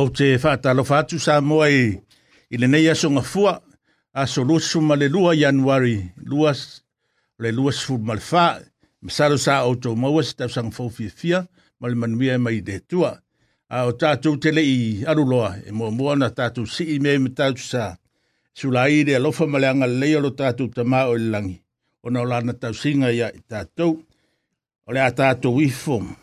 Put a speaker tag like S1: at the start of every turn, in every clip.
S1: O te whaatalo whatu sa moa i, i le nei asonga fua a so lusu ma le lua januari luas le luas fu ma le wha masaro sa o tau maua si tau sang fia ma le manuia mai de tua a o tātou te le i aruloa e mua mua na tātou si i me me tātou sa sula i re alofa ma le anga leo lo tātou ta maa o le langi o na o lana tau singa ia i tātou o le a tātou i fomu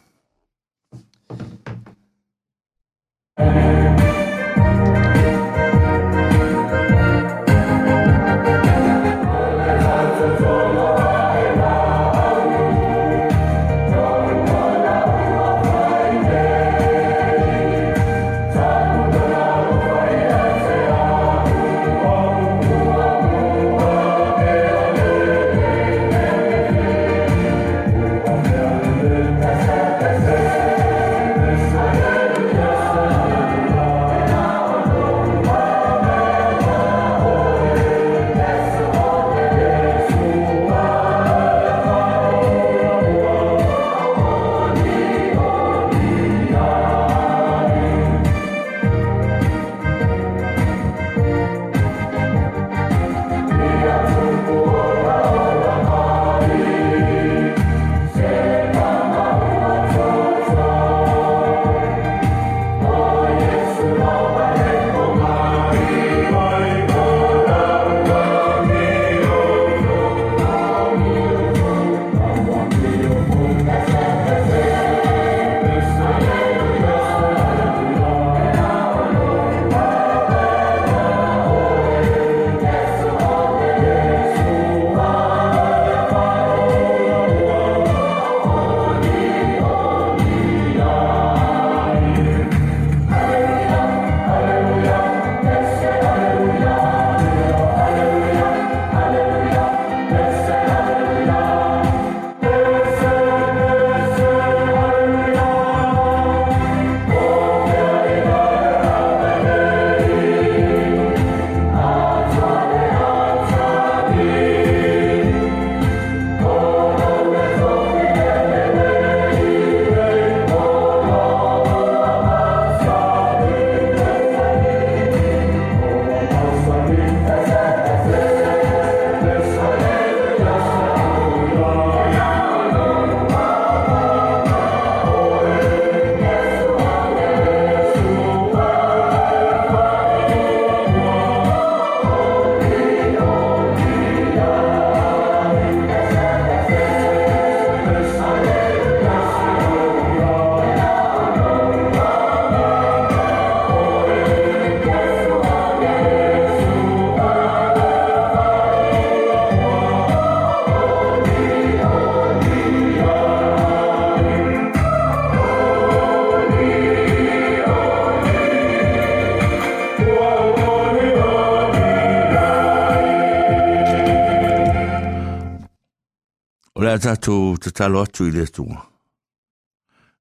S2: tātou te talo atu i le tunga.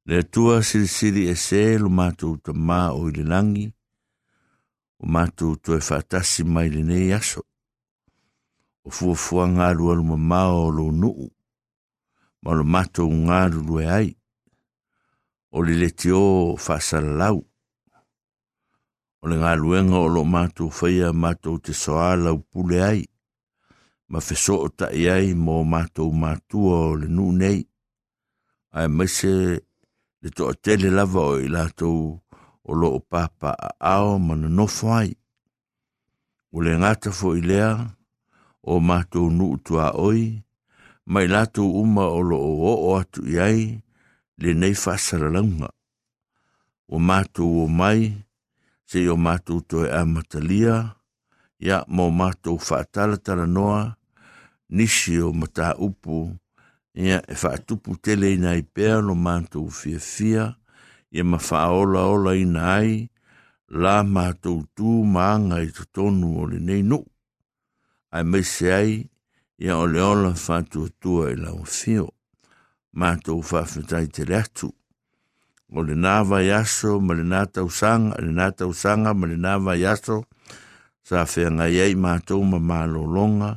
S2: Le tua siri siri e se lo mātou te mā o i le langi, o mātou tu e mai le nei aso. O fua fua ngāru alu ma mā o lo nuu, ma lo mātou ngāru lue ai, o le tio whāsala lau. O le ngāruenga o lo mātou whaia mātou te soa lau pule ai, ma feso o ta iai mo mātou mātua o le nuu nei. Ai maise le to tele lava o i lātou o lo o papa a ao ma na nofo ai. O le ngata fo i lea o mātou nu tua oi, mai lātou uma o lo o o atu iai le nei whasara launga. O mātou o mai, se o mātou to e amatalia, ia mo mātou whaatala tala noa, nisi o mata upu, ia e whaatupu tele ina i pēr no mātou fia fia, ia ma whaola ola ina ai, la mātou tū maanga i tonu o le nei nu. Ai me se ai, ia e o le ola whātua tua i lau fio, mātou whawhetai te reatu. O le nāwa yaso, ma le nātau sanga, le nātau sanga, ma le nāwa yaso, sa whenga iei mātou ma mālo longa,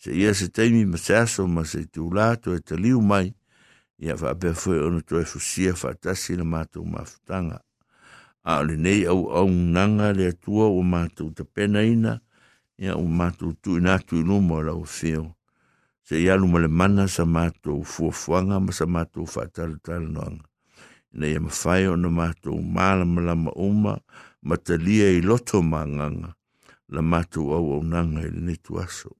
S2: se ia se teimi ma se aso ma se tu lato e te liu mai, ia wha apea fwe ono to e fusia wha tasi na mātou mafutanga. A le nei au au nanga le atua o mātou te pena ina, ia o mātou tu ina tu inu mo la o fio. Se ia luma le mana sa mātou fuafuanga ma sa mātou wha talu talu noanga. Ina ia mawhai o na mātou māla malama uma, ma talia i loto manganga, la mātou au au nanga i le netu aso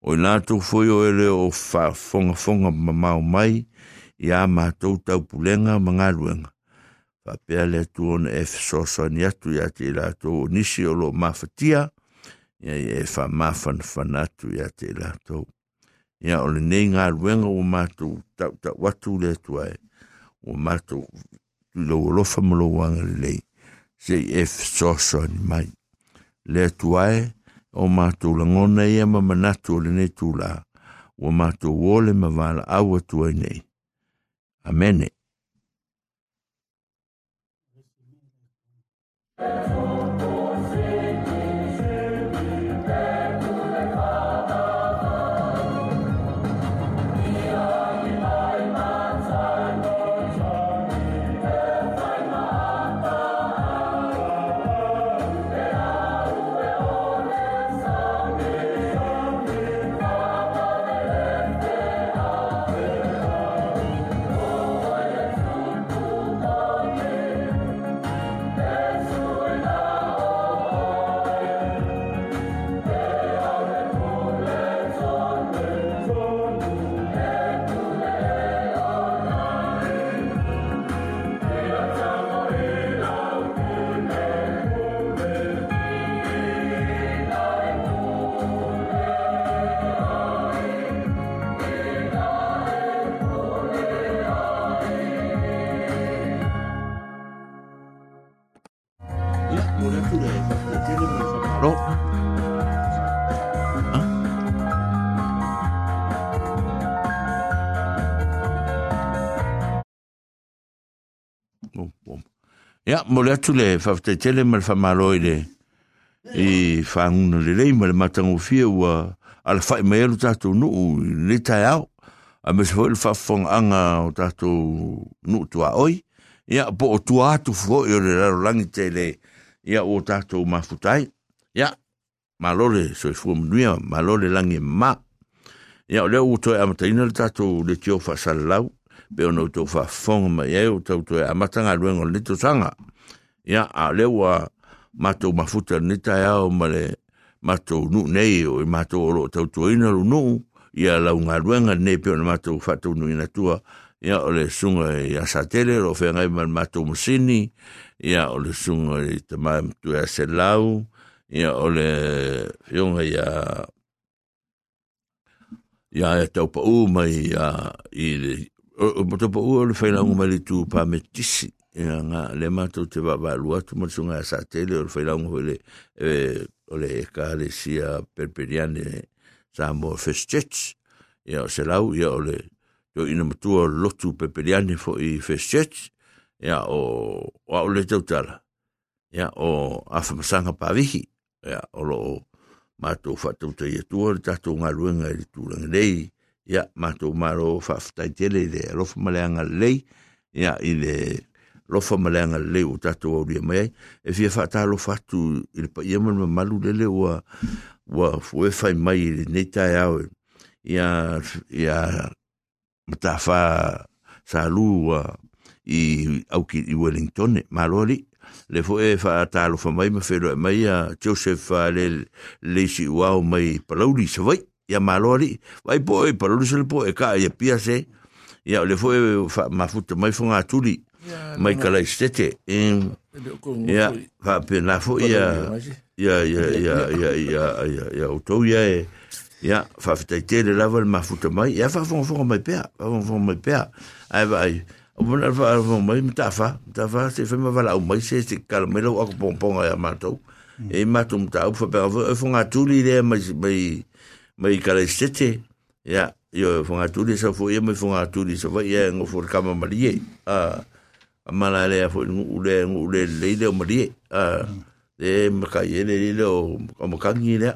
S2: o nā foi o ele o wha fonga ma mau mai i a mātou tau pulenga ma ngā ruenga. Wha le tu on e fisoso ni atu i ate i lātou o nisi o lo mawhatia, ia i e wha mawhan whanatu i ate i lātou. Ia o le nei ngā ruenga o mātou tau tau watu le tu ai, o mātou tu lo lofa malo wanga le lei, se e fisoso ni mai. Le tu ai, o mātou langona ia ma manatu o le nei tūla, o mātou wole ma wala awa tua nei. Amene. Ya, mo le atu le whafte ma le whamalo i le. I whanguna le rei ma le matango fia ua ala whai mai alu tātou nuu le tai au a me se foi le anga o tātou nuu tua oi, ia po o tua atu fo o le raro langi te le ia o tātou mafutai, ia malole so i fua mnuia, malole langi ma, ia o leo o toi amataina le tātou le tio fa pe be o nou mai e o tau toi amatanga luengo le to sanga, ia a leua matou mafuta neta iau ma le matou nuu nei o i matou o loo tautuaina lu nuu ia laugaluega lenei pe ona matou faataunuina atua ia o le suga i asatele loo feagai ma le matou masini ia o le suga i tamae matue aselau ia o le fioga ia ia e taupa'ū mai ia i le taupa'ū o le failauga mai le tupame tisi. ya nga le mato te va va lua tu sunga sa tele o fela un hole eh ole ka le sia perperiane sa mo festet ya se lau ya ole yo ina mo o lo tu perperiane fo i festet ya o o ole te tal ya o afa mo sanga pa ya o lo mato fa tu te tu o ta tu nga lu nga i tu lang lei ya mato maro fa fa tele le lo fa le ya ile le lofa malanga le o tatou au lia mai e fia faatalofa atu i le paia ma le mamalu fue mai i lenei taeao e. ia ia matafā i auki wellington e, maloa lii le foe fa talo fa mai ma felo mai a Joseph le le si wao mai palauli se vai ya malori vai po e palauli se po e ka ya pia ya le foe fa ma futta mai fonga tuli. Mai kala stete in ia fa pe na fo ia ia ia ia ia ia ia ia o tau ia e ia fa fita te le lava le mafuta mai ia fa fonga fonga mai pea fa fonga fonga mai pea ai vai o bona fa fonga mai mta fa mta fa se fe ma vala o mai se se kala me lo ako pong ponga ia matou e matou mta au fa pea fonga tuli le mai mai mai sete ia io fonga tuli sa fo ia mai fonga tuli sa vai ia kama marie a mala le fo ngu le ngu le le le mo di a e ma ka ye le le o mo ka ngi le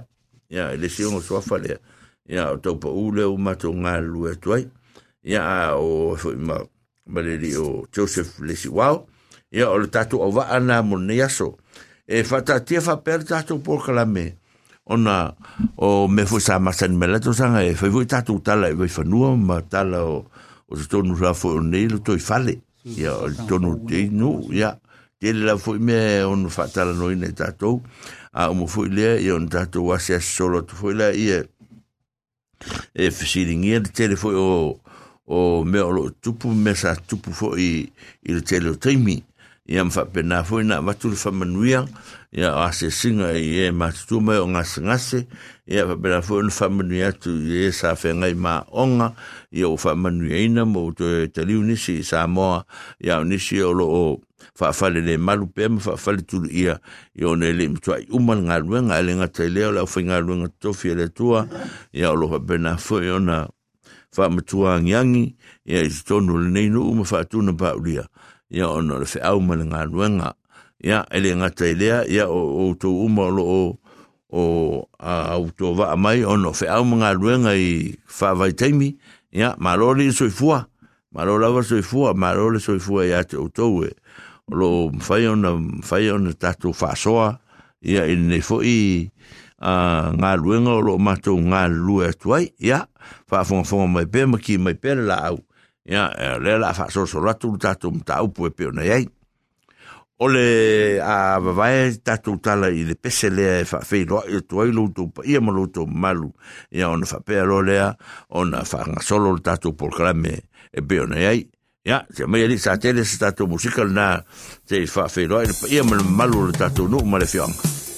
S2: ya le si o so fa le ya to po u le o ma to nga lu e toi ya o fo ma ma le o Joseph le si wow ya o le tatu o va ana mo ne ya so e fa ta te fa per tatu por kala me ona o me fo sa ma san me la to sanga e fo tatu tala e fo nu ma tala o o to nu ra fo ne lo to i fale ya o tonu te nu ya te la foi me on fatala no ine tatou. A mo foi le e on tatou wa se solo tu foi la e e fisiringi de tele foi o o me o tupu me sa tupu foi i le tele o taimi ia mfaapena foi na avatu le famanuia ia o asesiga i ē matutuma o gasegase ia faapena foi ona famanuia atu i ē sa fegai maoga ia ua faamanuiaina mo toe taliu nisi i samoa ia o nisi o loo faafale le malu pea ma faafale tuluia ia. Ona e leʻi matuaʻi uma le galuega e le gata i lea o le aufaigaluega totofi e le atua ia o loo faapena foi ona faamatuagiagi ia i totonu lenei nuu ma faatuna paulia ia ono le whaau mana ngā ruenga. Ia, ele ngata i lea, ia o, o tō uma lo o, o a, au tō waa mai, ono whaau mana ngā ruenga i whawai teimi, ia, mālo le soifua, mālo lava soifua, mālo le soifua i ate o tōu e. Lo whai ona, whai ona tātou whasoa, ia i nei fo i uh, ngā ruenga o lo mātou ngā lue atuai, ia, whaafonga fonga mai pē, maki mai pē la au. ia eh, le la fa so so ratu tatu tau pu pe ona ai. O le a vai tatu tala i le pese le e fa fe lo i tuai lutu pa ia tu malu. Ia ona fa pe lo le ona fa nga solo le por programe e pe ona ai. Ya se mai ali sa tele se tatu musical na se fa fe lo i pa ia malu le tatu nu ma le fianga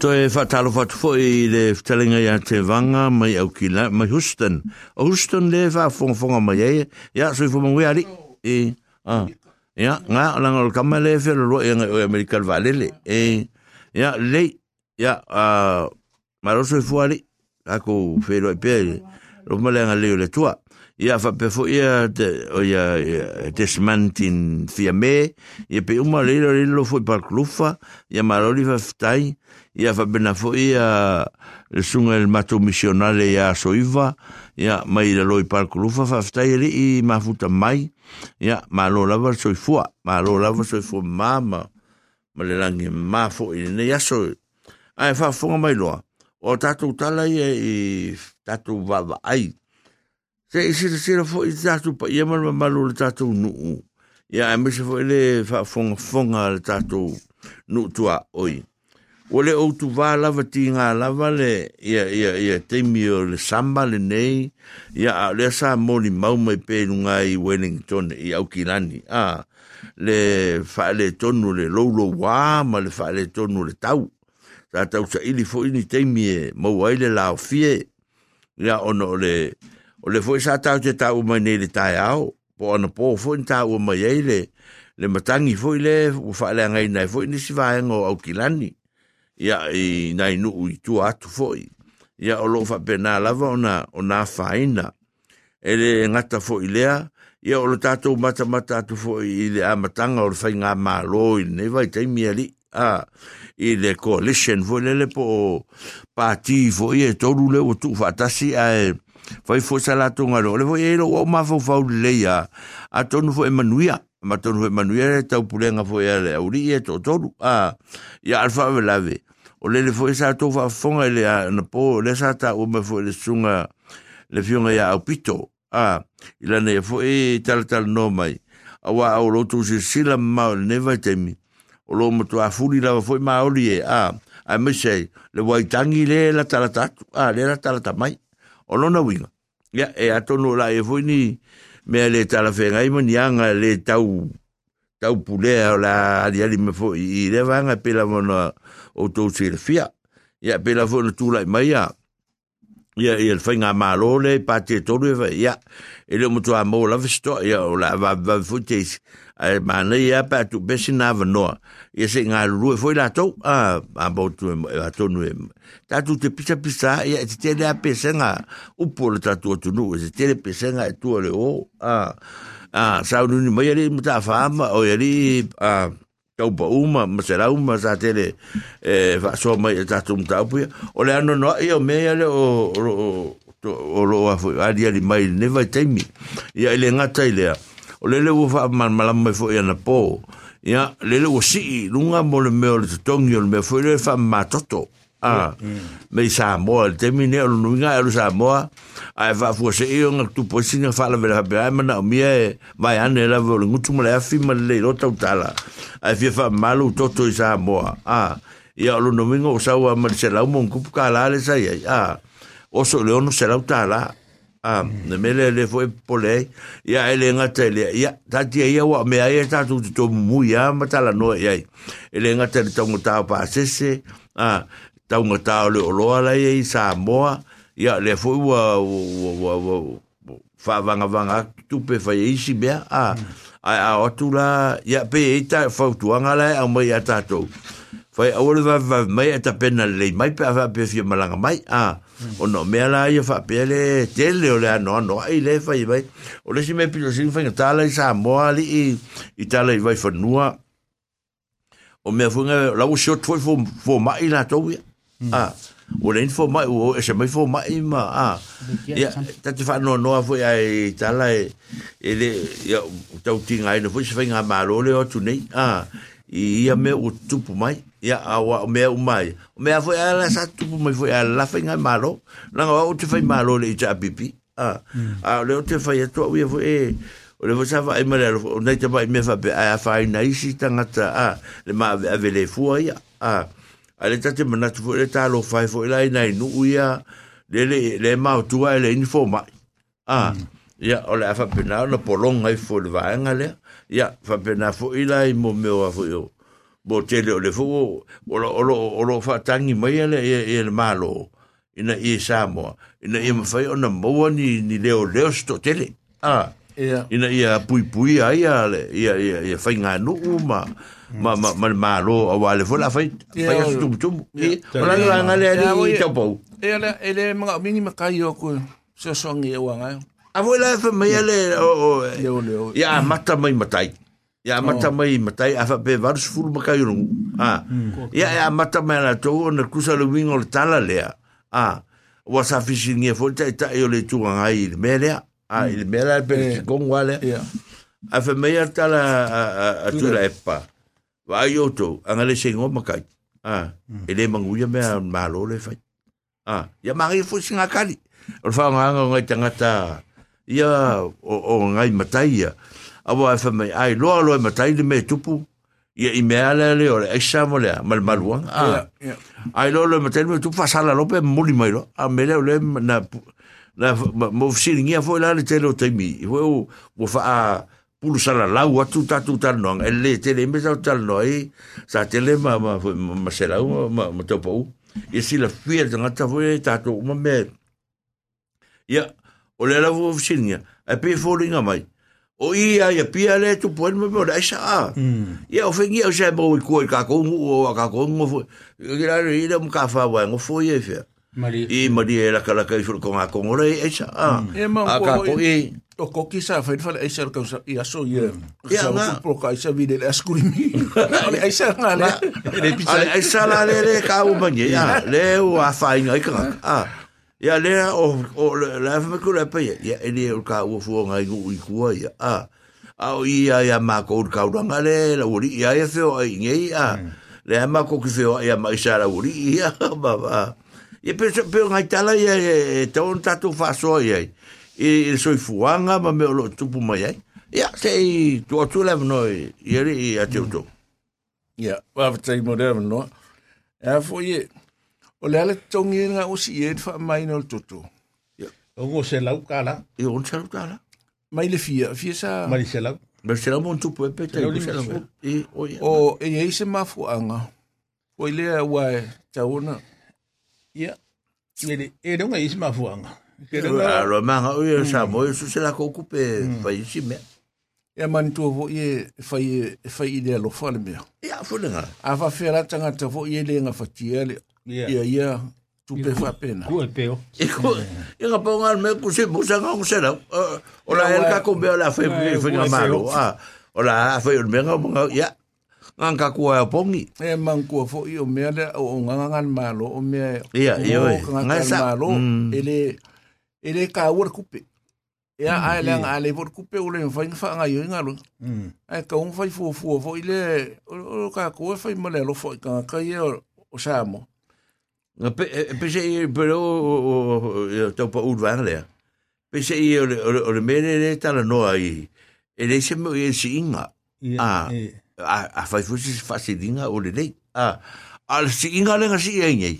S2: To e whatalo whatu fo i le talinga ia te vanga mai au ki la, mai Houston. O Houston le wha fonga fonga mai eh? e, ia, sui i fo ari. E, a, ia, ngā, langa o kama le whero roa i o Amerikal Valele. E, ia, le, ia, uh, maroso i fuari, ako whero i pēre, ro malenga leo le tua. Ia, wha pe fo ia, te, o ia, desmantin fia me, ia pe uma leilo leilo fo i parklufa, ia marori fa fitai, ia faapena foʻi ia le suga i le matou misionale iā soiva ia mai le loi palakulufa faafetai e lii mafuta mai ia malo lava le soifua malo lava soifua mamā ma ma le lagi mamā foʻi lenei aso ae faafofoga mai loa. O tatou tala ia i tatou vaavaai se i silasila foʻi tatou paia ma le e mamalo e le tatou nuu. Ia e mese foʻi le faafogafoga le tatou nuu tuaoi o le o tu va lava ti ngā lava le, ia ia ia teimi o le samba le nei, ia le sa mōni mau mai pe nunga i Wellington, i au kilani a, le fa le tonu le lolo wā, ma le fa le tonu le tau. Tā tau sa ili fo ini teimi e mau ai le lao fie. Ia, ono le o le fo sa tau te tau mai nei le tai au po ana pō fo in tau mai ei le le matangi fo le fa le ngai nei fo ini si va ngo au kilani ia i nai nuu i tua atu foi. Ia o lo fa pena lava ona ona faina ele ngata foi lea ia o lo tātou mata mata atu foi i le amatanga o le fai ngā mālo i ne vai tai ali. a i le coalition foi lele po pāti foi e toru le o tu fatasi a e fai fo sa ngaro. Le foi e lo o ma fo fau leia a tonu foi manuia ma tonu foi manuia tau pulenga foi a le auri e to toru a ia alfa ve lave o le le foi sa to fa fonga le na po le sa ta o me foi le sunga le fionga ya au pito. A ila ne foi tal tal no mai. A wa o lo tu si sila ma ne va temi o lo mo to a fuli la foi ma o e a a me sei le wai tangi le la tala tatu a le la tala ta mai. O lo na winga. Ya e a tono la e foi ni me le tala fe ngai mo nianga le tau tau pulea o la ali ali me foi i le vanga pela mo o tō se le fia. Ia, pe la fōna tūlai mai ia. Ia, ia le whainga mālo le, pā te tōru e whai, ia. E le mutu a mō la visto, ia, o la va va futeis. Ai mana ia pā tu besi na vanoa. Ia se ngā rue foi la tau, a a bo tu e a tonu e. Ta tu te pisa pisa, ia e te tele a pesenga upo le tatu tu nu, se te tele pesenga e tu le o. A a sa ununi mai ali muta fama o ali a tau pa uma ma se uma sa tele e fa so mai ta tum tau pu o le ano no io me ale o o o lo a fu a dia di mai ne vai temi ia ile ngata ile o le le fa mal mal mai fo ia na po ia le le o si lunga mo le me o le tongi o le me fo le fa matoto a me sa mo te mine o nunga el sa mo a va fu se io nga tu po singa fa la vera be ai mana mi e vai ane la vo ngutu mo la fi ma le lo tau tala a fi fa malu toto i sa mo a ia lo no mingo sa wa ma se la mo ku ka la le sa ia a o so le ono se la tala a ne me le le foi pole ia ele nga tele ia ta ti ia wa me ai ta tu to mu ia ma tala no ia ele nga tele tongo ta pa se se a tau nga tau le oloa lai e i Samoa, ia le fo ua wha wanga tupe tu pe isi mea, a, a, a otu la, ia pe e ta fautuanga lai au mai a tatou. Fai awale wa mai e ta pena lei mai pe a wha fia malanga mai, a, o no mea la ia wha pe le te le o le anoa noa i le fai mai, o le si me pito singu fai nga tala i Samoa li i, i tala i wai whanua, o mea fuinga, lau si o tfoi fo mai la tau ia, ah o le info mai o e se mai fo mai ma ah. Ya ta te fa no no fo ai tala e ele ya tau tinga ai no fo se fa ma lo le o tu nei ah. I ia me o tupu mai ia awa me o mai. Me fo ala sa tupu mai fo ala fa nga ma lo la o te fa ma lo le ta pipi ah. Ah le o te fa ya to o fo e o le fa e ma le o nei te mai me fa pe a fa ina isi tangata ah. Le ma ave le fu ia ah ale tate mana tu fo le talo fai fo la ina nu ia le le le ma tu le info ma ah ya o le fa pena no polong ai fo le va nga le ya fa pena fo ila i mo me o fo yo bo te le le fu o lo o lo o lo fa tangi mai le e le malo ina i Samoa ina i mawhai ona maua ni ni leo leo sto tele ah
S3: ia
S2: ina ia pui pui ai ia le ia ia ia fai ngā nu ma ma ma ma ma lo a wale fola fai fai asu tum tum
S3: ia.
S2: i ola nga nga le
S3: ia.
S2: tau pau.
S3: E le e le mga mingi makai o ko so so ngi e wanga.
S2: A foi la fa mai ale o o
S3: leo
S2: ia mata mai matai. Ia mata mai matai a fa pe varus fulu makai rungu ah ia ia mata mai la to na kusa le wingo le tala lea. Ah wa sa fisi ngia fo ta ta yo le tu ngai le melea ah le melea pe
S3: Eh.
S2: kong wale
S3: ia
S2: a fe mea tala a, a, a tura e pa. Wa ai oto, anga le sengo makai. Ah, e le manguia mea malo le fai. Ah, ia mangi fu singa kali. O fa nga nga ngai tangata. Ia o, o ngai matai ia. Awa e mea, ai loa loa matai le me tupu. Ia i mea le le o le eisa mo le mal maluang.
S3: ia
S2: Ah,
S3: ia
S2: ai loa loa matai le me tupu fasala lope muli mai lo. Ah, me le o le na na mo fsiringia foi la le tele o taimi. Foi o o fa a pulu sala lau atu tatu no e le tele me sa tal no e sa tele ma ma ma ma se lau ma ma topo e si la fia de ngata foi tatu ma me ia o le la vo fsiringia e pe folinga mai o ia ia pia le tu pon me mo dai sa ia o fengia o se mo ko ka ko o ka ko mo foi ia ia mo ka fa wa ngo foi e fia
S1: Mari.
S2: I mari e la kala kai furu ko nga ko ngore e sa ah
S3: E ma
S2: a ka ko i.
S3: o ko ki sa fa fa e sa ka sa ia so ia
S2: Ia,
S3: sa
S2: nga.
S3: ko pro ka sa vide le skuri mi ale ai sa nga le.
S2: Ale ai sala le le ka u bangi ya le u a fai ngai ka ah ya le o o la fa ko la pa ya ele o ka u fu ngai u i ku ya ah a o i ya ya ma ko ka u nga le la u ri ya ya fe o ai ngai ah le ma ko ki fe o ya ma sala u ri ya ba ba e pe pe ngai tala ya to un tatu fa so ya e so i fuanga ma me o lo tupu mai ai. Ya sei tu tu le no i ri a tu tu
S3: ia wa fa tai mo der no e fo ye o le ale tongi nga o si e fa mai no tutu
S1: O ngo se lau kala.
S2: i on sa tala
S3: mai le fia fia sa
S1: Mari se lau.
S2: Ma se la mon tu puoi pete
S1: Te lo
S2: se la
S1: dico.
S2: e ya.
S3: o e ye se mafu anga o ile wa ta una
S1: Ia. Ele e ronga isi mafuanga. Ke
S2: A
S1: ronga.
S2: manga o sa mo su se la ko ku pe fa i si me.
S3: e man tu vo ye fai fai ile lo fa le me
S2: Ya fu nga.
S3: a fa fera tanga te vo ye le nga fa tia le
S1: Ia.
S3: ia ia tu pe fa pena
S1: Ku pe o
S2: E ko e nga pa ngal me ku se mo sa nga se la. O la el ka ko be la
S1: fe
S2: fe nga malo. a O la fa o me nga ya. Nga ka ku a pongi.
S3: e man ko fo i o me le o ngangan malo o me
S2: Ia, ia, oi.
S3: nga
S2: Nga sa-
S3: malo
S2: Mm.
S3: ele ele ka ur kupe ia ai le nga le vor kupe o le fa fa nga yo ngalo
S1: Mm.
S3: ai ka un fai fu fu fo ile o o ka ko fai mo le lo fo ka ka ye o o samo
S2: Nga pe e- pe se i pe o o to pa u van le. Pe se i o le o le le tala no ai. E le se mo e si inga. Ah.
S1: E.
S2: a a fai fusi fasilinga o le lei. A a si inga lenga si e ngai.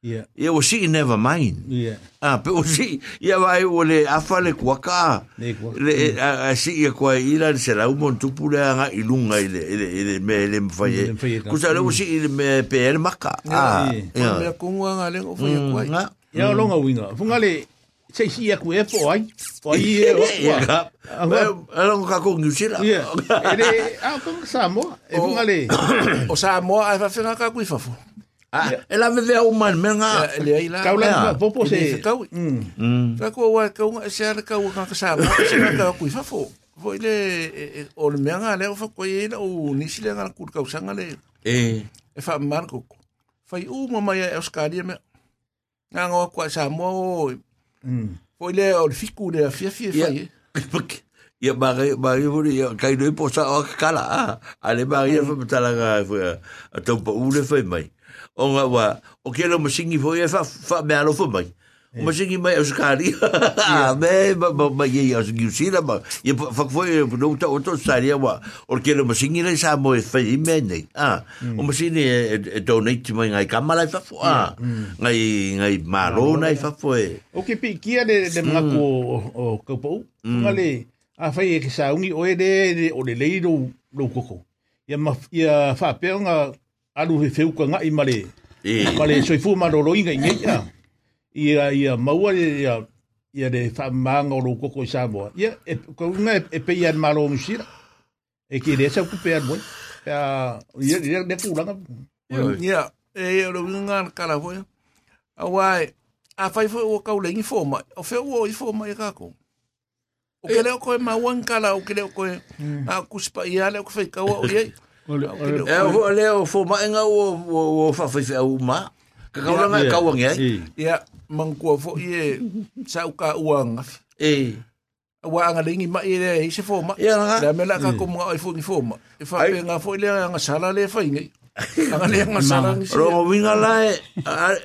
S1: Ia.
S2: Ia o si never mind.
S1: Ia.
S2: A pe o si ia vai o le afa le kuaka. Le a, a si ia kwa ila se la umon tupu le anga ilunga ile ile ile me le mfai.
S1: Le mfai,
S2: Kusa le o si ile me pe el maka. Ah.
S3: ia me ko nga le o fai ai
S2: Nga.
S1: Ia o longa winga. Funga le se si e koe po ai. Po ai e o. Era
S2: un kako New e
S1: Ia. Ele, ah, kong Samoa. E funga le.
S3: O Samoa, ai whawhenga ka kui fafo.
S2: Ah, ela me vea o man, me nga.
S3: Ele ai la.
S1: Kau
S2: la,
S1: popo se.
S3: Kau. Ka kua wai, kau, se ala kau ka ka Samoa, se ka ka kui fafo. Foi le, o le mea nga leo fa koe e la o nisi le ngana kuru kausanga le.
S2: E.
S3: E wha man koko. Fai u mamaya e Australia me. Nga ngā kua Samoa o
S1: Mm.
S3: fo ile o le fiku le fia fia ye
S2: Ia mare mare vuri ia kai no po sa o kala a. Ale mare ia fa tala ga fu a to po ule fa mai. O nga wa o ke lo masingi fo ia fa fa me alo fa mai O ma singi mai Oskari. Ame, ma ma mas ya os guisira, mas e foi fo ye no outro saria wa. Or ke lo ma sa mo e mene. Ah. O mas singi donate mai ngai kamala fa fo. Ah. Ngai ngai marona fa fo.
S1: O que piquia de de ma o copo? Ali, a fa que sa ungi o de o de leiro lo koko. Ya ma fa pe nga alu fe fe ku nga i male.
S2: E.
S1: Male so ma ro ro inga inga ia ia maua ia ia de fa mang o koko sa ia e ko na e pe ia malo musira e ki de sa ku pe ar ia ia de de ku
S3: ia e lo nga kala boi a wai a fai fo o ka ulengi fo ma o fe o i fo ma e ka ko o ke le ko e maua kala o ke le ko e a ku spa ia le o ko fe ka o ia
S2: e o le o fo ma nga o o fa fa o ma Ka ka nga ka wa ngai.
S3: Ia, mangkua fo i e sa uka uanga.
S2: E.
S3: Wa anga lengi ma i le i se fō ma.
S2: Ia nga.
S3: Le mela ka ko mga i fō ni fō ma. E wha pe ngā fo i le anga sala le whai ngai. Anga le anga sala ni se.
S2: Ro mo winga la e.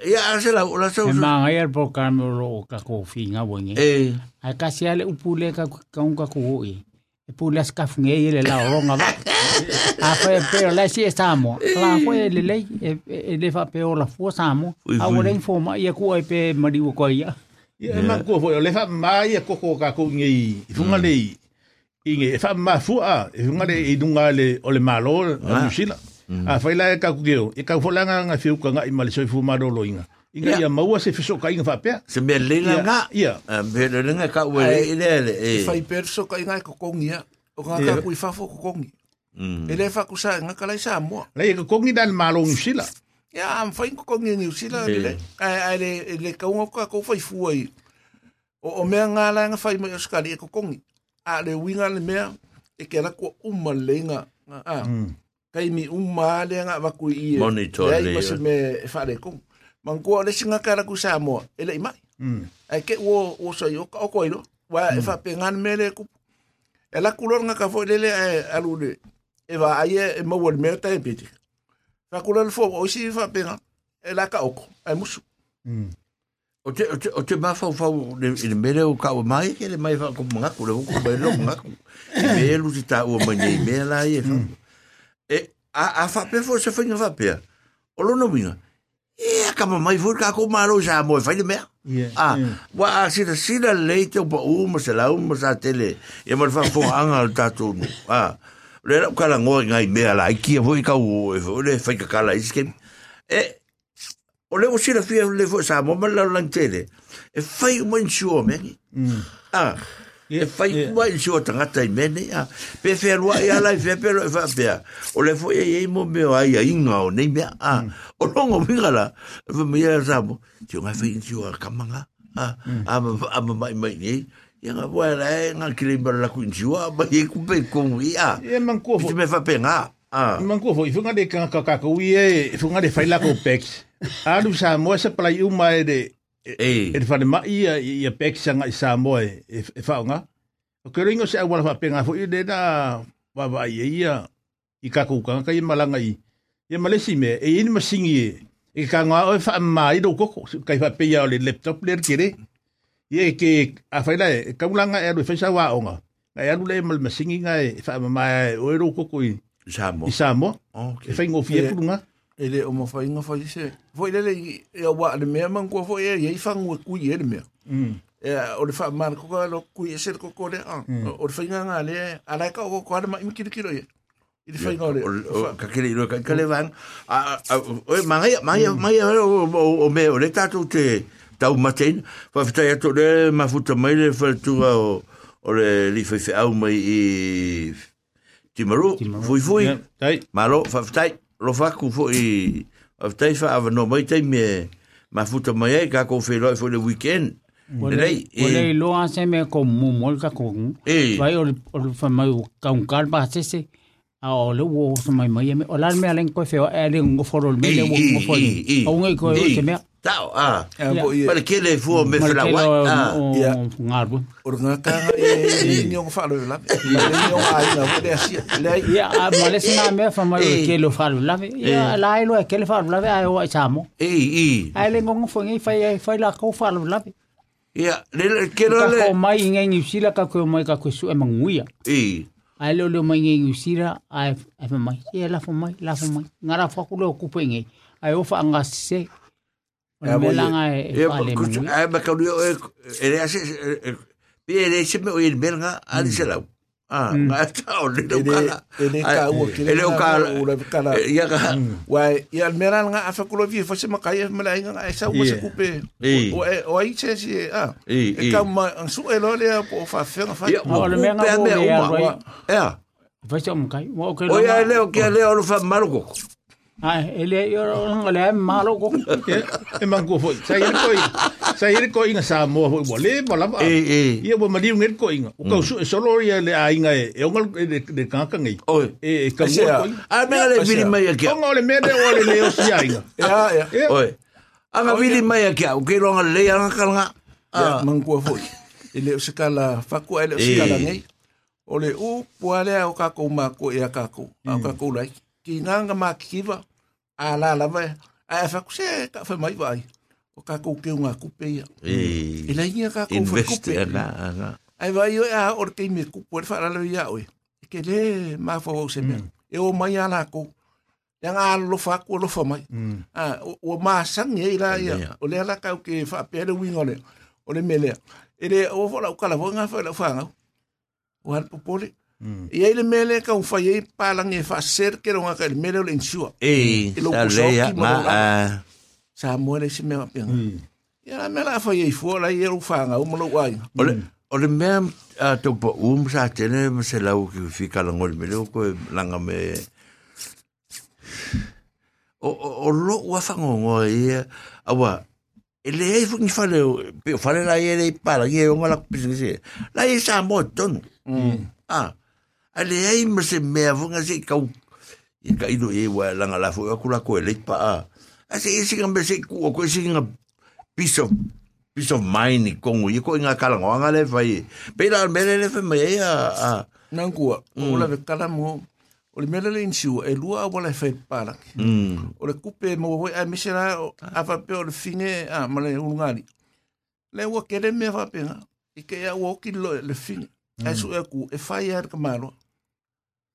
S2: Ia se la la so.
S4: E manga ia po ka me ro ka ko finga wonge.
S2: E.
S4: Ai ka sia le upule ka ka un ka ko i. E pule ska funge i le la ronga va. A fa pe la si estamo. La ko le le e le fa pe o la fo samo. A wore informa ia ko ai pe mari ko ia.
S1: ia ma ko fo le fa ma ia ko ko ka ko ngi i funga le i nge e fa ma fu a e funga le i dunga le o le malo a musila a fa la ka ku geo e ka fo la nga fiu ka nga i male so fu ma ro lo inga inga ia maua se fiso ka inga fa pe
S2: Se me le la nga.
S1: ia
S2: Be le nga ka wa le le
S3: E
S2: e.
S3: whai perso ka ingai ko kongia. O ngā
S1: Ia.
S3: ka kui whafo ko kongi.
S2: Mm.
S3: E le whakusa ngā kalai sa mua.
S1: le ka ko ngi dal malo musila
S3: Ia, am whai ko kongi ni usila.
S2: Ia.
S3: Le, ai, le, e le kaunga ko ko whai fua i. O, mea ngā la ngā whai mai o skali e ko kongi. A le winga le mea, e ke rako uma le ngā. ngā- A, kai mi uma le ngā waku i e.
S2: Monitor
S3: le. Ai, masi
S2: ia.
S3: me e whare kong. Mangua le singa kara ku Samoa. Ele imai. Mm. Ai e ke wo wo so yo ka ko ilo. Wa mm. e hmm. fa pengan mele ku. Ela kulor nga ka fo lele alude. E va aye e mo wol merta e piti. E hmm. Fa kulor fo o si fa pengan. Ela ka oko. Ai musu. Mm.
S2: O te o te o te mafa fa de de mele o ka o mai ke le mai fa ko manga ku le ko ba lo manga. E me lu ti ta o manye me la e fa. Hmm. E a a fa pe fo se fa nga fa pe. O lo no minga. E ka ma mai fu ka ko ma lo ja mo fa le me.
S1: Ia,
S2: Ah,
S1: ia.
S2: wa a si da si da le te o pa u mo se la u mo sa tele. E mo fa fo anga al tatu no. Ah. Le la ka la ngo ngai me la ki e foi ka u e fo le fa ka la iske. E o le o sira fia le fo sa mo ma la lang tele e fai mo insio me ah e fai kua i sio tangata i mene ya pe fe rua e ala i fe pe lo e fa o le fo e e mo meo ai a inga o nei mea a o longo vinga me ia sa tio ngai fai sio a kamanga a a ma mai mai ni ya nga bua la e nga kile mara laku i sio a ba e kupe kongu i a
S1: e man kua fo
S2: me fa pe nga a.
S1: Man kua fo i funga de kaka kaka ui e funga de fai lako peks. A du sa moa se plai u de
S2: e
S1: e fa de ma ia ia pex sanga i sa mo e e fa nga o ke ringo se awala fa penga fo i de da wa wa ia ia i ka ku ka i malanga i ia malesi me e ini masingi e e ka nga o fa ma i do ko ka fa pe ia le laptop le kere ia ke a faila e ka ulanga e do fa sa wa onga Ngai alu le mal masingi ngai fa ma o ero ko ko i
S2: sa mo
S1: i sa mo
S2: okay
S1: e fai ngofi e
S3: Ia.
S1: pulunga
S3: E le o ma fai nga fai se. Foi lele i e a wa le mea man kua foi e i fangu e kui e le mea. E o le fa man ko ka lo kui e se ko ko le a. O le fai nga nga le ala ka o ko ala ma imi kiri kiro ye. I le fai nga le.
S2: ka kele ro ka kele van a o mai mai mai o o me o le tatu te tau maten fa fta ya to le ma futa mai le tu o o le li fa au mai i timaru fui fui malo fta lo fa ku fo i fa fta fa ava no mai te me ma futa mai ai ka ko fe lo fo le weekend
S4: le
S2: e-
S4: lo a se me ko mu mo ka ko.
S2: e
S4: Vai o le- o le fa mai ka un kal ba se se. A o le wo so mai mai me o la me alen ko fe o e le ngo foro le me le wo ngo foro. O ngai ko se me.
S2: Tau, ah. Pare kele e me whila
S4: wai.
S3: Ia. Ngārbu. Oro ngā kānga e ni o wharu lawe. Ni o ai ngā wale asia.
S4: Ia, a mole sina mea wha mai o kele o wharu lawe. La e kele wharu lawe ai o ai.
S2: E, e.
S4: Ai le ngongo whangi whai ai whai la kau wharu lawe.
S2: Ia, le
S4: kele
S2: le.
S4: Kako mai ngai ngi usila kako mai kako su e manguia.
S2: E.
S4: Ai leo leo mai ngai ngi usila ai whamai. Ia, la whamai, la whamai. Ngara whakuleo kupo ngai. Ai o wha angasi se. melanga e
S2: fale
S4: mungi.
S2: Ai ma kauni o o melanga se. Ah, ngā tau le
S3: rau kala. E le ka ua kire.
S2: E le kala.
S3: Ura kala.
S2: Ia ka.
S3: Wa, ia meranga ngā awhakulo vi, fose makai e mela inga se. O a. E ka ma, su e lo
S4: lea o
S2: o
S4: Ai, ele yo nga le malo ko.
S1: e mango foi sai ele koi sai ele koi nga sa mo foi mo le mo la
S2: Eh, eh.
S1: ia mo mali ngel koi nga o ka su solo ia le ai nga e o ngal de de ka ka ngai
S2: Oi.
S1: e e ka mo koi
S2: A mea le vili mai a kia.
S1: o ngole me de o le le o si ai nga
S3: Ya, ya.
S1: e
S2: Oi. Anga vili mai kia. O ke ronga le anga kalanga.
S3: Ya, mangkua foi. E le o se kala faku e le o se
S2: Eh.
S3: kala ngai. O le u puale o ka ko ma ko e a ka ko. Ka ko lai. Ki nganga ma kiva. A la la vai. A e faku se ka fa mai vai. O ka ko ke unga kupe ia. E
S2: Eh.
S3: la inga ka ko fa kupe.
S2: anga anga.
S3: Ai vai o a o ke me kupe fa la le ia oi. E ke le ma fa o se me. E o mai ala ko. Yang a lo fa ko lo fa mai. Ah, o- o ma sang e la
S2: Ia.
S3: ia. O le ala ka o ke fa pe le wingo le. O le mele. E le o fo la o kala vonga fa la fa nga. O al popole. E ai le mele ka un fa ye pa lang e fa ser ke ronga ka le mele o le insua.
S2: Eh.
S3: E
S2: Sa
S3: puso
S2: le
S3: ki mo
S2: nga.
S3: lo
S2: ah.
S3: Sa mo le se me ma pe. Ya la mela fa ye fo la ye o fa nga o mo lo wai.
S2: O le o le mea a tau pa um sa tene ma se lau ki fika la ngol me leo koe langa me o o o lo ua whangongo ia awa e le ei fuki whale o pe o whale la ia le para ia o ngala kupisi se la ia sa mo tonu ah a le ei ma se mea funga se kau i ka ino e wa langa la fu a kula koe le pa a a se isi nga me se ku o koe si nga piece of piece of mind i kongo i ko inga kala nganga le fai pe la mele le fe mai a a
S3: Nang kua. O la ve kala mo. O le mele le insua e lua o le fa pa la.
S2: mm
S3: O le kupe mo hoi a misera a fa pe o le finge a ma le ungari. Le ua kere me fa pe nga. I ke ia ua ki lo le finge. E su e ku e fai ar ka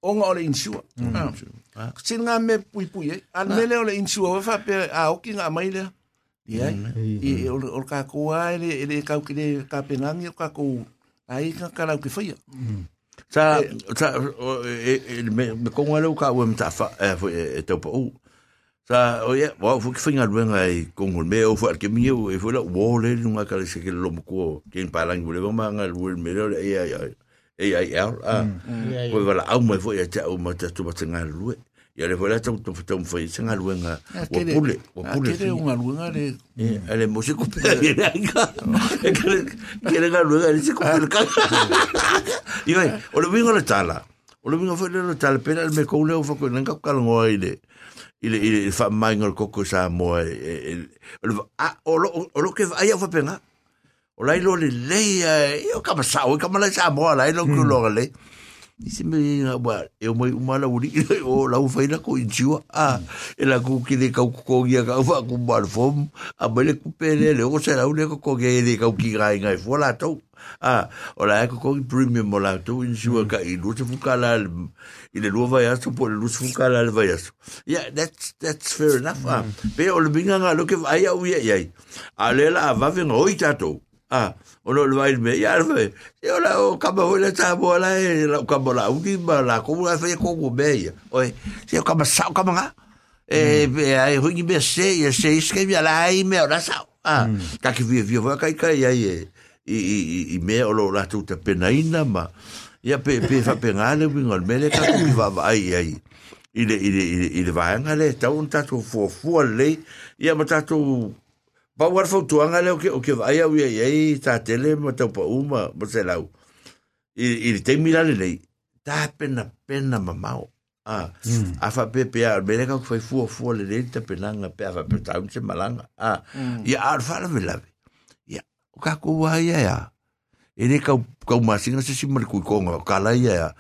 S3: malo. O nga o le insua. Ah. Sin nga me pui pui e. Al mele o le insua o fa pe a o ki nga mai le. Ia. I o le o le ka kua e le e le kau ki le ka pengangi o ka kou. Ai ka ka lau ki fai.
S2: sa sa o- e e- me me kongo le ka o mta fa e e tau pa u sa o ye wa fu ki finga luenga i kongo me o fu ke mi o e fu la wo le nunga ka le se ke lo mo ko ke pa lang le ma nga lu me le e ai ai e ai ai a ko va la au mo fo ya ta o mo ta tu ba tanga lu ya le fu la tau tu tu fo i tanga luenga o pule o pule
S3: Kere unga luenga le.
S2: Eh, ale mo se kupe ye nga. Kere kere nga lu ale se kupe ka. Yo, o le wingo le tala. O le wingo foi le tala pena me ko le fo ko nga ka ngo ile. Ile ile fa mai ngol koko sa mo e o lo o lo ke ai fa pena. O lai lo le le yo ka sa o ka mala sa mo lai lo ku lo le. Isi me nga ba e mo uma la uri o la u faina ko injua a e la ku ki de ka ku ko ia ka fa ku bar fom a bele ku pele le o se la u le ko ko ge de ka ki ga nga fo la to a o la ko ko premium mo la to injua ka i lu fu ka la i le lu va ya so po lu fu ka la le va ya so yeah that's that's fair enough ah pe o le binga nga lo ke ai au ia ia a le la va venga oi tato Ah, o lo vai me ya fe. Yo la o kama ho le ta bo la e la kama la u di ba la ko la fe ko ko be. Oi, se o kama sa kama nga. E be ai ho ni be se e se iske via la ai me ora sa. Ah, ka ki vi vi va kai kai ai e i i i me o lo la tu te penaina ma. Ya pe pe fa pe ngale wi ngol mele ka ku va ai ai. Ile ile ile ile va ngale ta un tatu fo fo le. Ya ma tatu pa war fo tuanga le o ke o ke vai au ia ia ta tele ma tau pa uma ma se lau. I i te mira le nei ta pena pena mamao. A a fa pe pe a me ka foi fu fu le le te pena pe a pe ta un se malanga. A ia ar fa le la ia o ka ko wa ia ia. E ne ka ka ma singa se si mar ku ko nga ka la ia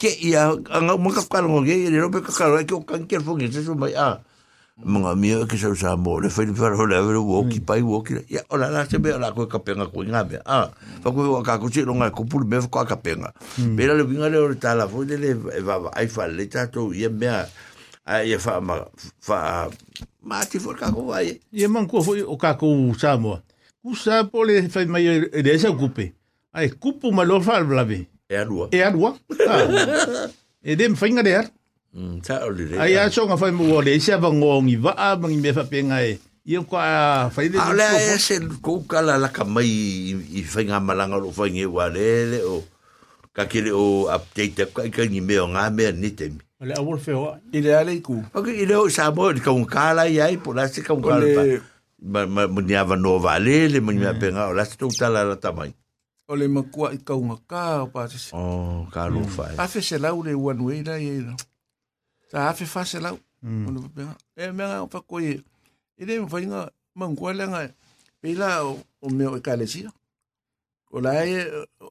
S2: ke ia nga mo ka ka ngo ge e ro pe ka ka ke o kan ke fo ge se so mai a mga mia ke sa sa mo le fai fa ho le wo ki pai wo ki ya ola la se be la ko ka penga ko nga be ah fa ko ka ko si longa ko pul be ko ka penga be la le vinga le ta la fo de le va va ai fa le ta to ye me a ai fa ma fa ma ti fo ka ko vai
S1: Ia man foi o kako Samoa. Ku sa po le fai mai e le sa kupe. Ai kupu ma lo fa blave.
S2: E alua.
S1: E alua. Ah. E de mwhainga de ar.
S2: Ta o le.
S1: Ai a so nga whai mua le se ava ngongi va a mangi me whapenga e. Ia ko a whai de.
S2: A le e se ko kala la ka mai i whainga malanga lo whainga wa le le o ka kere o update ka ka ni me o ngā mea ni te mi.
S4: Le awol feo.
S3: I le ale i ku.
S2: Ok, i leo sa mo ka un kala i ai po la se ka un kala Ma ma mo ni ava no va le le mo ni a penga o la se tu tala la tamai.
S3: ole makua i kaunga ka o pātisi.
S2: Oh, ka lo fai.
S3: Afe se lau le la i eira. ta afe fase lau ono pepenga e mea o whako e e re mwhainga mangua lenga pila o, o mea o ekalesia o la e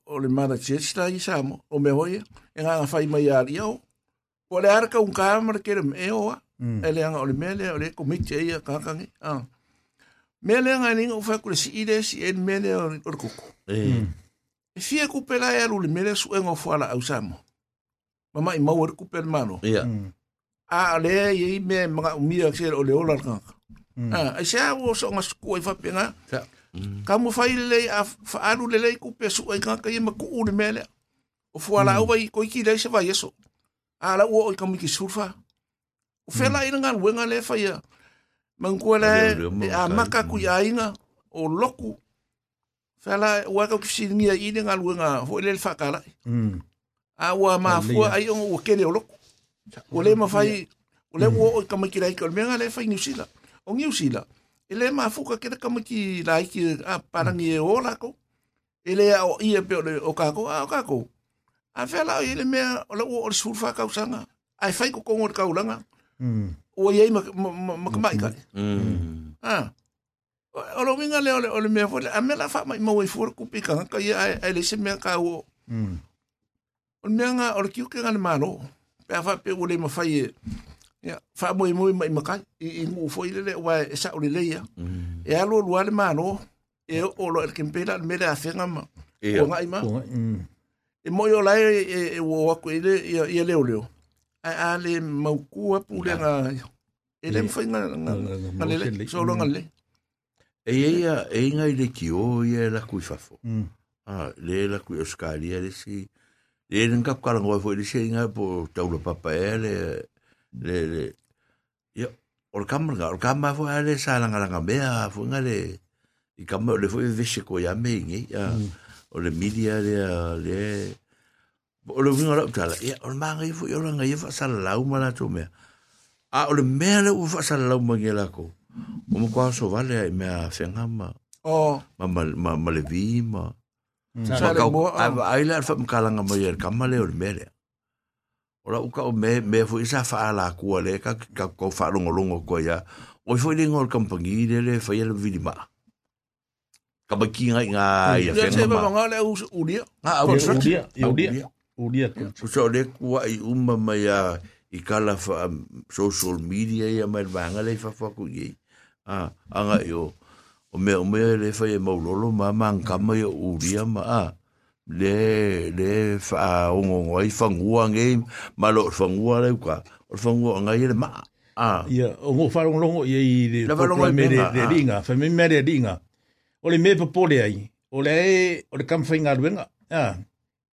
S3: o le mana tiesi i samo o mea hoi e ngā ngā whai mai ari au o le arka un kāmara kere me oa e le anga o le mele o le komite e kākangi. ah. mele anga ninga uwha kule si ide si e mele o le
S2: koko
S3: e fia kupela e alu le mele su e ngā fuala au samo mama i mau e kupela mano
S2: yeah. mm.
S3: a le ye me mga umia ya se o le ola ka. Ah, a se a o so ngas ku fa penga
S2: mm.
S3: ka mo fa ile a fa alu le le ku pe su ai ka ka i ma ku u le mele o fo ala o ko ki le se vai eso a la o ka mi ki surfa o fe la ina wenga le fa ye. Man
S2: ku e le
S3: a maka ku ya ina o loku. Fe la wa ka ku si ya i ngan wenga fo le fa ka la a wa ma ai o ke le loku. O le mawhai, o le ua o i kamaki rai ka, o le mea le New Zealand. O Zealand, e le mafuka kere kamaki rai ki a parangi e o lako. E le a o ia pe o le o kako, a o kako. A whela o le mea, o le ua o le sulfa kausanga. Ai whai ko kongo le kaulanga. O iei makamai ka.
S2: Mm.
S3: Ah. O lo winga le o le o le mea fole, a mea la wha mai maua i fuara kupi kanga, ka ia ai- le se mea ka o o le mea nga o le kiu ke ngana mano pe fa pe ole ma fai ya fa mo mo mai ma ka i i mo fo ile le wa sa ole le ya e alo lo al ma no e o lo ke kempela la me la fe nga
S2: ma.
S3: O nga i ma e mo yo la e e wo wa ko ile ya ya le o le a le ma ku a pu le nga e le fa nga nga ma le so lo nga le.
S2: E ye ya e nga ile ki o ye la ku fa fo ah le la ku o ska le si Le le ngap kala ngoi fo le si inga po taula papa e le le le. Ia, o le kamar nga, o le kamar fo a le sa langa langa mea fo nga le i kamar le fo i vese ko ya me ingi. Ia, o le media le a le o le vinga la utala. Ia, o le manga i fo i o langa i fa sala lau ma la to mea. Ah, o le mea le u fa sala lau ma nge la ko. O mo kwa so vale ai mea whenga ma
S3: o
S2: ma ma ma, ma le vi ma
S3: sa le mo
S2: ai ai la fa mkalanga ma yer kama le o le mere ora uka o me me fo isa fa ala ku le ka ka ko fa longo longo ko ya o fo le ngol kampangi le le fa le vi ma ka ba ki ngai nga ya
S3: ya se
S2: whenga
S3: ba
S2: ma
S3: nga le u u dia
S2: ah o
S1: Udia, udia, udia.
S2: so le ku ai umma ma ya i kala fa social media ya mai vanga le fa fa ku ye ah anga yo o me o me le fa ye mo lolo ma man kama yo uria ma ah le le fa o ngo ai fa ngua nge ma lo fa ngua le ka o fa ngua nga ye le ma ah
S1: Ia, o ngo wharong longo ia i le
S2: Le
S1: me
S2: longo,
S1: de
S2: ah.
S1: de ringa, fa me me de ringa. O le me pa pole ai. O le e, o le kam whainga ruenga. Ah.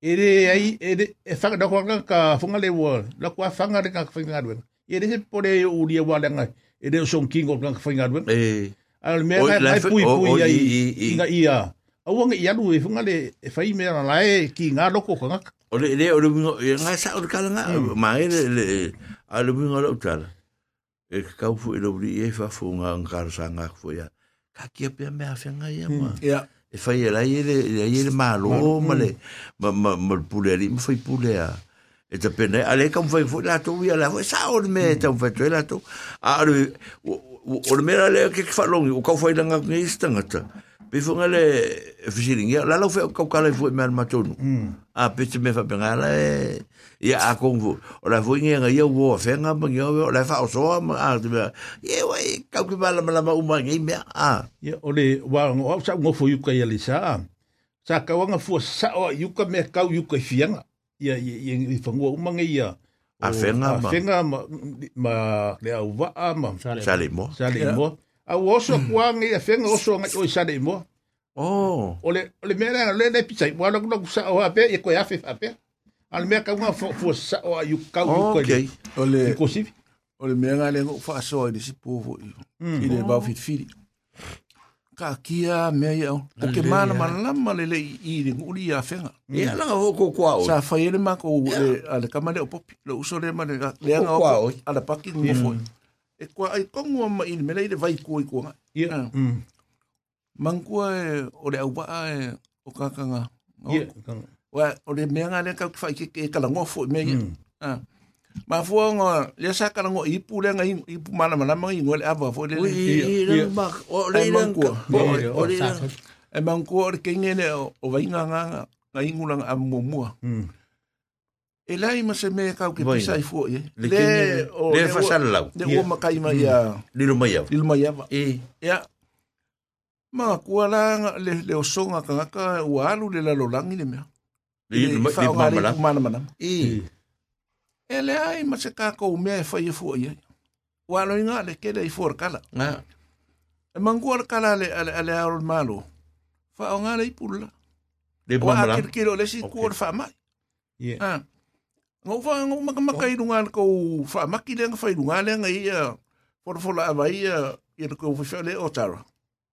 S1: E re ai, e re, e whanga da kwanga ka whanga le wa, la kua whanga re ka whainga ruenga. E re se pole e u ria wale ngai. E re o song king o ka whainga ruenga.
S2: e
S1: A le me
S2: la
S1: ai pui pui ai, inga ia. Auanga i alu e whanga le, e whai me ana lai ki ngā loko ka ngaka.
S2: o le le o le wingo e nga sa o le kala nga ma e le le a le wingo lo tala e ka fu e lo ri e fa fu nga ngkar sa nga fu ya ka ki pe me a fenga ya ma
S3: ya
S2: e fa ye la ye le ye le ma lo ma le ma ma ma pule ri ma fa pule a e te pene ale ka fa fu la to ya la fa sa o le me te fa to la to a le o le me la le ke fa longi o ka fa la nga ngi stangata pe fu nga le fisiring ya la la fa ka ka le fu me ma tonu a pe te me fa penga la e ia a kong fu o la fu ngi nga ia wo fenga ma ngi o la fa o so ma a te me ye wai ka ki bala ma la ma uma ngi me a
S1: Ia, o le wa o sa ngofo yuka ia le sa. Sa ka wanga fu sa o yuka me kau yuka i fianga. Ia, ia, ia, i whangua umanga ia.
S2: A whenga ma.
S1: a fenga ma fenga ma, ma le au va ma.
S4: Sale
S2: mo.
S3: sale
S1: mo. A oso mm. kwa ngi a fenga oso ngi o sale mo.
S2: Oh.
S1: Ole ole mera le le pizza wa lo lo sa o ape e ko ya fe ape al mera ka uma fo sa o yu ka
S2: u
S3: ko le
S1: ole
S3: ole le fa so de si fit ka kia me ia o. Ke mana mana lama le le i i ni nguri a whenga.
S2: E ala ngā hoko kua o.
S3: Sa whai ele mā kou e ale kamale o popi. Le uso le mā le anga
S2: hoko
S3: o. Ala paki ngā foi E kwa ai kongua ma i me le le vai ko i kua ngā.
S1: Ia.
S3: Mangua e o le au ba e o kākanga.
S1: Ia.
S3: O le mea nga le kau ki whai ke kalangofo me. Ia. ma fua nga le sa ka ngo ipu le nga ipu mana mana ma ngo le ava fo le
S1: le
S2: le ba o le le o le le
S3: e man ko ke ngene o vai nga nga nga ingula nga mu
S1: mu
S3: e la i se me ka ke pisa i fo ye
S2: le o le fa sal la
S3: le
S1: o
S3: ma kai ma ya
S2: le lo ma
S3: ya le ma ya
S2: e
S3: ya ma ko la le le o songa ka ka wa lu le la lo langi le me
S2: le
S3: ma mana mana
S2: e
S3: e le ai ma se u mea e whaia fua iai. O alo inga le kele i fuor kala.
S2: Nga.
S3: E mangua le kala le ale ale aro le malo. Fa o ngā le i pula.
S2: Le
S3: bua
S2: mara.
S3: O a le si kuor le wha mai.
S1: Ie.
S3: Ha. Ngau wha ngau maka maka i runga le kou wha maki le nga whai runga le anga i a fora fora i a le kou wha le o tara.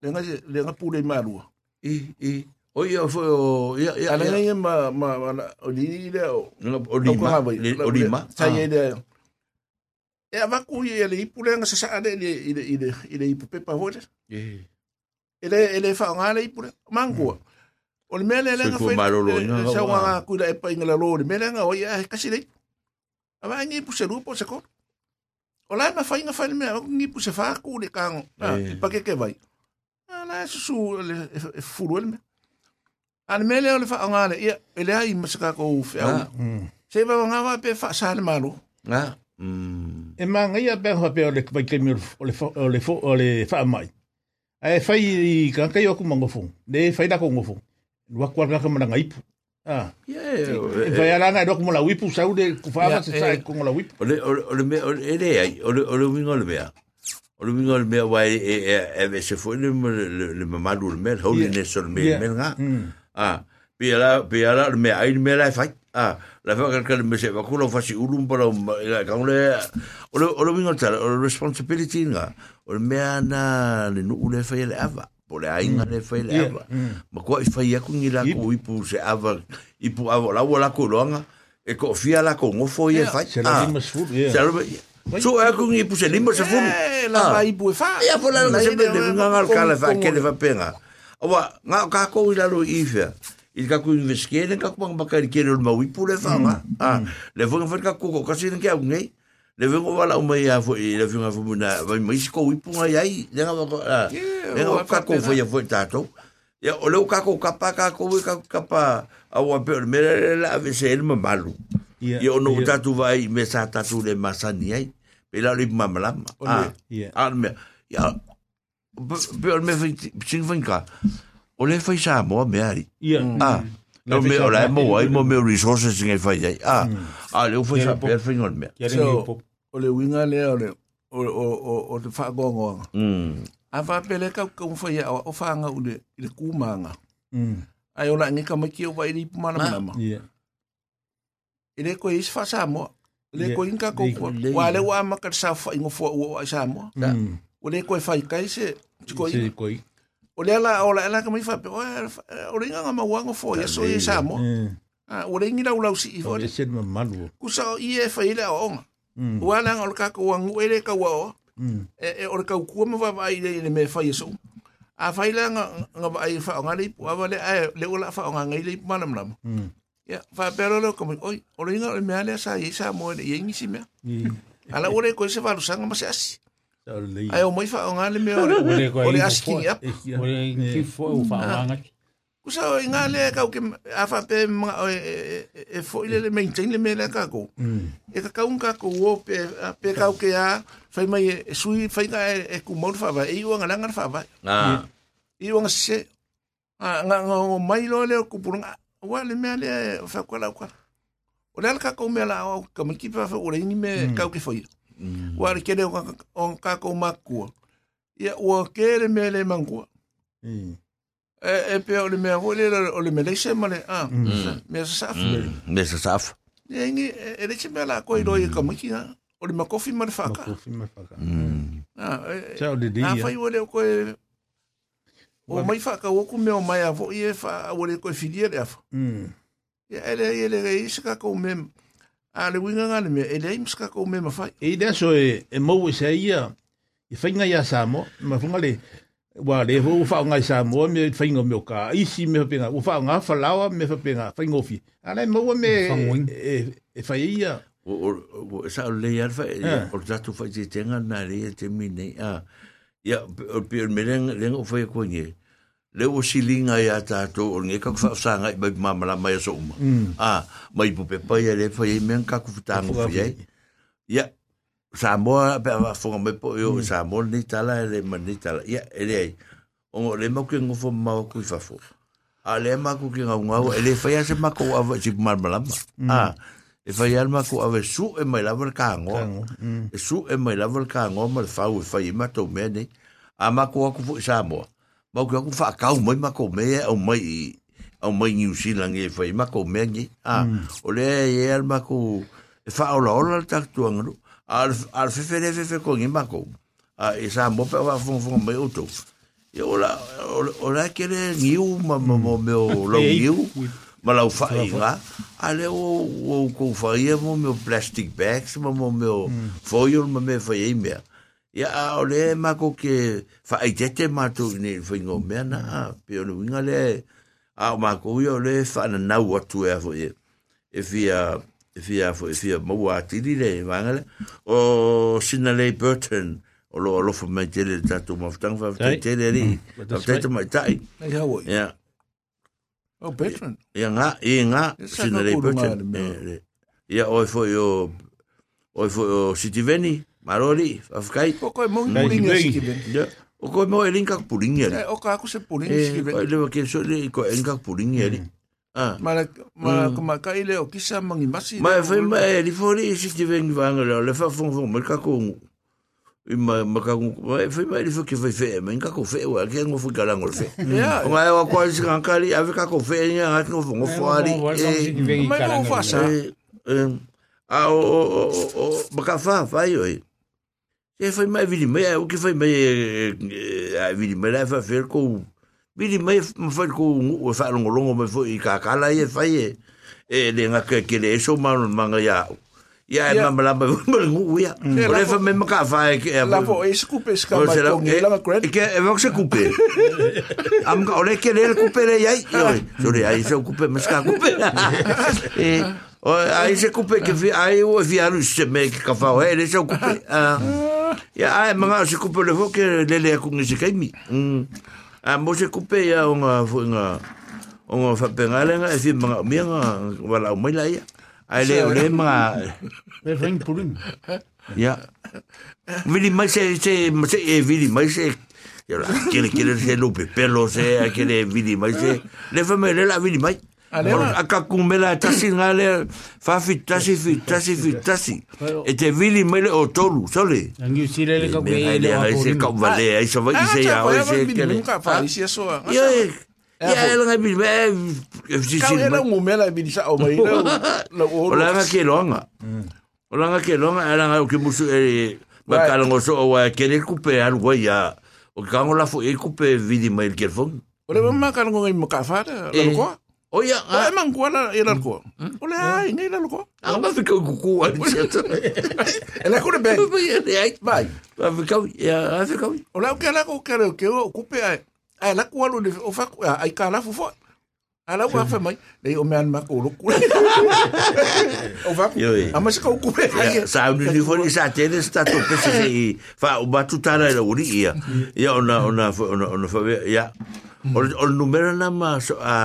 S3: Le nga pule i
S2: marua. I, i. O ia fo o ia ia.
S3: Ale nga i ma ma ma o li le o.
S2: O lima. Le- O lima.
S3: Sa ye le. E ava ku i le ipule nga sa sa le le i le i le ipu pepa vole.
S2: E.
S3: Ele ele fa nga le ipule. Mangua. O le mele le nga
S2: inga
S3: Sa
S2: wa.
S3: ku le pa inga lo le mele nga o ia kasi le. Ava ngi pu se rupo se ko. O la ma fa inga fa le me ngi pu se fa ku le kang.
S2: Eh.
S3: Pa ke ke vai. Ala su su le furu le me. Al mele o le fa nga le ia ele ai ma se ka ko fe au.
S2: Nga.
S1: Mm.
S3: Se va nga va pe fa sa le malo.
S2: Nga. Mm.
S1: E manga ia pe hoa pe o le kai kemi o le fo- o le o le wha mai. E whai i kankai o ku mangofong. Le whai dako ngofong. Lua kua kaka maranga ipu. Ah.
S2: Yeah.
S1: E whai alanga e doku mola wipu sau de ku whaama
S3: Ia,
S1: se
S3: e-
S1: sai ku mola wipu.
S2: O le o le- o le mea o le e le ai o le o le mea. Mea wai e e e e se foi le le le mamalu le mea holiness o le mea
S1: Ia.
S2: le mea nga.
S1: Mm.
S2: a pia la pia la me ai me la fai a la fa ka me se va kulo fa si ulum para eh, la ka ole ole ole vingo tal ole responsibility nga ole me ana le no ole fa le ava por le ainga le fa mm.
S1: le
S2: ava. Ma ko fa ya ku ni la ku ipu se ava ipu ava la wala ku longa e ko fia la ko ngofo ye
S1: se la ah. dimas
S2: fu ye So é com ipu se lima se
S3: fumo. La vai ipu eh, ah. e fa.
S2: Ya por la se de nganga al kala fa ke le fa penga. awa nga ka ko ila lo ife il ka ku investe den ka pa ka ni kere ma wi pour le fa ma. A le vo ngfer ka ku ko ka si ka ngai le vo wala o mai avo i le vo avo na vai mai si ko wi ai. Le nga ko a le nga ka ko vo ya to ya o le ka ko ka pa ka ko ka ka pa a wa me le la ve se el ma malu
S1: ya
S2: o no
S1: ta
S2: tu vai me sa tatu le masani sa ai. Pe la
S1: le
S2: ma ma ya Pe me sing van ka. O le fai sa mo me ari.
S1: Ia.
S2: Ah. No me o la mo ai mo me resources ngai fai ai. Ah. Ah, le fai sa per fai ngol me.
S3: So-. O le winga le o le o o o o te fa gongo.
S2: Mm.
S3: A va pele ka ka fa ya o fa nga u le le kumanga.
S1: Mm.
S3: Ai o la ni ka ma ki o vai pu mana mana.
S1: Ia.
S3: I le ko is fa sa mo. Le ko inka ko ko. Wa le wa ma ka sa fa ingo fo o sa mo. o le koe whaikai se tiko
S1: i. Se
S3: O le ala, o le ala kamai whape, o le eh, nganga mauango fo, ia so i sa. O
S1: eh.
S3: ah, le ngira ulau si i fo.
S1: O le sen mamalu.
S3: Kusa o i e whaile a onga.
S1: Mm.
S3: Ua nanga e o le kako wangu e le kaua o. O le kaukua ma wawai le le me whai e so. A whaile nga nga wai e whaonga le ipu, awa le ae le ola whaonga ngai le ipu manamnam.
S1: Mm.
S3: Ia, whapero leo kamai, oi, o le inga o le mea lea sa i sa mo le i ingisi
S1: mea.
S3: Ala ore koe se valusanga ma se asi. Ai o mai fa nga le me o le
S4: Ole ko
S3: o le
S4: ai
S3: asi ki ya.
S1: Ia.
S4: O le ki fo o fa wanga.
S3: ku sa o nga le ka o ke a fa pe ma o e e fo ile le maintain le me le ka ko
S1: Mm.
S3: e ka kaun ka ko o pe a- pe ka o ke a fai mai e sui fai ka e e ku mo fa va e o nga langa fa va
S2: Ah.
S3: i wanga se a nga nga o mai lo le ku purunga wa le me le fa ko la kwa o le ka ko me la o ka me ki fa o le ni me ka ke foi wa Mm. Wa kere o ka ko makua. Ia o kere me le mangua.
S1: Mm.
S3: E, e pe o le mea o le o le mele se male a. Me sa saf.
S2: Me sa saf. Mm.
S3: E ngi e le se me la ko i roi e mm. kamiki na. Ah, o le makofi male faka. Makofi
S1: male faka. Mm. mm.
S3: Ah, e,
S1: Ciao
S3: de
S1: dia.
S3: Na fai o le ko e o mai faka o ku me o mai avo i e fa o le ko filia le afa.
S1: Mm.
S3: Ia ele ele e se ka ko mem. Mm. ale winga ngale me ele ims ka ko me mafai
S1: e da so e, e mo we sai ya e fainga ya samo ma funga le wa le ho fa nga sa mo me fainga me ka i si me pinga u fa nga fa lawa me fa pinga fainga fi ale mo we me e e fa ia.
S2: O o sa le ya fa o za tu fa ji tenga na le te mine a ya o pe me le le o fa ko ni le o silinga ya ta to o nge ka fa sa ngai ba ma mala mai so uma a mai pu pe pa ya le fa ye men ka ku ta ngo fa ye ya sa mo pe va fo me po yo sa mo ni tala le man ni tala ai o le mo ke ngo fo ma ku fa fo a le ma ku ki nga nga ele fa ya se ma ko ava si ma mala a e fai alma ko ave su e mai lava ka ngo e su e mai lava ka ngo ma le fau e fai ma to me ne a ma ko ku fu sa mo ma ko ku fa ka mai ma ko me o mai o mai New Zealand e fai ma ko me ni a o le e alma ko e fa o la o la ta tu ngru al al fe fe fe fe ko ni ma ko a e sa mo pe va fon fon mai to e o la o la ke le niu ma mo me o lo niu ma lau whai ngā. A le o, o kou whai e mo meo plastic bags, ma mo meo foil ma me whai e mea. Ia a o le ma ko ke whai tete mātou ni whai ngō mea na pe o winga le a o ma ko ia o le whana nau atu e a fo e. E fia e fia fo e fia mau a tiri le wangale. O Sinalei Burton o lo alofa mai tele tatu mawhtanga whawhtai
S1: Right.
S2: tele ri.
S1: that's
S2: Whawhtai mai tai. Ia.
S3: O veteran.
S2: Ia ngā, i ngā,
S3: E saka
S2: sina Burton.
S3: le.
S2: E, re. Ia oi foi o, oi foi o City Veni, Marori, Afkai.
S3: Ko koe mongi
S1: Nei,
S3: puringa
S1: nei.
S3: siki ven.
S2: Ia, o koe mo e linka puringi
S3: E,
S2: ali.
S3: o ka aku se puringa
S2: E,
S3: siki
S2: oi
S3: ven.
S2: lewa ke so le, ko e linka puringi ali. Ah.
S3: Ma le, ma le, ko ma ka ile o kisa mangi masi.
S2: Ma e fai ma e li fori e City Veni vanga leo, le fa fong fong, ma ka ko i ma ma ka ko ma e fai ma e li fo ke fai fe, ma inka ko fe wa ke ngo fu kala ngol fe. O e wa kwa si kankari, ave ka ko fe ni nga ngo fo ngo fo ali. E,
S3: Mai ko fasa.
S2: Eh, eh, a o o o o ma ka fa fa oi e Foi, a vida e meia, o que foi meia, a vida e meia vai fazer com vida e meia foi com o farongo longo, mas foi e lá e foi e lenga que aquele, isso é, mano manga ya. E
S3: Ia.
S2: ma la ma ma ngu ya o le fa me ma ka fa e ke
S3: La po e
S2: O
S3: mai
S2: se la-
S3: kongi
S2: e-
S3: langa cred.
S2: e ke e vok se coupe am ka ole ke le coupe le ai oi so le ai se coupe mas ka coupe e o ai se ke vi ai o vi alu se me ke ka fa o ele se coupe ah. Ya ai manga se coupe le vok le le ku ngi se kai mi a mo se coupe ya o nga fo nga o nga fa pengale nga e fi manga mi nga wala o mai la ia Ai le o le ma.
S4: E whain purim.
S2: Ia. Vili mai se, se, se, e vili mai se, la, lupe pelo se, a vili mai se, le le la vili mai. A ka le tasi fi le o tolu, sole.
S4: Angi le ka
S2: e le. Ai se vale, ai vai i se ia, ai se.
S3: Ai se vale,
S2: ai se. Ai se vale. Mai si
S3: Ka
S2: si
S3: era un mela bi sa o mai. La o
S2: o la nga ke longa o la nga ke longa era nga o ke musu e ba
S3: Right.
S2: kala ngo so o wa ke le kupe al wa ya o ka ngo la fo e kupe vidi mai ke fon
S3: O le mama ka ngai mo ka fa la
S2: Eh.
S3: ko.
S2: o ya
S3: O e man ko la e la ko. O le ai ngai la ko.
S2: a ba fi ku ku wa ni se to
S3: E la ko le ben.
S2: ba ya ai
S3: Vai.
S2: ba fi ka ya a fi ka
S3: O la ke la ko ke le ke o kupe ai. Ai la ko lu o fa ai ka la fo. Ala wa fa mai. Le o man ma ko ku. O
S2: eh.
S3: Ama se ko ai.
S2: sa ni ni fo ni sa te ne sta to pe se fa o ba tu tara la uri ia ya ona ona ona ona fa ya o o numero na ma a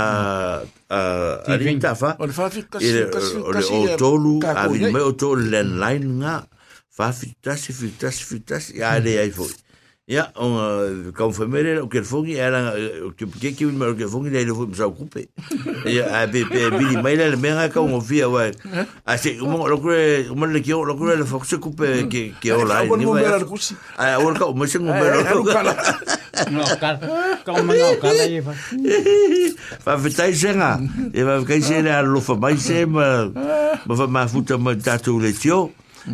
S2: a a
S4: Tiving.
S2: ta fa
S3: O fa fi kasi kasi
S2: o tolu a vi
S3: me
S2: o tolu le line nga fa fitasi fitasi fitasi ya le ai foi
S5: Ia, onga kaufamere, o kere ik era o que pike que wini maro que fongi, leile fui msau kupe. Ia, a pe pe bini maila ik mea ka ungo fia. A se, umonga lokure, umonga ki o, lokure le fokse kupe ki ki o ik Ai, umonga mbera kusi. Ai, umonga ka umese ngumbera. Ai, umonga.
S2: No, kala. Ka umonga o kala i ik Fa
S5: fitai senga. Ia, fa fitai senga, mai se ma, ma tatu le tio.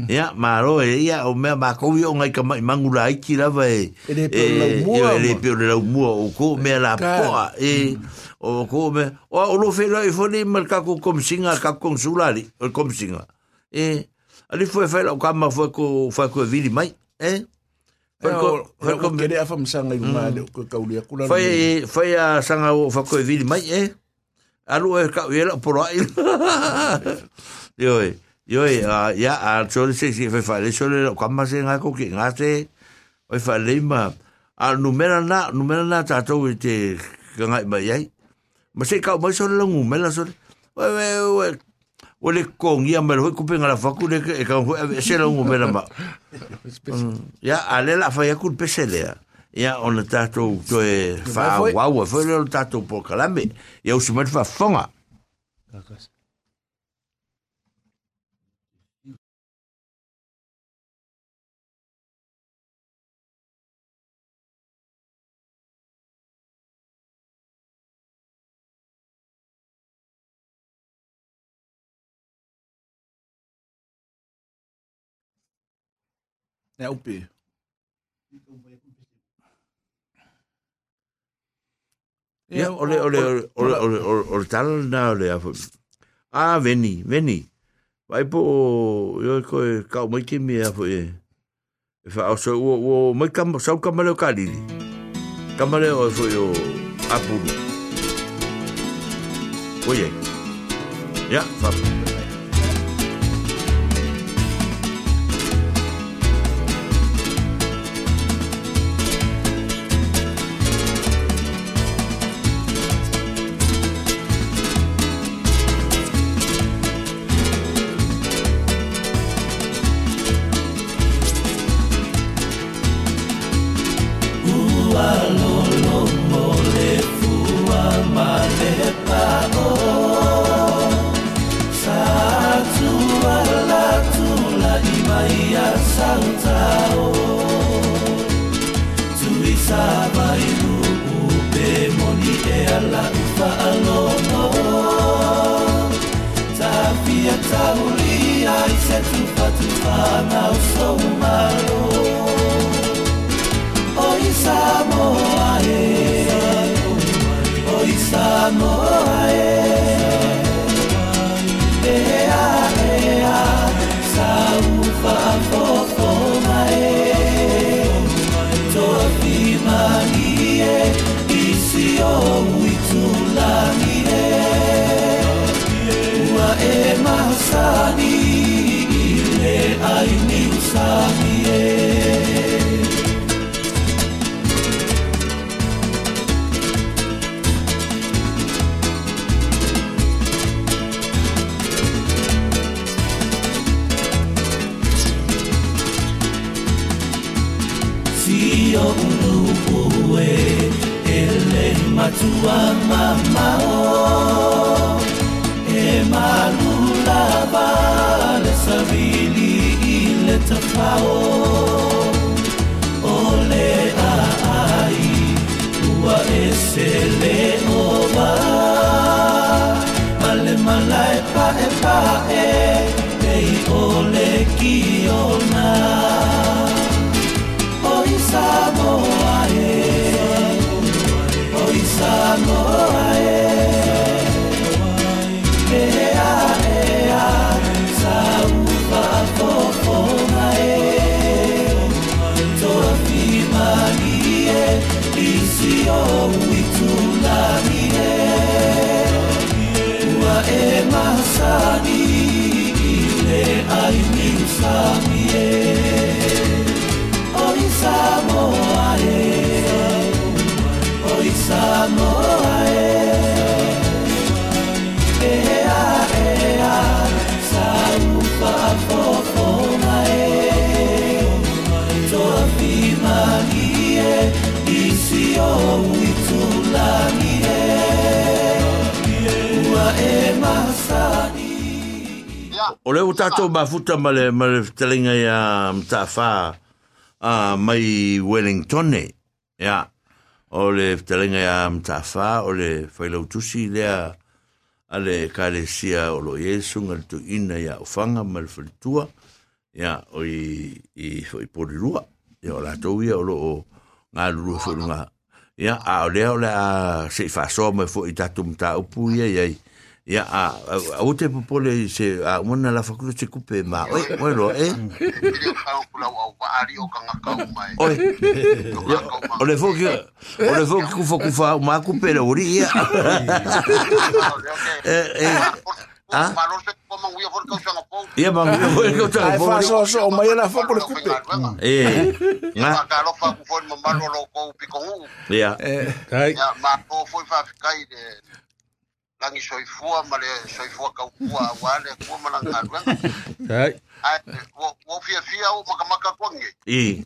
S5: Ya, maro e ia o mea ma kou o ngai ka mai mangula ai ki lava e
S3: le peo
S5: le lau mua o ko mea la poa e o ko me o o lo fe la e foni mal ka ko kom singa ka kom sulali o kom singa e ali foi fe la o ka ma foi ko foi ko vili mai e foi ko foi ko
S3: Ke rea whamsanga i runga le o ka kaulia kula.
S5: foi foi a sanga o foi ko vili mai e alu e ka e la por ai yo e yo e a ya a so se se fe fa le so le ka ma se nga ko ki nga se. O fa le ma a numera na numera na ta to te nga ma yai ma se ka ma so le ngu me la so we we we o le kong ia me ho ku pe nga la fa ku le e ka se le ngu me la ma. Ya a le la fa ya ku pe se le ya on le tato to e fa wa wa foi le tato po kalame ya o se me fa fonga
S3: Ne upe.
S5: Ya, ole ole ole ole ole ole ole tal na ole a Ah, veni, veni. Vai po yo ko ka mai ki mi a e. E fa so o o mai kam sa kam le ka li. Kam le o fo yo apuru. Oye. Ya, fa.
S2: O tātou mafuta ma le, ma le telinga ia mtawha uh, mai Wellington e. Ia. O le telinga ia mtawha o le whailau tusi lea a le kare sia o lo Yesu ngal tu ina ia o fanga ma le whalitua. Ia o i, i, i porirua. Ia o la tau ia o lo o ngā lulu whurunga. Ia a o lea o le a se i whasoa mai fo i tatu mta upu ia ia ya a a ute popole se a mona la facultad se cupe ma oi bueno eh? Oi. O le foki o le foki ku foku fa ma cupe la uri ya. Eh eh ah Ia
S3: bang, ia bang, ia bang, ia bang, ia bang,
S2: ia bang, ia
S1: bang,
S6: ia ma ia foi fa bang, de langi soifua ma le soifua kaukua auā
S1: le
S6: akua ma lagaluega ua fiafia o makamaka kuage
S2: i.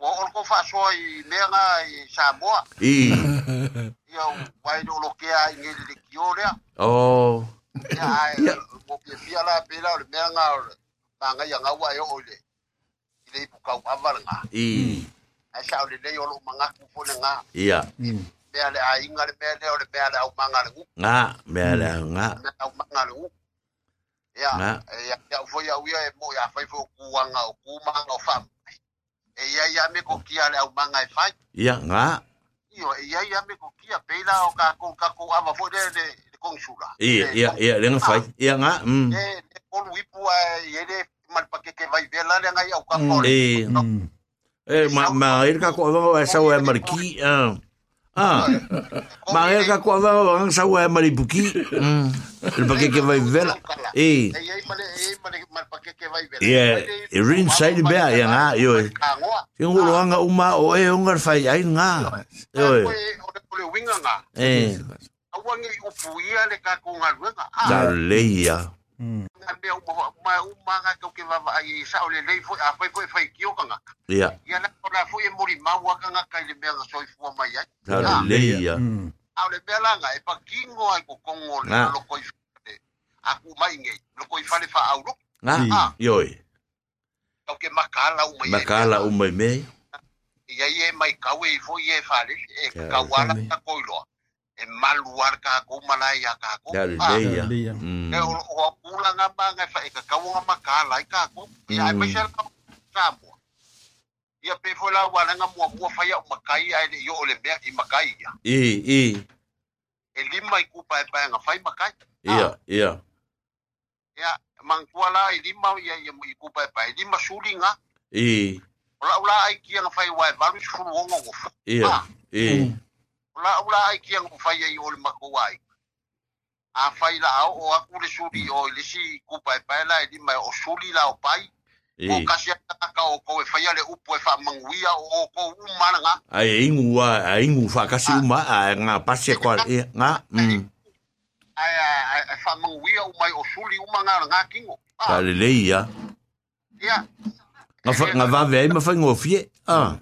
S6: Ua o loko fa'asoa i mea ga i samoa.
S2: I.
S6: Ia uai le o lokea i lea
S2: o.
S6: Ia ua fiafia la pela o le mea ga magai agaua e o'o i le i le ipukau ava
S2: le
S6: gā i. Ae sa lelei o lo'o magaku fo gā
S2: ia.
S6: Mea le ai inga le mea le o le mea le au manga le ngu.
S2: Nga, mea le nga.
S6: Mea au manga le ngu. Ia,
S2: Nga.
S6: ia, ia foi au ia e mo ia fai fo kuanga o kumanga o fam. E ia ia me ko kia le au manga e fai.
S2: Ia nga.
S6: Io, e ia ia me ko kia peila o ka ko ka ko ava fo de de de konsula.
S2: Ia, ia, ia, le nga fai. Ia nga. Mm.
S6: E de kolu ipu e ye de mal pa ke ke vai vela le ngai au ka ko.
S2: Eh. Eh, ma ma ir ka ko va sa wa marki. Ah. Ah. Ma ir ka ko va va sa wa maribuki. Mm. El pa que que vai vela. Eh.
S6: E ia male e male mal pa ke ke vai vela.
S2: E rin sai bea ia nga, yo. Yung ulo anga uma o e ungar fai ai nga. Yo.
S6: O le le winga nga.
S2: Eh.
S6: Awangi upu ia le ka ko ngaruanga.
S2: Da leia.
S6: Nga mea uma uma uma nga ko ke va ai sa o le lei foi a foi foi foi kio kanga
S2: Ia.
S6: ia na ko na foi e mori mau ka nga kai le mea nga soi fu mai ai
S2: Da leia.
S6: a le mea la nga e pa kingo ai ko kongo le lo ko a ku mai ngai lo ko fa le fa au lo
S2: Nga. Yo.
S6: ko ke makala u mai
S2: Makala umai me.
S6: ia ia mai ka we foi e fa le e
S2: Ka-
S6: ka wala ka ko lo e maluar ka ko malai ya ka ko Ah.
S2: Mm.
S6: e o o pula nga ba nga fa e ka ka nga makala i ka ko ia
S2: Mm.
S6: mai sel ka sa mo ia pe foi la wala nga mo mo fa ia o makai ai le yo le mea i makai ia
S2: I, i.
S6: e lima i kupa e pa nga fai makai
S2: Ia, ia.
S6: ia mangkuala i lima ia ia i kupa e pa i lima suli nga
S2: I.
S6: ola ola ai kia nga fai wai valu sulu ongo ngo
S2: Ia.
S6: Ah.
S2: I.
S6: ola ola ai kia nga fai ai o le mako ai a fai la au o aku le suli o le si kupa e pa la i lima o suli la o pai o kasi ka o ko e fai le upu e fa manguia o ko umana nga
S2: Ai ingu wa, ai ingu fa kasi uma a nga pase kwa nga. Mm.
S6: ai ai fa manguia o mai o suli umanga nga kingo ah
S2: leia.
S6: ia
S2: Nga fa nga va ve ma ngofie. Ah.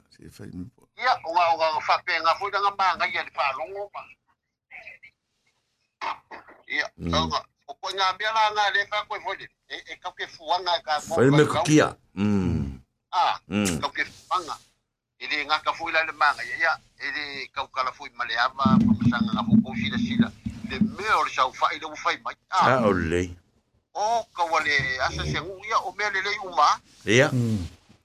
S6: ia oga oga fa pe nga fo nga ba ia di pa. Longo ia
S2: oga
S6: o ko nga be la nga le pa ko fo e e ka ke fuanga ka fo
S2: fa me kia. Mm.
S6: Ah ka ke fu nga e di nga ka fo la le ma nga ia e di ka ka la fo ma le ama pa sa nga sila ko si la si la de me or sa fa i le. fo mai ah
S2: o lei.
S6: o ka wale asa se ngu ia o me le le u
S2: ia.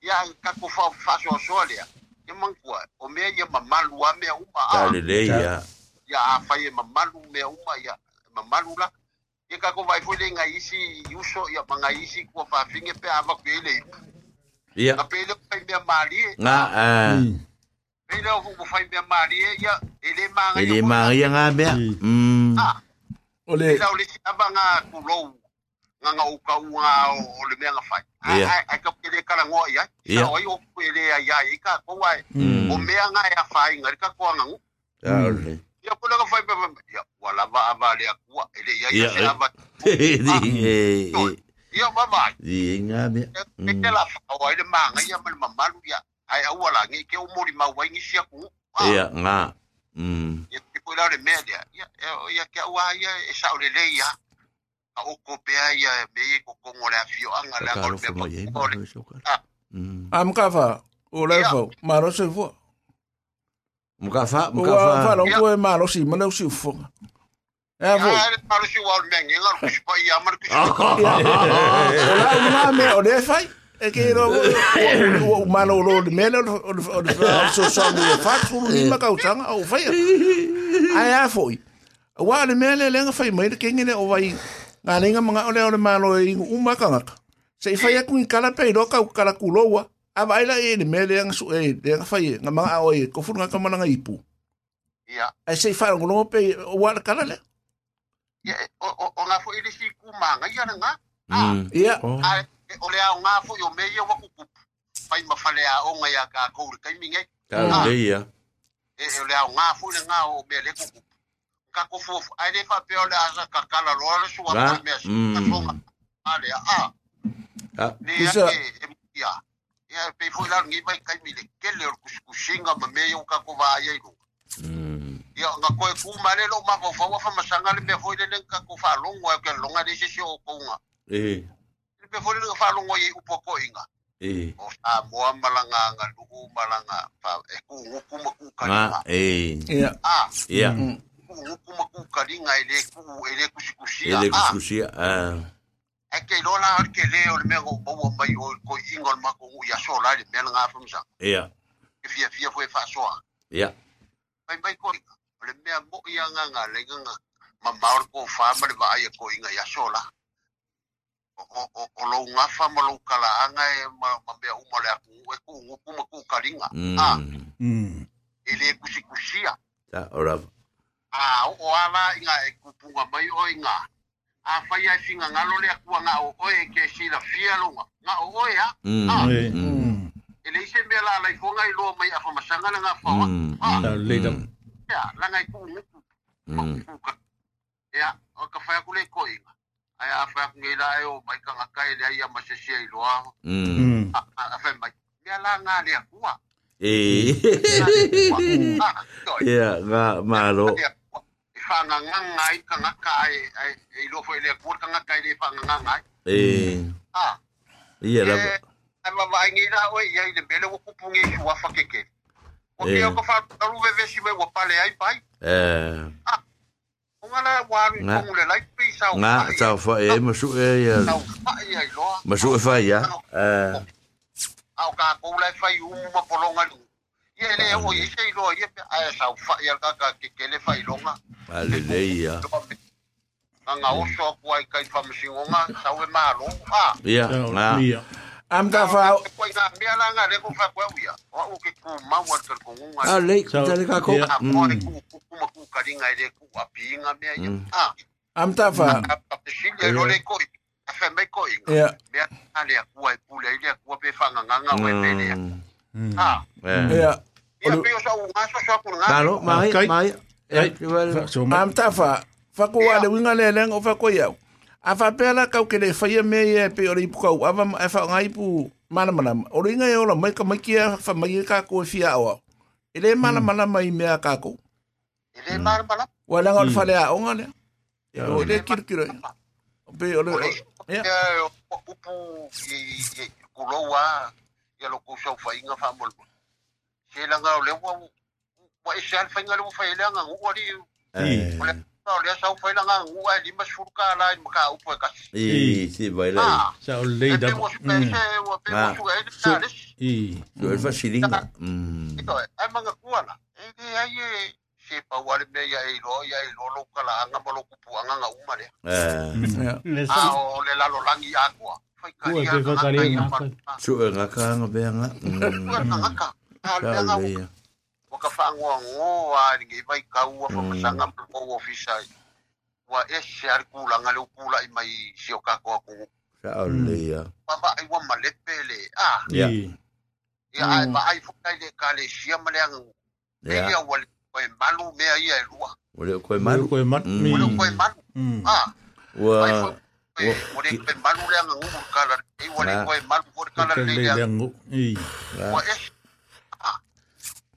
S6: Ia ka ko fa fa so ia le e mangkua o me ia mamalu a me uma
S2: Da
S6: ah
S2: leia.
S6: ia a fai e mamalu me uma ia mamalu la ia ka ko vai foi le ngai isi uso ia manga isi ko fa finge pe ava ko ele
S2: Ia.
S6: a pe le fai me mali
S2: Nga ah.
S6: pe le ko fai me mali ia ele manga
S2: Ele ma ia nga bea. Mm.
S6: ah
S3: Ole,
S6: Ila ole si abanga kulou nga nga uka unga o le mea nga fai. Ai ka pere kala ngoa i
S2: ai.
S6: Ia. Oi o pere a i ka Ika
S2: kou.
S6: O mea nga e fai nga rika kua ngangu.
S2: Ia ole.
S6: Ia kua nga fai pere. Ia kua lava a vale a kua. Ele
S2: i
S6: ai se
S2: lava.
S6: Ia. mama. mamai.
S2: Ia nga mea.
S6: Ia ke la fau ai le maa nga ia ma le mamalu ia. Ai au ala ngi ke umori maua ingi si a kuu.
S2: Ia nga.
S6: Ia kua lau le mea dea. Ia ke au ai e saurelei ia. Ia. O ko pe ia me ko ko ngore afio anga la
S2: alo
S6: pe ko
S2: ma so ka.
S3: Am ka fa. O le fa. Ma ro se fo.
S2: Mo ka fa, mo ka
S3: fa
S2: fa.
S3: lo ko e ma ro si ma le si fo. E fo.
S6: Ele fala si wal men ngal ku si pa ia mar ku si
S3: O la una me o le fai. E ke ro o ma lo lo me lo o so so mo fa su ni ma ka usanga o fai. Ai a foi. Wa le me le le fai mai ke ngene o vai. ngā ringa mga ole ole mālo e ringu umaka ngaka. Se i whaia kui kala pei roka u kala kuloa, a waila e ni me leanga su e leanga whaie, ngā mga ao e kofuru ngaka mananga ipu.
S6: Ia.
S3: Yeah. E se i whaia ngono pei o wala kala le?
S6: Ia, yeah, o, ngā fo ili si ku mā nga.
S3: ana
S2: ngā.
S6: Ia. Ia. Ole au ngā fo i o meia waku kupu. Pai mawhale a o ngai ka kā kouri kai mingai.
S2: Ka ule ia.
S6: Ole au ngā fo i le ngā o mele kukupu. Ka ko fo ai le fa pe o le asa ka kala lo le su wa
S2: Nga,
S6: me
S2: mm.
S6: ka so ale a
S2: Ah.
S6: le ia
S3: Isa-
S6: ia ia pe fo la ngi mai kai mi le ke le ku ku singa ma me yo ka ko va ia ro
S2: Mm.
S6: ia nga ko ku ma le lo ma fa wa fa masanga le me fo le le ka ko fa lo ngwa ke lo nga le se se o ko nga
S2: Eh.
S6: le me fo le fa lo ngwa i upo ko inga
S2: Eh.
S6: o sa moa malanga nga lugu malanga fa e ku nguku ma ku
S2: Nga,
S6: kalinga
S2: eh.
S3: Ia.
S6: a
S2: Ia.
S6: Ku nguku ma ku kalinga ele ku ele ku sikusia
S2: Ele
S6: a
S2: kuskusia. Ah.
S6: e ke lola ar ke le o le me go bo mai o ko ingol ma ko ya so la le me nga fa msa
S2: Ia.
S6: ke fia fia foi fa so
S2: Ia.
S6: mai mai ko le me mo ia nga nga le nga ma maor ko fa ma le va ai ko inga ya so la o o o lo nga fa ma lo kala anga e ma ma be u ma le ku e ku nguku ma ku kalinga a
S2: Mm.
S1: Mm.
S6: ele kusikusia
S2: Ta ora.
S6: A o ala inga e kupunga mai o inga a fai ai singa ngalo le akua nga o oe ke sila fia lunga nga o oe ha
S2: Mm.
S6: Ah.
S1: Eh,
S2: Mm.
S1: mm.
S6: ele ise me la la ifonga i loa mai a famasanga na nga fawa
S2: Mm.
S6: ah
S1: le
S6: ya la ngai ku nguku
S2: Mm.
S6: makuka ya o ka fai akule ko inga ai a fai akule la e o mai ka nga kai le ai a masese i loa
S2: Mm.
S1: Mm.
S6: a a fai mai me la nga le akua
S2: Eh.
S6: ah
S2: nga malo.
S6: i whanga nganga i ka ngaka ai ai i lo foi le akua ka ngaka i le whanga nganga ai
S2: Eh.
S6: ah
S2: Ia la.
S6: Ai ma vai ngi na oi ia le mele wo kupungi i wa fa keke. O ke o ka ve vesi me wa pale ai pai.
S2: Eh.
S6: O ngala wa ru
S2: Nga.
S6: ko le lai pi sa.
S2: Nga sa fa e masu e ia.
S6: Sa fa ia i loa.
S2: Masu e fa ia. Eh.
S6: Au ka ko lai fai u ma polonga lu. Ia le o i se i loa ia pe ai sa fa ia ka ka ke ke le fai longa.
S2: Ale le ia.
S6: Nga o so ku ai kai fa msingonga sa we ma lo. Ah.
S2: Ia,
S1: Ta
S2: nga.
S1: ia.
S3: Am ka fa
S6: Ko ina me ala nga le ko fa ko ia. O ke ku ma wa ka ko ngunga.
S2: Ale,
S1: Sa-
S2: tale ka ko.
S1: ia.
S6: Ah, mo
S2: Mm.
S6: ku ku ku ma ku ka ringa ile ku apinga me ia.
S2: Mm.
S6: Ah.
S3: am ta fa
S6: Apesile lo le koi. Afe me koi.
S3: ia
S6: Be ale akua e pule ile akua pe fanga nganga we pele.
S2: Mm.
S1: Mm.
S6: Ah.
S2: Eh.
S3: ia
S6: Ia pe o sa u ngaso sa ku nga.
S2: Malo, mai, mai. Eh,
S3: am ta fa fa ko wa le winga le leng o fa ko ia a fa pela ka ke le fa ia me ia pe o ri pu ka ava e fa ngai pu mana mana o ringa e o la mai ka mai kia fa mai ka ko fia o ele mana mana mai me ka ko
S6: Ile mar mala.
S3: wala ngol fa le a o ngale o le kir kir pe o le
S6: o upu i kuloa. Ia lo ku sa fa inga fa mol. le langa le wa wa e shan fa ngalo fa le langa wa
S2: ri
S6: e o le sa fa langa wa e lima surka la eu maka u po ka
S2: e si vai
S6: la
S1: sa le da
S6: mo se o pe mo su e ta
S1: le e
S2: so el facilinga ah. mm.
S6: E manga kuala e ai se pa wale me ya e lo ya e lo lo kala anga mo lo kupu anga nga uma le.
S2: Eh
S3: mm.
S4: ah,
S6: a o le la lo langi aqua
S4: Ua te whakaria
S2: ngaka. Tua ngaka anga bea nga.
S6: Tua
S2: ngaka.
S6: Nga ka. A le
S2: Ka
S6: nga
S2: le ia.
S6: o ka fa ngo ngo a ngi vai ka ua fa masanga mo ofisa. Wa e se ar kula nga le kula i mai si o ka ko ku.
S2: Ka le ia.
S6: Pa ba ai wa malepe le. Ah,
S2: Ia.
S1: I.
S6: ia ai ba ai fu kai le ka le sia male ang.
S2: Ia.
S6: Ia wale ko e malu me ai e lua.
S2: Ole koe
S1: Malu
S2: malu.
S1: ko e mat.
S2: Mm.
S1: Mi.
S6: Wale ko e malu.
S1: Mm.
S6: Ah. Eh, ore koe malu lea nga ngungu kala, e
S2: Nga.
S6: koe malu kala
S1: Ka le
S6: lea,
S1: da ngu. I.
S6: wa es,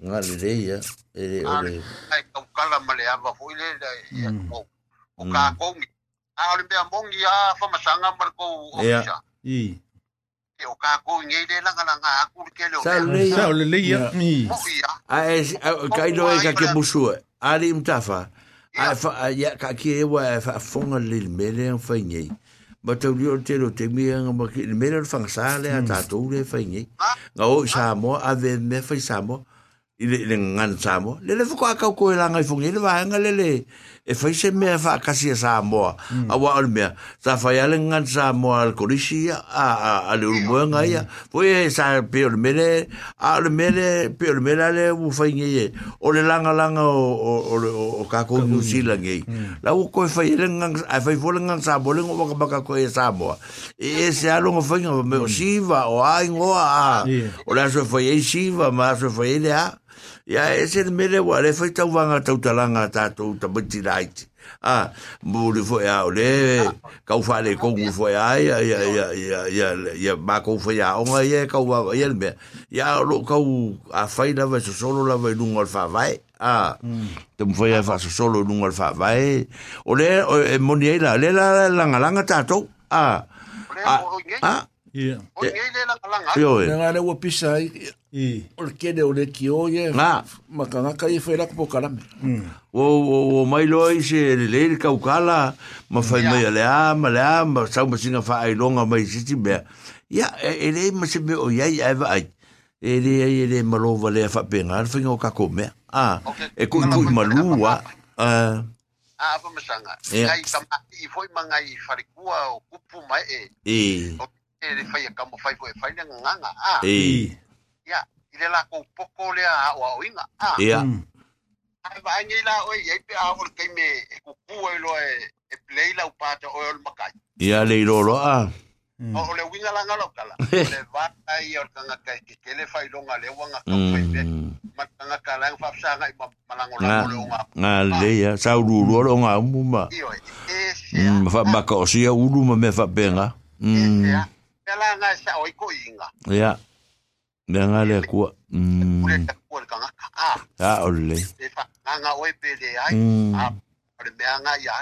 S2: Nga le le ia. Ele, ole.
S6: ai kau kala ma le ava fo ile le,
S1: Mm.
S6: o, o ka kongi, A ole mea mongi a whamasanga mara ko
S2: Ia.
S6: ofisa.
S1: I.
S6: E o ka ko ngei le langa langa a kuri ke leo.
S2: Sa le
S1: Sa o le leia. I.
S6: Mo ia.
S2: a e kai no e ka ke musu ali mtafa a fa a ya ka ke e wa fa fonga le mele fa ngi ma te rio te ro te mi nga ma ki mele fa sa le a ta tu le fa ngi nga o sa mo a ve me fa sa mo i le le ngan sa mo. Le le fa ka ko la ngai fongi le va nga le le e fa se me fa ka si sa mo. A wa al me sa fa ya le ngan sa mo al korisi a a a le mo nga ya po e sa pe le mele a le mele pe le mele le u fa ngi e o le langa langa o o o ka ko New Zealand ngi la u ko fa le ngan a fa fo le ngan sa mo le ngo ka ka ko e sa mo. E e se a lo ngo fa ngi me o siva o ai ngo a o la so fa e siva ma so fa e le a ya ese le mele wa le fa tau vanga tau talanga ta tau ta bati right ah mo le fo ya o le ka u fa le ko u fo ya ya ya ya ya ya ya ma ko fo ya o nga ye ka u va ya me ya lo ka u a fa ina va so solo la va lungo fa vai ah te mo fo ya fa so solo lungo fa vai o le e mo ni la le la langa langa ta tau ah Ah
S6: o
S2: ah
S1: Ia.
S6: O ngei le langa langa.
S2: yo e
S3: Nga le ua pisa i
S1: I.
S3: o le kene o le ki o ye.
S2: Ah.
S3: Makangaka i whaila ko pokarame.
S2: o o o mai loi se le le ka ukala ma fai mai le a ma le a ma sa ma singa fa ai longa mai si ti me ya e e le ma se me o ya ya va ai e le e le ma lo va le fa penga fa ngo ka ko me a e ku ku ma lu wa a
S6: A apa masanga.
S2: Ia.
S6: Ngai tama i foi mangai farikua o kupu mai e.
S2: e
S6: O e le fai a kamo fai foi fai le nganga. A.
S2: e
S6: Ia. I le la ko poko le a o a inga. A.
S2: ya
S6: Ai ba ngai la o ye pe a o kai me e kupu e lo e e play la upata o o makai.
S2: ya le lo lo a
S6: O o le winga langa lo kala. O le va ai o kanga kai ke ke le fai longa le wanga ka fai pe.
S2: mm
S6: Ma kanga kala nga fa sa ngai ma malango
S2: nga
S6: la o le nga.
S2: nga le ya sa ru ru lo nga mu ma
S6: Io e se
S2: mm fa ma ko si ya ulu ma me fa penga mm
S6: Ya. la nga sa oi ko inga
S2: ya le nga le ku mm
S6: le ta ku ka nga
S2: oleh.
S6: Ah, ole nga oi pe ai ole me nga ya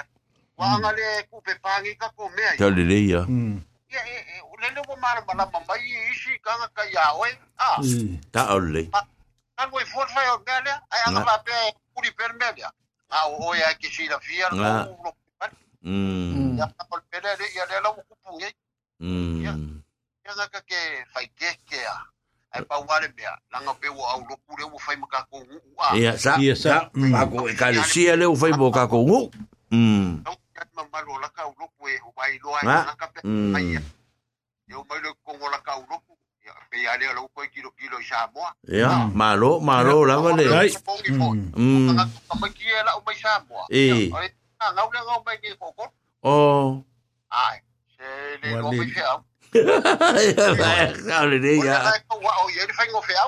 S6: wa nga le ku pe pangi ka ko me ai
S2: ta le ya, ya
S6: ya e e le le bala i isi ka nga ka ya oi
S1: a
S2: ta ole
S6: ka ko for fa o ga le ai nga pe ku di per me ya a o ya ki. Ya, kalau nga ka ke fai ke ke a. Ai pa wale mea. Langa pe wo au lo kure wo fai maka ko ngu. Ah,
S2: Ia sa.
S1: Ia sa. Mm.
S2: Ako e ka le le o fai bo ka ko ngu. Mm.
S6: Au kat mamalo la ka ulo kue o vai lo ai
S2: Nga.
S6: na ka pe.
S2: Mm.
S6: Ai. Eu mai lo kongo la ka ulo ku. Ya pe ya le lo ko kilo kilo sa mo.
S2: Ia, malo, malo la vale.
S1: Ai.
S6: Mm.
S2: Mm.
S6: Nga ka mai ki la o mai sa mo.
S2: Eh.
S6: Ai. Nga ule nga o mai ki ko ko.
S2: Oh.
S6: Ai. Se le lo
S1: Wale.
S6: mai fe
S2: le le ia.
S6: le wa.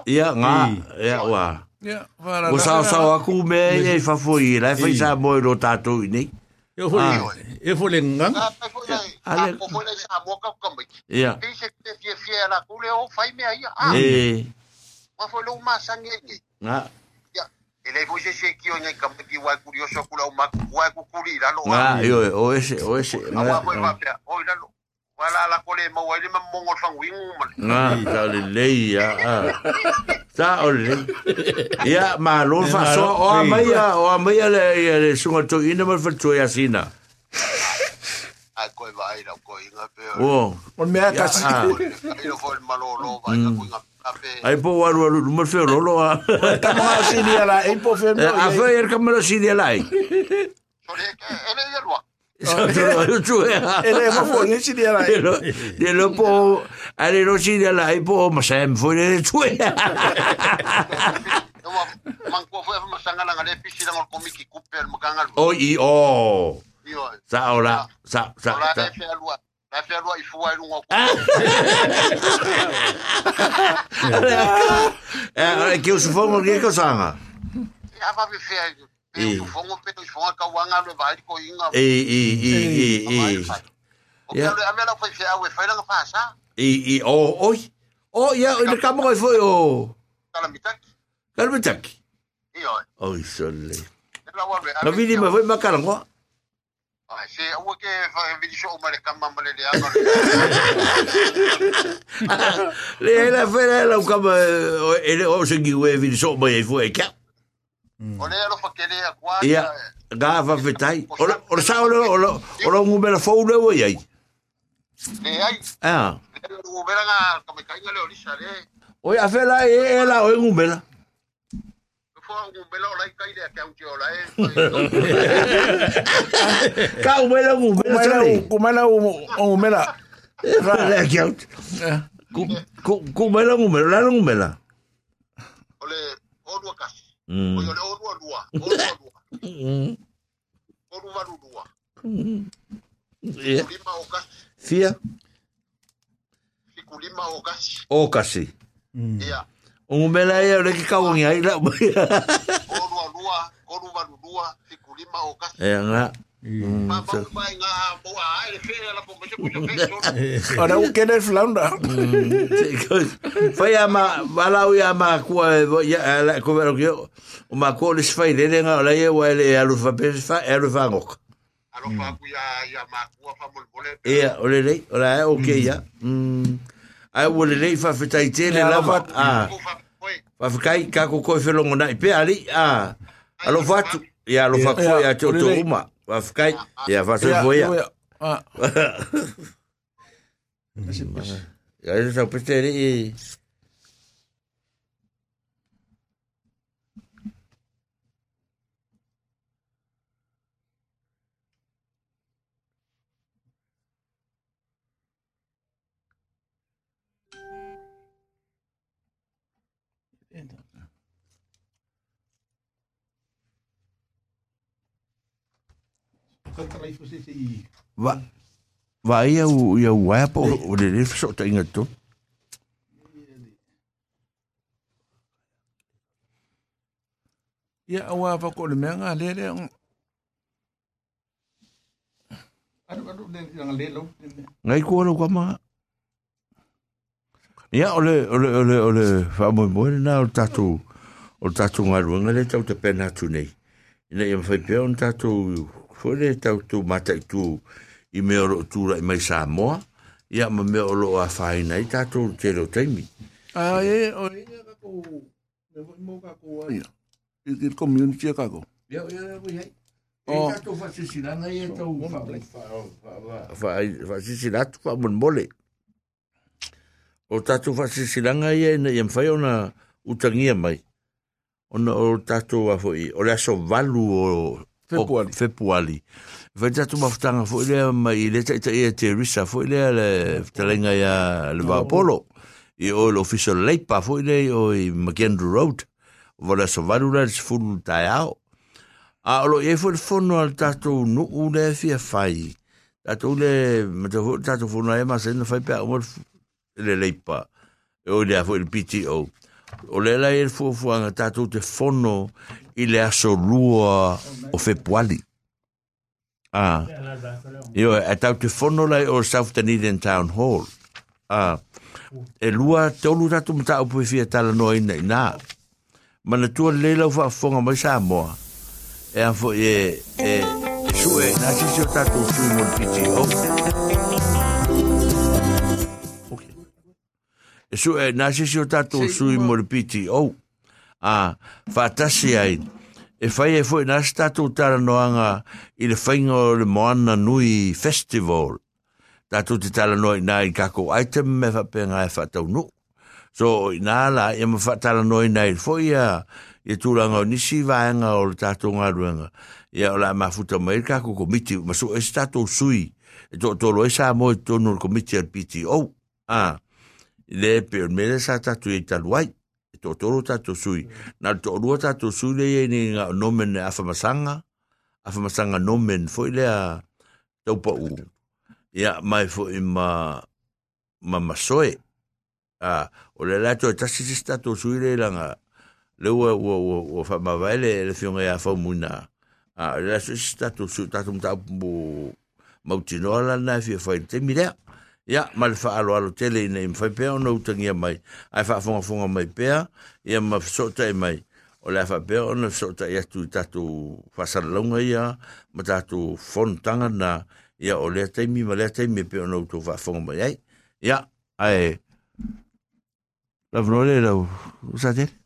S2: Ia nga,
S1: I.
S2: ia wa.
S3: Ya, whala.
S2: O sa sa aku me e fa foi, la fai sa mo lo tato ni.
S1: E fo
S2: Ah.
S1: e fo le ngang.
S6: Fo le.
S2: Ale-
S6: Ko fo le sa mo ka mai.
S2: Ia.
S6: Pe se te fie fie la ku le o fai me ai. Ah.
S2: E
S6: Ma fo lo ma sange ni.
S2: nga,
S6: Ele foi se se ki o ngai kam ki wa kurioso kula o mak wa ku kuri la lo.
S2: nga yo o ese, o ese.
S6: Awa ko
S2: Nga,
S6: va pe. O la lo. wala la kole mo wali ma mo ngol fang wing mo
S2: na sa le le ya sa o le ya ma lo fa so o ma ya o ma ya le ya le sunga to ina ma fa to ya sina.
S6: A ko va ira ko inga pe
S2: o
S3: o me
S2: ka
S6: si ina fo ma lo lo va ina ko
S2: Ai po waru waru numa fe rolo a.
S3: Ta ma sini ala, ai po fe
S2: no. A fe er kamara sini
S6: ala. Sole, ele ia
S2: Satorua E
S3: le mo fongi si dia lai.
S2: Le lo po ale lo si dia lai po ma sem fo le
S6: tue. Man ko fo ma sanga la le pisi la ko miki kuper mo kanga.
S2: O i o. Sa ora sa sa. Ora
S6: le fe alua. La fe
S2: alua que os fomos que sanga.
S6: Ya va me fe.
S2: e
S6: o
S2: oi o ia o le kamo ai foi o
S6: kalamitaki
S2: kalamitaki
S6: io
S2: oi sole.
S6: No vidi ma foi. Le.
S2: O
S6: lea lo pakele a kuana.
S2: Ia, gā whawhetai. O le sao leo, o leo ngumera fau leo i ai.
S6: Le ai. Ea. Le ngumera ngā kamekainga leo lisa le.
S2: Oi, a whela e e la o e
S6: ngumera. Fua ngumera o lai kai lea kia
S2: uti o
S3: lai. Ka
S2: ngumera ngumera. Kumera ngumera. Ra lea kia uti. Kumera ngumera, la ngumera.
S6: O le, o.
S2: Mm.
S6: oyo ne olwoduwa olwoduwa
S2: oluba
S6: luluwa kulima okasi
S2: fia? Kulima okasi okasi ya
S6: ungumela ye ole kikawongi aila olwoduwa oluba luluwa kulima okasi
S2: ya nga
S3: Ora u kene flanda.
S2: Foi ama balau a ma ku ya la ku ver ku u ma ku le sfai le nga la ye wa le alu fa pe sfa er va ngok.
S6: Alu fa ku ya ya ma ku fa mol bole.
S2: Ya ole le ora e ok ya. Mm. Ai wo le le fa fa tai te le la
S6: va. Fa
S2: fa kai ka ku ko fe longona i pe ali. Ah. Alu fa ya alu fa ku ya to to uma. Afkai, ja, was het
S3: voor
S2: je? Ja, dat is een va va ia o ia wa po o le le so ta inga to
S3: ia awa fa ko le mea nga le le.
S1: Adu adu le yang le lo.
S2: ngai ko lo kama ia ole ole ole ole fa mo mo na o tatu o tatu nga ru nga le tau te pena tu nei ina ia fai pe on tatu fo le tau tu mata tu i me o tu ra mai sa mo ia ma me o lo a fai nei tatu te lo taimi
S3: Ah, e o e ka ko me vo mo ka ko ai. I ki community ka ko.
S2: ia ia ia
S3: Oh.
S2: E tatu fa si silanga ia tau fa fa fa fa si silatu fa mon mole o tatu fa si silanga ia ina ia fai ona utangia mai ona o tatu a foi o le aso valu o
S3: Februari.
S2: Februari. Vai tatu maftanga fo lea mai le taita ia te risa fo lea le talenga ia le Vapolo. I o le official leipa fo lea o i McAndrew Road. Vala sa varula le sifuru tai ao. A olo e fo le fono al tatu nuu le fia fai. Tatu le tatu fo na e masena fai pe a umar le leipa. O lea fo le PTO. O le la e fu fu te fono i le aso lua o fepuali. ah. Io e tau te fono lai o South Dunedin Town Hall. Ah. E lua te olu tatu mta upu fia tala noa ina ina mana tua leila ufa fonga mai sa moa. E a fo e e su e na si tatu su mon piti o. so su e na si o tato o sui mo le piti ou. A, fatasi ai. E fai e fwe na si tato tara noanga i le whainga o le moana nui festival. Tato te tala noa i nga i kako item me whapenga e whatau nu. So, i nga la, i ma whatala noa i nga i ia i tūranga o nisi vāenga o le tato ngā. Ia o la ma futa mai i kako komiti. Ma so, e si tato sui. E to tolo e mo e tono le komiti al piti ou. a Ah. Le pe mele sa tātou e taluai, e tō tōro tātou sui. Nā tō rua tātou sui le e ni ngā nomen e awhamasanga, awhamasanga nomen, fo i lea taupa u. Ia, mai fo i ma, ma masoe. a o le lato e tasi si tātou sui le langa, le ua ua ua ua fa ma vai le le fionga ya fa muna a le so sta tu sui ta tu ta bu mau tino la na fi fa te mirea ya mal fa alo alo tele ne fai pe no tangia mai. Ai fa fonga fonga mai pea ya ma so te mai.
S7: O le fa pe ona so ta ia tu tatu fasal longa ia, ma tatu fontanga na ia, o le te mi ma le te mi pe ona tu fa fonga mai. Ai, ia, ai la vnole la sa tele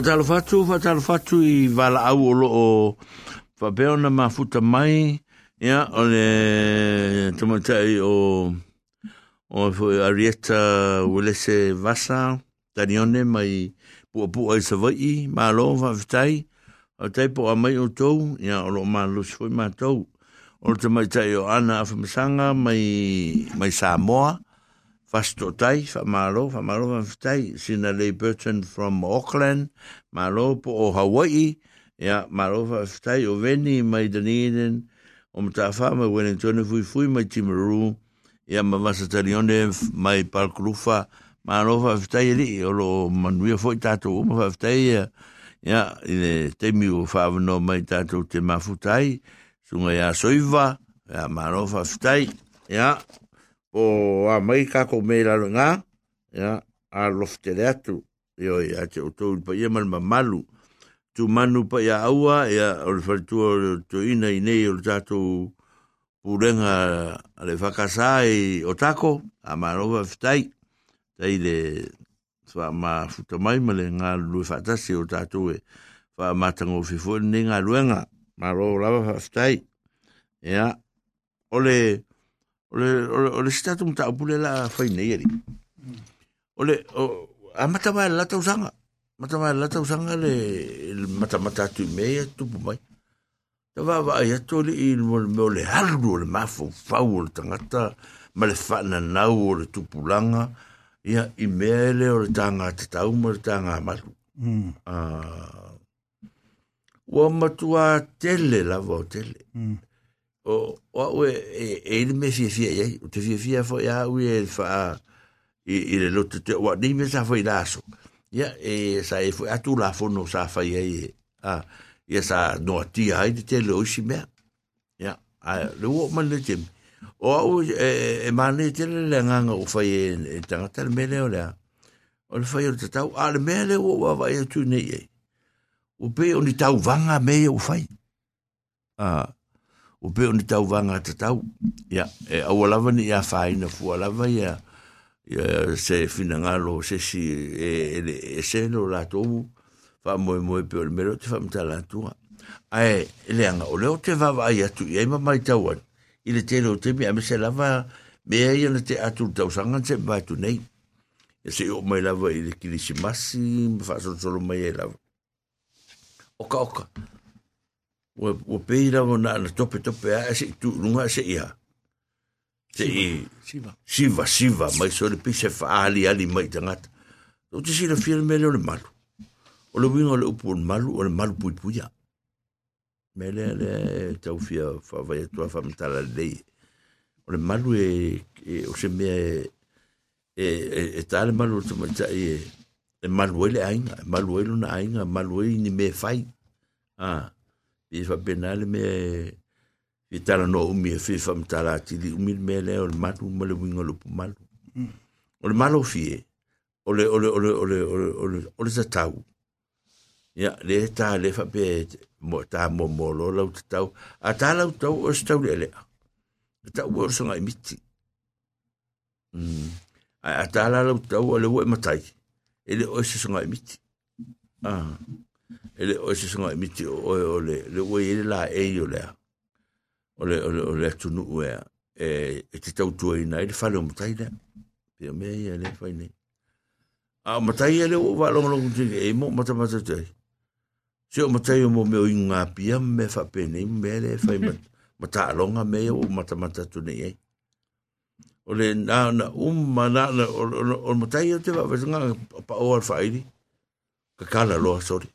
S7: Fatalo fatu, fatalo fatu i vala au o loo. Whapeo na mafuta mai, ia, o le tamatai o o Arieta Welese Vasa, tanione mai pua pua i savai, ma lo whawhitai, o tai po a mai o tou, ia, o lo ma lo foi ma tou, o tamatai o ana afamasanga mai, mai Samoa,
S2: fasto tai fa malo fa malo fa tai sina le Burton from Auckland malo po o Hawaii ya malo fa tai o veni mai daninen o mta fa ma Wellington fui fui mai Timaru ya ma masa talione mai Palkrufa malo fa tai li o lo manuia foi tato o fa tai ya ile temi o fa no mai tato te mafutai sunga ya soiva ya malo fa tai ya o a mai ka ko me la nga ya a lofte le atu. Yo ya te to pa ye mal mamalu. Tu manu pa ya aua ya o le fatu to ina ine o tato purenga ale fakasai o tako a marova ftai tai le fa ma futa mai male nga lu fatasi o tato e fa matango fifo ni nga luenga maro lava ftai ya ole ole ole ole statu mta pule la faina yeri ole o amata mai la tau sanga. Mata mai la tau sanga le mata mata tu me tu mai. Ta va va ya to le il mo le halu le mafo faul tangata ma le fana na o le tu pulanga ia i mele o le tanga te tau mo le tanga malu. Ah wa matua tele la vo tele o o e e le me fi fi ia o te fi fi fo ya we e fa i i le lotu te wa ni me sa fo i laso ya e sa e fo atu la fo no sa fa ye a ia sa no ti ai te lo si me ya a le o man le tem o e e mane te le nga nga o fa e tanga tal me le o la o le fa ye o te tau a le me le o wa va ye tu nei e o pe o ni tau vanga me o fa ah o pe o ni tau vanga te tau. Ia, e awa lava ni ia whaina fua lava ia, ia se fina se si e, e, se no la tou fa mo mo pe o mero te fa mta la tua. Ai, ele anga o leo te vava ia tu ia ima mai tau an. Ile te leo te mea me se lava me ia na te atu tau sangan se mai tu nei. E se o mai lava ile kilisi masi ma fa solo mai e lava. Oka, oka. O o peira o na tope tope a se tu lunga se ia. Se i
S3: Siva.
S2: siva siva mai so le pise fa ali ali mai tangata. O te sira fia me le malu. O le winga le upu le malu o le malu pui pui ya me le tau fia fa vai tua fa mtala le o le malu e, e o se me e e, e tale malu to mata e e malu ele ainga malu ele na ainga malu ele ni me fai ah i fa penale me i tala no umi e fi fa mtala ti di umi me le o le matu mo le wingo lupu malu o le malo fie o le o le o le o le o le o le o le tau. Ya le ta le fa pe mo ta mo mo lo lo tau. A ta lo tau o sta le le. Ta o so ngai miti. Mm a ta lo tau o le wo matai. Ele o so ngai miti. Ah ele o se songa miti o o le le o ele la e yo le o le o le o le tunu o e e te tau tu ina ele fale o mutai le pe me ia le fai nei. A mutai ele o va lo lo te e mo mata mata te se o mutai o mo me o inga pia me fa pe nei me le fai mata mata longa me o mata mata tu nei o le na na um mana na o mutai o te va va pa o al fai ka kala lo sorry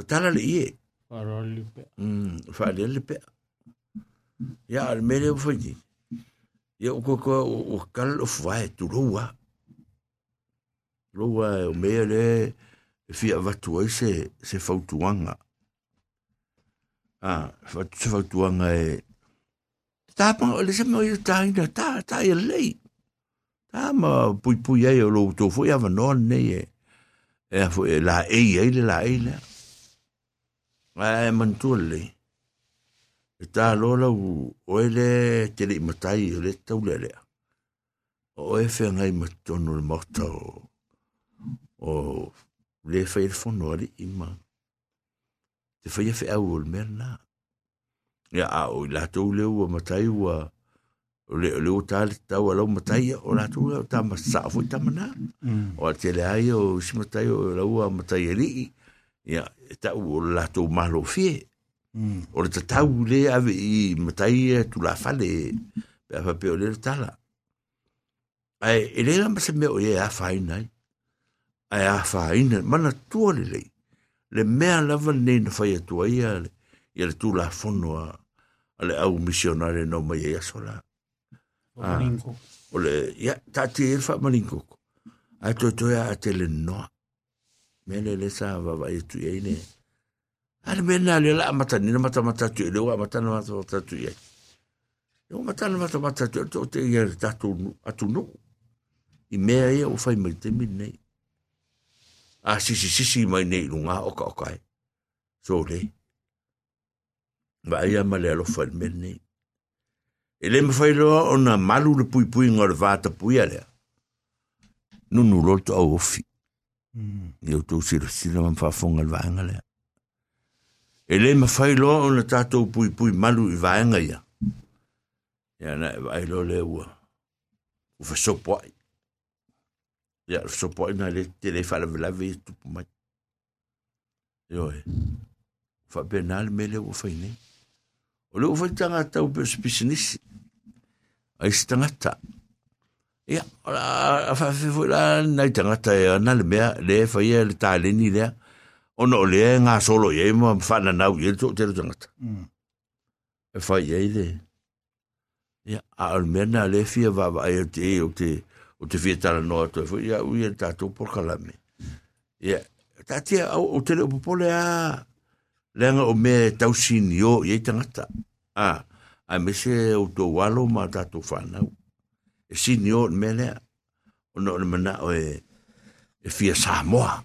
S2: Ta tala le ie.
S4: Paroli pe.
S2: Mm, fa le le pe. Ya al mele o foi. Ya o ko ko o kal o vai tu roa. Roa o mele fi va tu se se fautuanga. Ah, fa se fautuanga e ta pa o le se mo i ta ta ta e lei. Ta ma pui pui e o lo to foi ava non nei e. E foi la e e la e la. Ai man tulle e ta lola u o ele te li matai o le tau le lea o e fe ngai matonu le mata o o le fai le fono ali ima te fai e fe au o le mera na ia a o la tau le ua matai ua o le o le o tale tau alau matai o la tau le o ta masa fo ta mana o te le ai o si matai o la ua matai ali ia ta u la to malo fie. O le tau le ave i matai e tu la fale pe fa pe o le tala. Ai e le ma se me o e a faina ai ai a faina mana tua le le le mea lava nei na fai atua ia le ia le tula fono a le au misionare no mai ia sola o le ia ta e fa malinko ai to to a te le no me le sa va va tu ia ne ale me na le la mata ni mata mata tu le wa mata mata mata tu ia Yo mata mata mata tu to te ia ta tu atu no i mea ia o fai mai te min nei. A sisi sisi mai nei lunga o ka o kai so le. Va ia ma le alo fai men nei. E le ma fai loa o na malu le pui pui ngor vata pui ale nunu lolto au ofi Mm, Iau tō sira sira man whaafonga lwaanga lea. E le ma whai loa o na tātou pui pui malu i waenga ia. Ia na e wai loa lea ua. U whasopo ai. Ia whasopo ai na le te le whala vilawe i tupu mai. Iau e. Whapena le mele ua whai nei. O leo whai tanga tau pe spisinisi. Ai stangata. Ai ia a fa fe fu la na tangata e na le mea le fa ia le ta le ni le ono le nga solo ye mo fa na na u ye to te tangata e fa ye le ia a al mena le fia va e te o te o te fia tala noa fo ia u ia tatou por kalame ia tatia o te le popole a lenga o me tau sini o ia tangata a a me se o to walo ma tatou whanau e sini o me lea o no o mana o e e fia Samoa.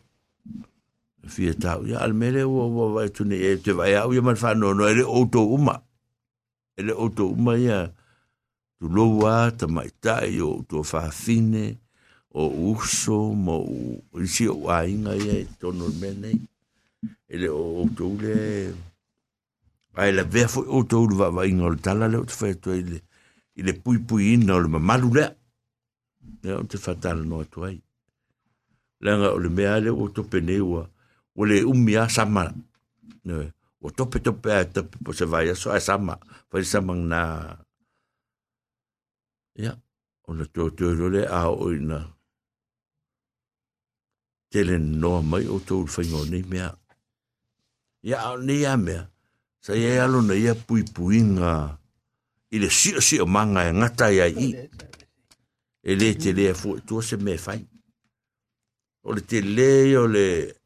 S2: E fia tau ia al mele o o vai tune e te vai au ia man whanau no ele o to uma. Ele o to uma ia tu loa ta mai tai o tu whaafine o uso mo o si o ainga ia e tono mene. Ele o tu le ai, la vea foi o tu va va inga tala le o te whaeto ile ele pui pui ina o le mamalu lea lea o te whatala no atu ai leaga o le mea le ua tope nei ua ua le umi a sama ua tope tope ae tope po se vai aso ae sama vai samang Ia, ona na tō tō a o ina. Tele noa mai o tō faigoa nei mea. Ia, nei a mea. Sa ia alo na ia puipuiga pui. I le sio sio manga e ngata ia i. E le te lea fu, tua se me fai. O le te le o le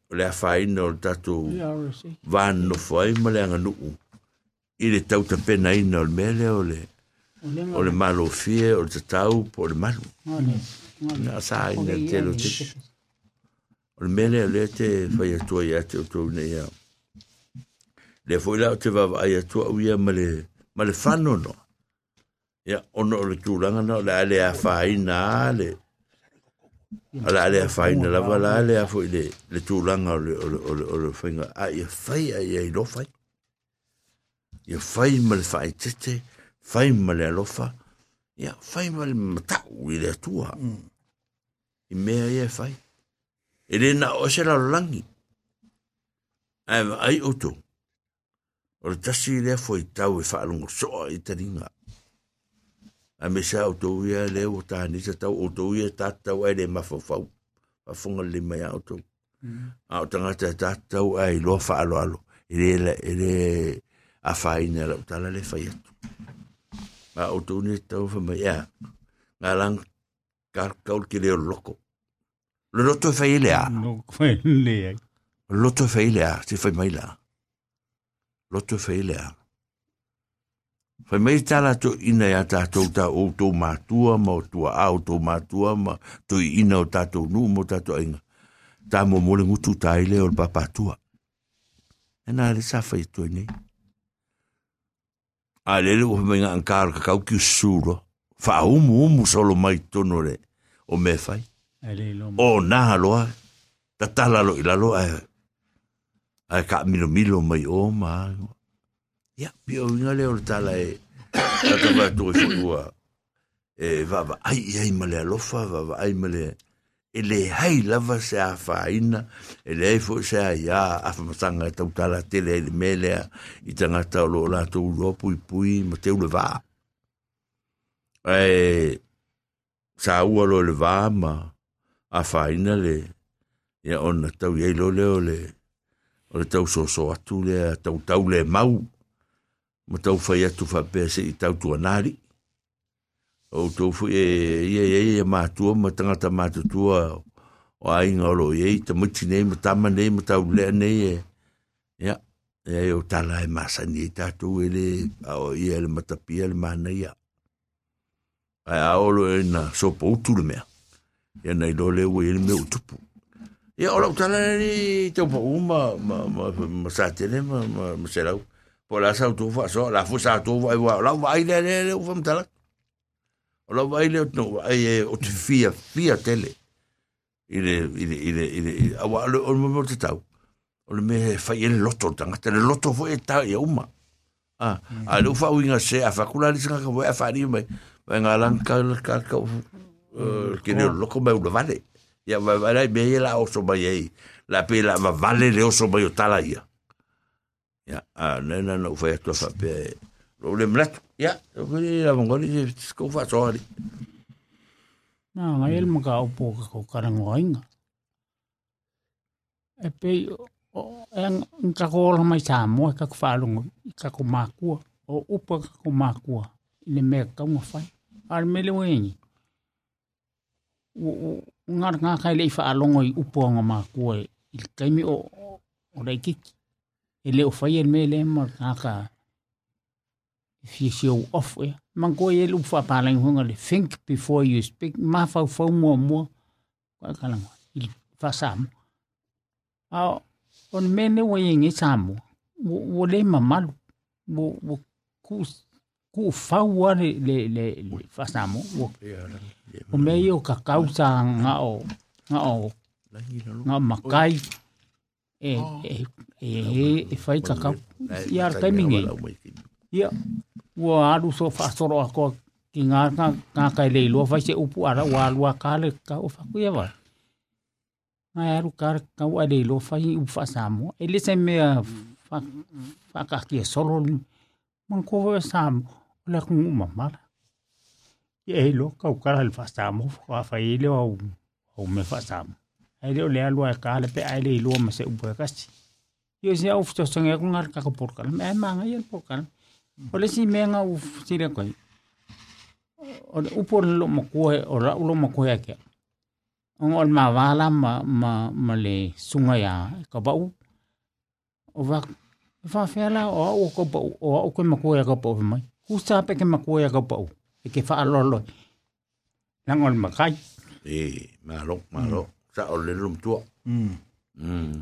S2: o le afaina o le tatou vāno whai ma le anganuu. I le tauta pena ina o le mele o le o le malo fie o le tatau po le malu. Na sa ina te lo te. O le mele le te fai atua ia te o tau nei ia le foi la o te vava ai atua u ia ma le ma le whano no ia ono o le tūlanga no le ale a whaina le ala ale a whaina lava la ale a foi le le tūlanga o le o le o le o le whainga a ia whai a ia i lo whai ia whai ma le whai tete fai ma le alofa ia fai ma le matau i le atua mm. i mea ia fai e le na o se langi ai ai oto o le tasi le foi tau e whaalungo soa i taringa a me sa o tau ia le o tānisa tau o tau ia tātau ai le mawhawhau a funga le mai au tau mm. a ah, o tangata tātau ai loa whaalo alo. Ele ele a whaina la utala le whai atu. Ah, a o tau ni tau whamai ia ngā lang kaul ki leo loko. Lo loto
S4: e whai ele a
S2: loto e whai ele a te whai mai la loto e whai ele a Fai mei tala to ina ya tātou ta o tō mātua ma o tua a o tō mātua ma to ina o tato nu mo tātou inga. Tā mō mōle ngutu tā ile o papa. E nā re safa i tō nei. A lele o hame ngā ankaro ka kau ki usuro. Fa umu umu solo mai tono re o me fai. O nā haloa. Ta tala lo ila lo ae. Ka milo milo mai o maa. Ia, pio nga le tala e tata ta va to e vava e ai ai male alofa vava ai male e le hai lava se a faina e le fo se a ia a fa matanga e tau tala tele e le melea i tanga tau lo la tau lo pui pui ma te ule vaa. e sa ua lo le vaa ma a whaina le ia ona tau iei lo leo le o le tau so so atu le tau tau le mau ma tau fai atu whapea se i tau tua nari. O tau fu e ia ia ia mātua ma tangata mātutua o ainga oro olo iei ta muti nei ma tama nei ma tau lea nei e ia e o tala e masani e tātou e le o ia le matapia le mana ia. Ai aolo e na sopa po le mea. Ia nei lo le we le meu tupu. Ia ola tala ni tau pa uma, ma ma ma sa tele ma ma ma se la po la sa tu fa so la fu sa tu vai wa la vai le le le fam tala la vai le no ai o te fia fia tele ile ile ile ile awa o mo te tau o le me fai ele loto tanga te le loto fo e ta e uma ah a lu fa winga se a fa kula le sanga ka a fa ni mai venga lan ka ka ka ke ne lo ko me lo vale ya vai vai me la o so mai ei la pe la vale le o so mai o tala ia ya a nena no fue esto fa pe lo le mlet ya lo que la mongoli se ko fa so
S4: na ngai el maka o po ka ko karangoinga e pe o en ka ko la mai sa mo ka ko fa lungo ka ko makua o upa ka ko makua le me ka mo fa al me le wengi o ngar nga kai le fa alongo i upo nga ma ko i kaimi o o dai ki e leo fai e me le ma kaka. Fi si o off e man ko e lu fa pa lang hunga le think before you speak. Ma fa fa mo mo ka ka lang il fa sam a on me ne wo yin e sam wo le ma mal wo wo ku ku fa wa le le le fa sam wo o me yo ka kausa nga o nga o nga makai. e e e e fai ka kau ia kai mingi ia wo aru so fa soro ko ki nga nga nga kai le lo fai se upu ara wa lu ka le ka o fa ku ia va nga aru ka ka wa le lo fai u fa samo e le se me fa fa ka ki solo man ko samo le ku mamala e lo ka ukara le fa fa ile o o me fasamo ai le le alua ka le pe ai le ilua ma se upo e kasi. Io si au fito songa ku ngar ka ko porka me ma nga yel porka o le si me nga u si ko o le upo lo mo ko o ra lo mo ko ya ke. Ol ma wala ma ma ma le sunga ya ka ba u o va fa fela o o ko o o ko mo ko ya ka po mai. Ku sa pe ke mo ko ya ka po e ke whaalolo. Nang on makai.
S2: e malo malo sa o le lum tua
S1: Mm.
S2: mm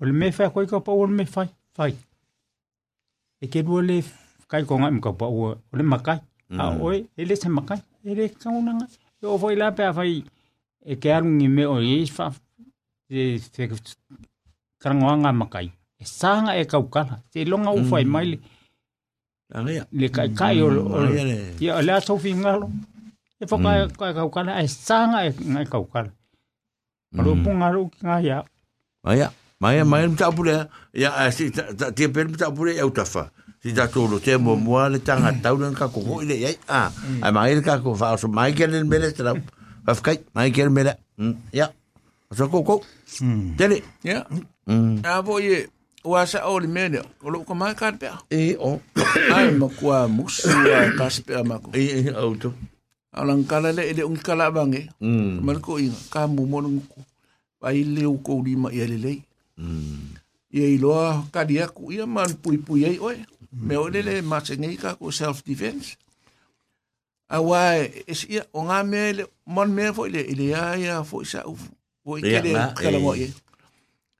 S4: O le me whai koe ka pa o le me whai. Whai. E ke rua le kai ko ngai mka pa o le makai. A oe, e le se makai. E le kaunanga. E o whai la pe whai. E ke arungi me o e wha. E te karangoanga makai. E sanga e kaukala. Te longa u whai mai le.
S2: Angea.
S4: Le kai kai o
S2: le.
S4: Ia le ato fi ngalo. E mm. kai kaukala. E sanga e ngai kaukala. Aro ponga ro ki ngā ia.
S2: Maia, maia, maia mta apure. Ia, si, ta, pere mta apure ia utafa. Si ta tōro te mua mua le tanga tau nan ka koko ile iai. Ah, ai maia le ka koko whaoso. Mai kia nere mele tera. Wafkai, mai kia nere mele. Ia. Asa koko.
S3: Tere.
S2: Ia.
S3: a po ye, Ua sa o li mele, O lo ka mai kāre pia.
S2: E o.
S3: Ai makua musu a kāse pia mako. Ia,
S2: au tō.
S3: Alang kala le ele un kala bange.
S2: Mm.
S3: Mal ko inga ka mu mo ko. Pai le ko di ma ye le.
S2: Mm.
S3: Ye i loa ka dia ku ia man pui pui ai oi. Me o le ma se ngai ka ko self defense. A wa e si ia o nga me le mon me fo le ile ya ya fo sa u. Fo i
S2: Ia,
S3: kele
S2: nga,
S3: kala mo ye.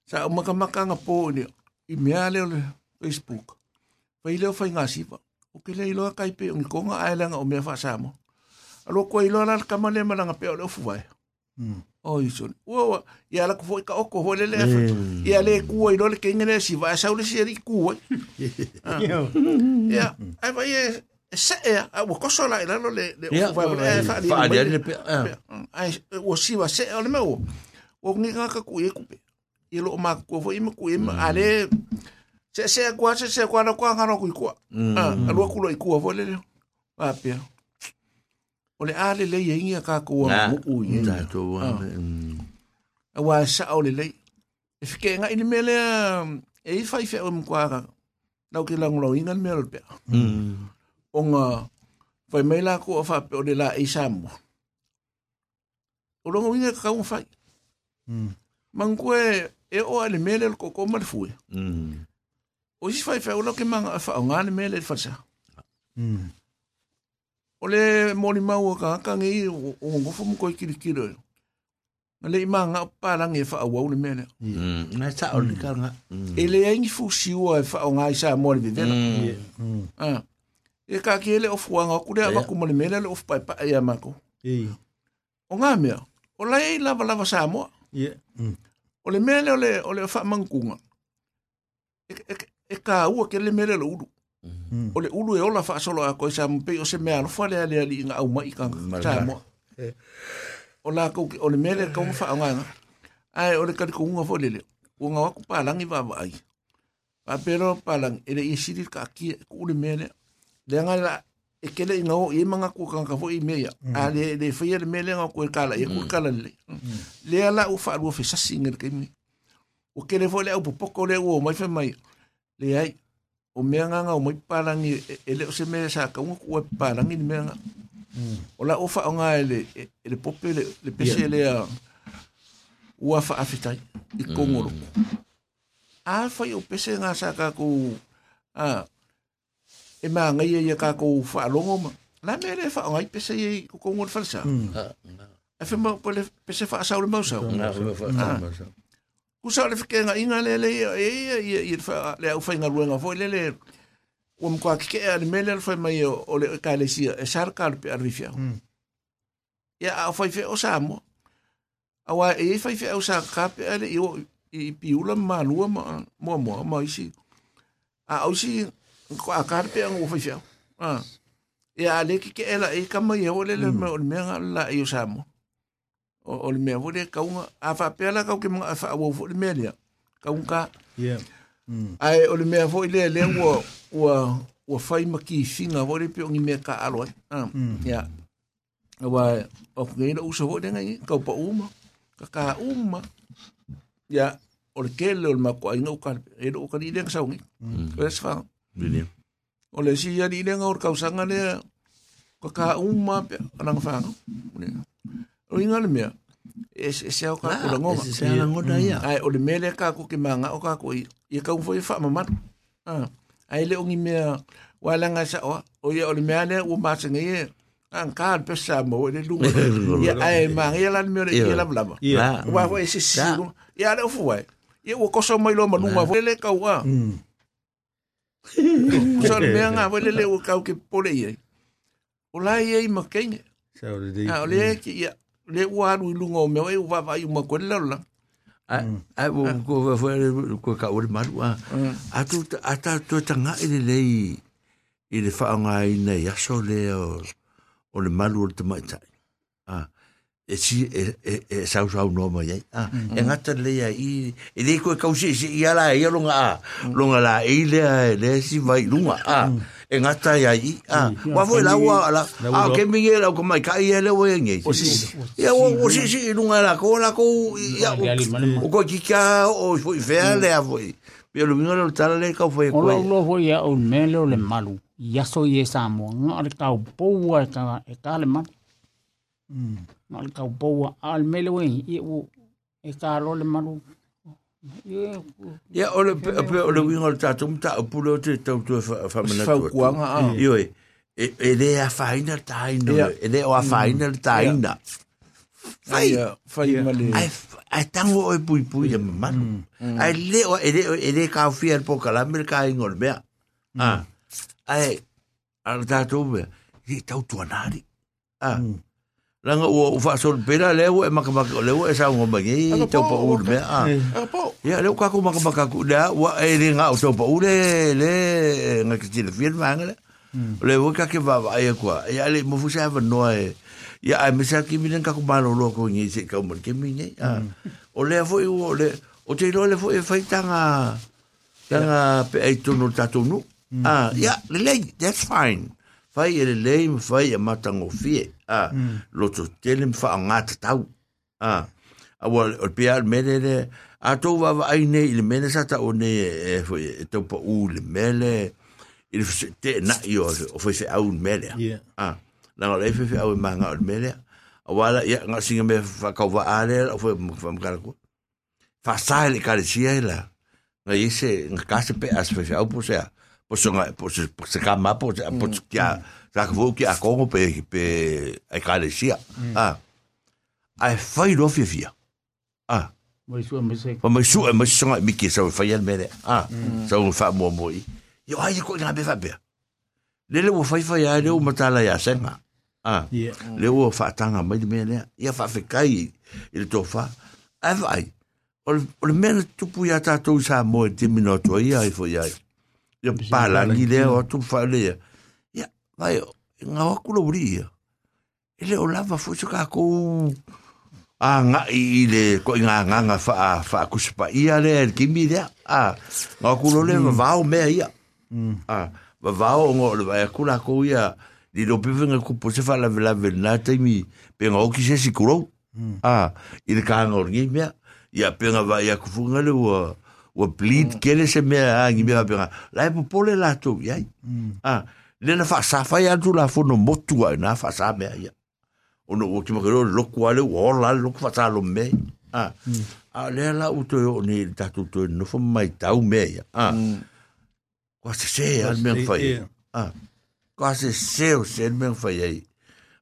S3: Sa o maka maka nga po ni. I mea le o le Facebook. Pai leo fai ngā sipa. O ke le iloa kai pe o ni konga ailanga o mea wha samo. alo koe ilo ala kama le malanga pia ole ofu vai hmm. o oh, iso. Ua ia ala kufo ika oko eh. ia le kua ilo le kenge le si si eri kua ah. ia ai vai e, e se e a ua koso la ilalo le ofu vai ole
S2: e faali faali ale pia
S3: ai ua se ole me ua. Ua kungi ngaka kuie kupe. Ia loo maka kua fo ima hmm. ale. Se se kua se se kua na kua ngano kui kua. Hmm. Ah, alua kulo ikua fo lele Apia. O le a le ye inga ka ko
S2: Nga,
S3: mo u ye.
S2: Tātou
S3: Ah.
S2: ame. mm.
S3: A wa sa o le le. E fike nga ini mele e i fai fe o mkwara. Nau ke lang lo inga mele pe.
S2: Mm.
S3: O nga fai mai la ko fa pe o le la e samu. O longa winga ka un fai. Mangkwe e o ale mele ko ko mal.
S2: Mm.
S3: O si fai fe o lo ke manga fa o ngane mele fa sa. o le mori mau ka kangi i o o ngofu mo koi kiri kiri ma le ima nga pa rangi e faa wau ni mene
S2: mm. na sa o ni ka
S3: e le e ngi fu si e faa nga ngai sa mori
S2: vi
S3: vena e ka ki e le o anga kure a waku mori mene le o fu pai pa e amako o nga mea o lai e lava lava sa mo yeah. o le mene o le o le faa mangkunga e, ka ua ke le mele lo udu o le ulu e ola fa solo a ko sa mpe o se mea alo fa lea ale ali nga au mai kanga. cha mo. O la ko o le mele ko fa nga. Nga ai o le kari ko nga fo o nga wa ko ai. Pa pero pa lang i siri ka ki ko le mele le. Nga la e kele o e manga ko kan ka fo i me ya ale le fa ye le mele nga ko ka kala, e ko kala le. Le ala u fa alua fe sasi singer ke o kele fo le o popo ko mai fe mai. Le ai o mea nganga o mai parangi e- e le o se mea sa ka unga kua parangi ni mea nga. O la ofa o ngā e le, e e le pope le, le pese le a ua fa afitai i kongoro. A fai o pese ngā sa ka ku a e mea ngai e ia ka ku fa alongo ma. La mea le fa o ngai pese i ku kongoro falsa. E fe ma po le pese fa asau le mausau. Kusa le fike nga inga le le e e e fa le au fa nga ruenga fo le le o mo kwa ke a me le foi mai o le ka le sia e sar ka pe arrifia. Ya a fa fe o sa mo. Awa e fa fe o sa ka pe ale i o i piula ma lua ma mo mo ma isi. A au si ko a ka pe o fa fe. Ah. Ya le ke ke ela e ka mai o le le me o le me nga la i o sa mo. O o le mea vore kaunga a fa pela kau ke mga fa wo fo le mea lea. Kaunga ai o le mea fo le le wo wo wo fai maki finga vore pe ngi mea ka alo ah ya. Wa o ngai no uso vore ngai ka pa uma ka ka uma. Ya o le kele o le mako ai ngau ka e do ka ni le sa ngi. Es fa
S2: Bini.
S3: o le si ya ni le ngau ka usanga le ka ka uma pe anang fa o inga le mea. E se se o ka ko la ngoma.
S2: Se se la ngona ia.
S3: ai o le mele ka ko ke manga o ka ko i ka fo i fa mama ah ai le ongi mea wala nga sa o o ia o le mea le o ma se ngi an ka pe sa mo le lu ia ai ma ia la me le ia la blama
S2: Ia.
S3: wa fo ese si ia le fo wai ia o ko so mai lo ma lu ma fo le ka wa so le mea nga fo le o ka ke pole ia o la ia i ma kenge Ah, o le ki ia le ua lu lunga o mea e uwa vai uma ko le la
S2: Ai ai wo ko fa ko ka o maru a. Ta tu tanga i le lei i le fa nga i nei so le o le malu o te mai tai. Ah e si e e e sau sau no mai ah e ngata le ya i e le ko ka usi si ya la ia longa a. Longa la e le le si vai lunga a. E ngata ya i a. Wa vo la wa la a ke mi ia ko mai ka ye le wo ye ngi ia wo wo si si lunga la ko la ko
S4: ya
S2: o ko ki ka o fo i le a vo i lo mi no le tala le ka
S4: fo e
S2: ko
S4: lo vo ia o mele o le malu. Ya so ye sa mo ngar ka o po wa ka e ka le ma mm. Nga le kau poua a le mele we i o e ka lo le malu. Ia
S2: Ya o le pe o le le tatu mta o pulo te tau tu fa fa mana
S3: fa
S2: tu.
S3: kuanga a
S2: Yo e e le a faina taina.
S3: Ia.
S2: E le o a faina taina. Fai.
S3: ia fa i male
S2: Ai ai tango o pui pui e manu. Ai le o e le e le ka fia po kala mer ka ingol bea. Ah. Ai al tatu be. Ni tau tu anari. Ah. Langa o o fa sol pera le o e makamaka le o e sa ngo bangi tau pa u be. Ah.
S3: a
S2: Ya le ka ko makamaka ku da wa e le nga o tau pa u le nga ki le fia manga le. Le o ka ke va va e kwa. Ya le mo fu sa va no e. Ya ai me sa ki mi ka ko malo lo ko ni se ka mo ke mi ni. Ah. O le fo o le o te lo le fo e fai tanga tanga pe ai tunu tatunu. Ah, ya le le that's fine. Fai e le lei ma fai e matango fie. A lo to tele ma fa ngata tau a a wa o pia mele le a to va va ai nei le mele sa ta o ne e foi e to pa u le mele il te na io o foi se au mele a na le fe fe au manga o mele a wala ya nga singa me fa ka va ale o foi fa ma ko fa sa le ka le sia la nga ise nga ka se pe as fe fe au po se po se nga po se po se ka ma po se po sa ka vo ki a ko pe pe ai ka le sia a ai fai lo fi fia a
S4: Mai sua mai se.
S2: Mai su e mai songa mi ki sa fa yal mere. Ah, sa un fa mo mo. Yo ai ko nga be fa be. Le le wo fai fai ai le o matala ya senga. Ah, le wo fa tanga mai de mele. Ya fa fe kai il to fa. Ai vai. O le mena tupu ya ta to sa mo e te minuto ia ai fo ia. Pala ni le o tu fa le. Ya, vai nga wa kulo bri. Ele o lava fo ka ko a nga i le ko nga nga nga fa fa kuspa ia le ki mi le a nga ku le va o me ia. A va va o ngo le va ku la ko ia di lo pe venga ku po se fa la la na te mi pe nga o ki se si ku a i le ka nga o ngi me ia pe nga va ia ku fu le o o bleed ke le se me a ngi me pe nga la po po le la to ia a le na fa sa fa ia tu la fo no motu na fa sa me ia ono o ki makero lo kwale o la lo kwa ta lo me ah a le la u to yo ni ta tu to no fo mai ta u me ya ah kwa se se al me fa
S1: Yeah.
S2: ah kwa se se o se me fa ye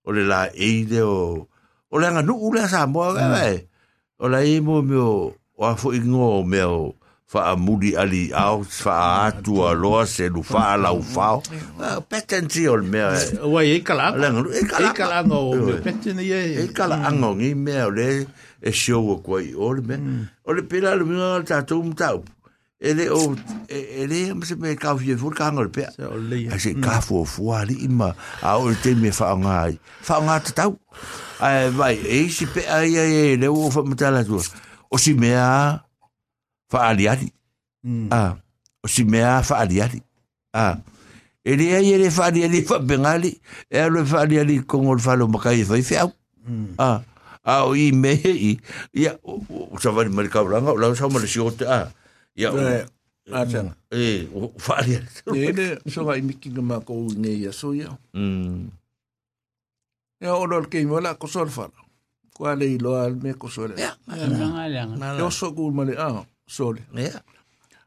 S2: o le la e de o o le nga nu u le sa mo ga e o la e mo me o o a fo ingo me o faamuli ali au faaatua loa se lufaa laufao mm. ah, petensi o
S1: le mea. Ua
S2: e kalaaga e
S1: e
S2: o
S1: me petene ia e.
S2: e kalaaga mm. o gi mea o le e siou akua i o le mea. Mm. O le pela le mea le tatou mataupu ele o ele se me ka fie fur ka ngol pe a se ka fu fu ali ima a o te me fa nga fa nga te tau ai vai e si pe ai ai le o fa mata la o si me a faaliali a o si mea faaliali a e le ai ele faaliali faapegali e alo e faaliali kogo le faalomakai e fai feau a a o i mea i ia o savali ma le kaulaga o lau sauma le
S3: siote a ia Atanga.
S2: E, o
S3: le, so gai miki nga mā kou le me ah, le a so le.
S2: ia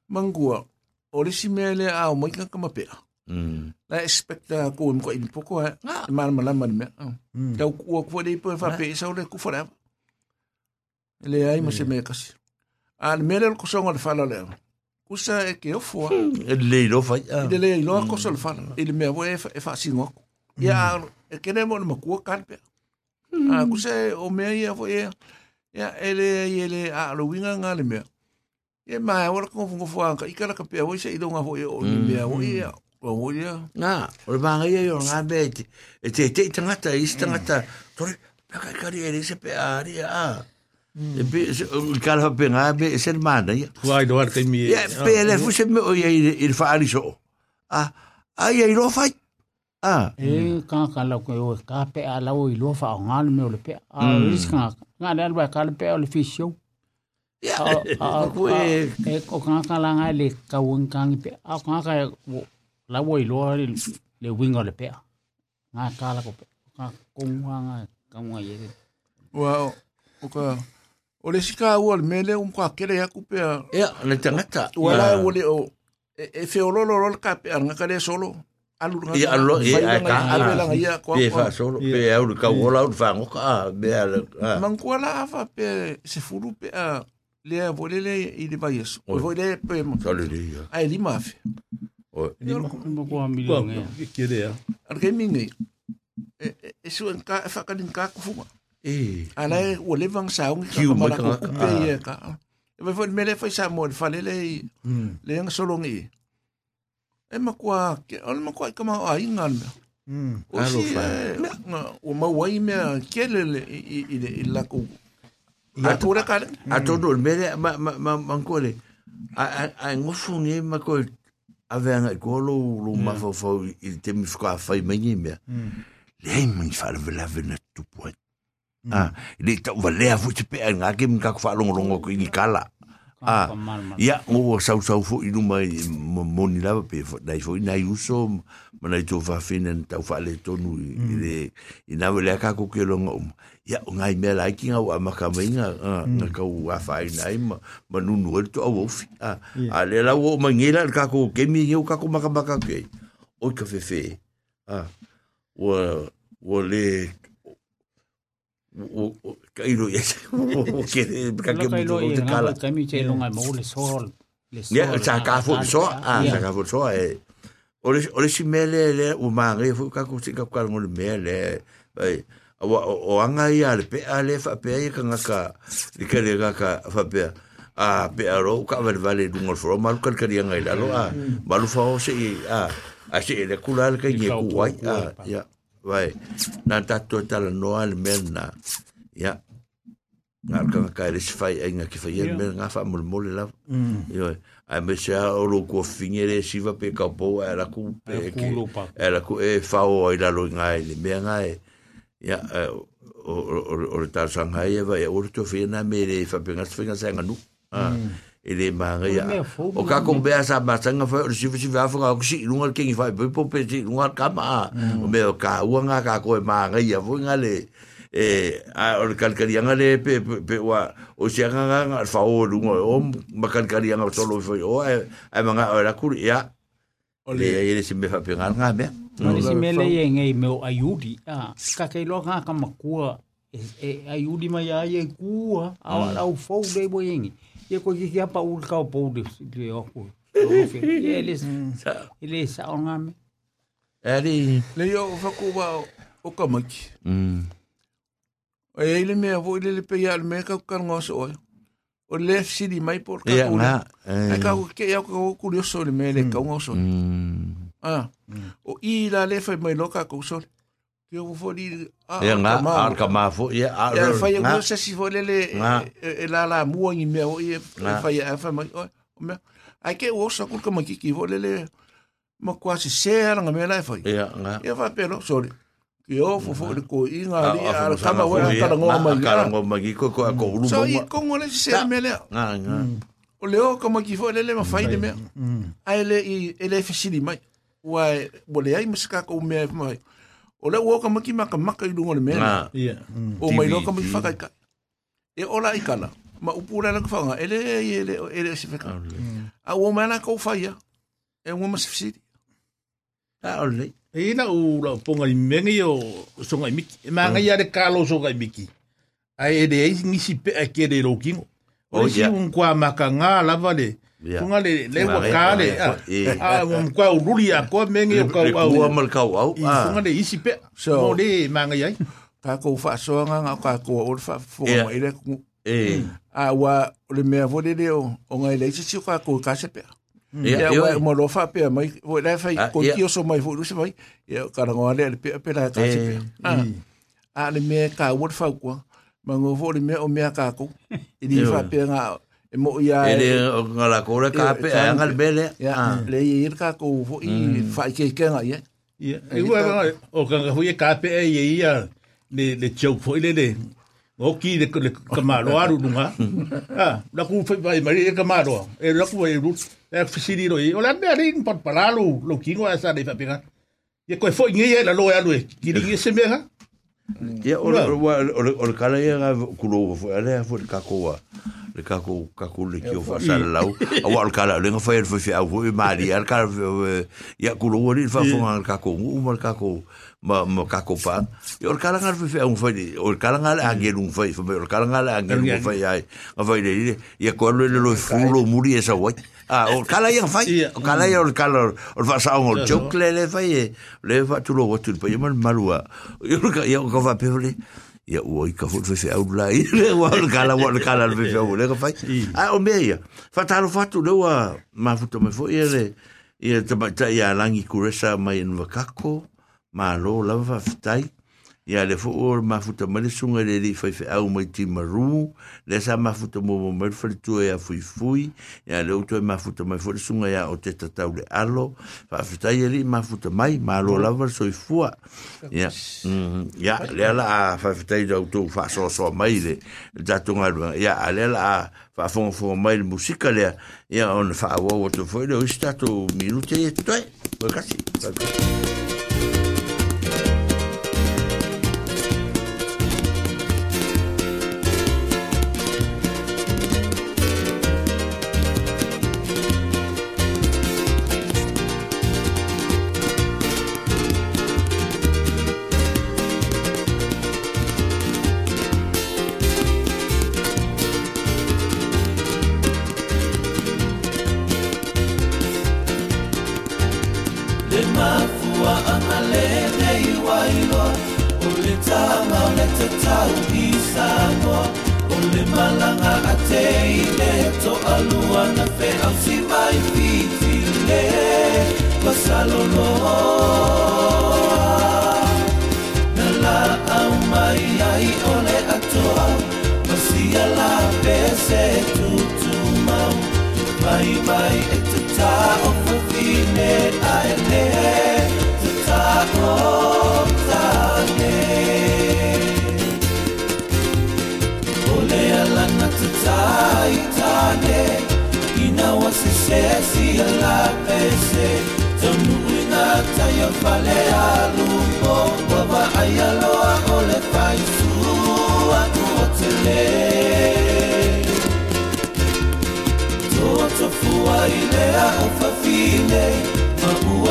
S3: Mangua. O le si me le a o mo ka ma pe.
S2: mm
S3: La expecta ko ko in poko ha. Ma ma la ma me. Ka ku ko le po fa pe so le ku fa. Le ai mo se me kasi. Al me le ko so ngal fa la le. Kusa e ke o fo.
S2: e le lo fa
S3: Ile le ilo ko sol fa. Ile me wo e fa singo. Ya e kene mo mo ku kan pe. Ah ku se o me ia fo ia. Ya ele ele a lo winga nga le me. Ye ma wa ko fu fu ka ikala ka pe wo se ilo nga fo ia o ni me wo ia. O wo ia.
S2: nga o le banga ia yo nga be te e te te tangata i tangata tore ka ka ka ri se pe ari ah e be o ka la pe nga be se mana ia
S1: Wa do ar te mi.
S2: Ya, pe le fu se me o ia i so. Ah, ai ai lo fai. Ah,
S4: E ka ka la ko o ka pe ala o i lo fa nga me o le pe. A ris ka nga le ba ka le pe o le fisio. Ko ka ka la nga le ka won ka ngi pe. A ka ka la o i lo le wingo le pe. Nga ka la ko pe. Ka ko nga ka nga ye.
S3: Wa o ka o le sika o le mele um ka kere ya ku pe.
S2: ya le tangata.
S3: Wala o le o e fe o lo lo ka pe nga ka le solo. Alu nga.
S2: Ya lo e ai ka.
S3: Alu la nga ia ko.
S2: Pe fa solo, pe au ka wola u fa ngo ka be ala.
S3: Mankuala afa pe se furu pe a le a volele i le vai eso. O volele pe mo.
S2: Solo di.
S3: Ai li mafe.
S2: O
S4: Mo ko mi
S1: Ko
S4: nge.
S1: ke re.
S3: Ar ke mingi. E e su en ka fa ka din ka ku fuma.
S2: e
S3: Ala e o le vang sa un ka ma
S2: ka-
S3: ku pe e ka. E vai foi mele foi sa mo fa le le le nga solo ngi. E ma kwa ke o ma kwa ka ma ai ngan. O
S2: Alo
S3: si
S2: fa.
S3: o ma wai me ke le le i i i la ku. A tu kare ka.
S2: a todo el mele ma ma ma ma ko le. A a ngofu nge ma ko ave anga ko lo lo ma fo fo i te mi fka fa i mengi me le mi fa le la vena tu point ah le ta va le fu te pe nga ke mi ka fa lo lo ko i kala ah ya ngo sau sau fo i numa mo ni lava pe fo dai fo ina uso ma nai to fa finen ta fa le tonu i le ina le ka ko ke lo ngo ya ngai me la ki nga ma ka me nga nga ka wa fa ina ma ma nu nu to o fi a a le la wo ma ngela ka ko ke mi yo ka ko ma ka ma ka ke o ka fe a wo wo le o ka iro ya o ke ka ke mo
S4: te kala ka mi che longa mo le sol le
S2: ya sa ka fo so a sa ka fo so e o le o le si mele le o ma ngai fo ka ko si ka ka ngol mele ai o o anga ia le pe ale fa pe ia kanga ka le ka le ka fa pe a pe a ro ka vale vale du ngol fro mal ka ka ia ngai la lo a malu fa o se a a se le kula le ka ni ku wai a ya vai na ta to ta la no al men na ya ngal ka ka le se fai nga ki fa ia men nga fa mol mol la yo a me se a o lo ko finere si va pe ka po era ku pe era ku e fa o ila lo ngai le me ngai ya o o o ta Shanghai va ya o to fina me le fa penga finga sa nganu ah ele manga ya o ka ko be sa ma sanga fa o si si va fa ko si lunga ke fa pe po pe si lunga ka ma o me o ka u nga ka ko manga ya fu nga le e a o kal kali nga le pe pe wa o si nga nga fa o lunga o ma kal kali nga solo fa o ai manga o la ku ya le ele si me fa penga nga me
S4: Malisi mele yenge imeo ayudi. Kakelo kaka makua. E, e, ayudi maya ye kuwa. Awala ufau debo yenge. Ye kwa kiki hapa ulka upaude. Ile sa hmm. ongame.
S2: Eri.
S3: Eh, Leyo ufakuwa ukamaki. Oye hmm.
S2: ile
S3: e, mea vo ile le peya le mea kakukan ngoso oye. o left city mai por kakuna. Eka kukia ya kukurioso le mea eh. le kakungoso.
S2: Hmm.
S3: Ah. O i la le fa mai loka ko so. Ke o fo di ah.
S2: Ya nga ar ka ma fo ya ar.
S3: Ya fa ya
S2: nga.
S3: ko se si fo le le
S2: Nga.
S3: e la la mu ngi me o i
S2: Nga.
S3: fa ya fa mai o o me. Ai ke o sa ku ka maki ki fo le le ma kwa se se nga me la fa.
S2: Ya nga.
S3: Ya fa pero sorry. Ke o fo fo ko i nga
S2: Ah,
S3: li
S2: ah,
S3: ar
S2: fo-
S3: ka ma
S2: fo-
S3: wa ka
S2: Nga,
S3: mai.
S2: ka la ngoma gi ko ko ko ulu
S3: So i ko ngole se me le.
S2: Nga nga.
S3: O le o ka maki fo le le ma fai de me. Ai le i ele fa sidi mai. Wa bo le ai musika ko me mai. O le o ka maki ma ka maka i dungo le me.
S2: Nga.
S1: Ia.
S3: o mai loka
S2: TV.
S3: whakai ka. E ola i kala. Ma upura na kwhanga. Ele e ele ele se whaka. A o mana kau whaia. E o ma sifisiri.
S2: Ta ole.
S1: E ina u la ponga i mengi o songa i miki. E manga i are kalo songa i miki. Ai e de e ngisi pe a kere ro kingo. O
S2: Oh,
S1: le si
S2: yeah.
S1: un kwa maka ngā lava le.
S2: Yeah.
S1: Tunga le le wa
S2: Ngā re,
S1: kare.
S2: ngā re,
S1: A un kwa ururi a kwa mengi o kau
S2: Le
S1: au.
S2: kua mal kau au.
S1: I tunga le isi pe.
S3: So-
S1: Mo le manga i ai.
S3: Ka kou wha soanga ngā ka kou o le wha fuga
S2: Yeah.
S3: mai le kungu.
S2: Eh.
S3: A wa le mea vode le o o ngai le isi ka kou ka se.
S2: Ya
S3: Ia wa mo lo wha pea mai. O le
S2: Ah,
S3: ko ki o so mai fu rusi mai. Ia ka rangoa le le pea pea ka se. Ah. A le mea ka wot wha kua. Ma ngō fo le mea o mea ka kou. I di
S2: Yeah.
S3: wha pea ngā e mo ia
S2: Ele ngala ko le ka
S3: Yeah,
S2: pe
S3: ka-
S2: ngal bele.
S3: Ya,
S2: Ah.
S3: le i ka ko fo i fa ke ke nga ye.
S1: E ua o ka hui e ka pe e i ia. Le le chau fo i le le. O ki le le kamaro aru nunga. Ah, la ku fa vai mari e kamaro. E la ku e ru. E fisiri ro i. O la me ari pat palalu lo kingo asa de fa pega. Ye ko fo ngi e la lo alu e. Ki ringi se me
S2: Ya o o o kala ia ga kulo fo ale fo ka ko. Le ka ko ka ko le ki o fa sa lau. A wa kala le fa fo fi au fo mari ar ka ya kulo ni fa fo ngal ka ko u mal ka ko ma ma ka ko pa. Ya o kala ngal fi au fo di. O kala ngal a ge lu fa fo o kala ngal a ge lu fa ya. A fa le ya ko lo fu lo muri esa wa. Ah, o kala ia fa. O kala ia o kala o fa sa o joke le le fa le fa tu lo tu ya mal malua. Yo ka ya ko fa pe le. Ia ua i ka futu fe au lai le wa le kala wa le kala le fe au le ka fai a o me ia fa talo fatu le wa ma futu me fo ia le. Ia te ba ta ia langi kuresa mai en wakako malo lava faafetai
S5: ya le foʻi o le mafutamalisuga i le alii faifeʻau mai timarū le sa mafutamomua mai le faletua iā fuifui ya le outu e mafuta mai foʻi le suga o te tatau le alo. Faafetai e ma mafuta mai malo lava le soifua ia mhm, ia le ala a faafetai le outou faasoasoa mai le tatou galuega ya a le ala a faafogafoga mai le musika le o minute e toe oe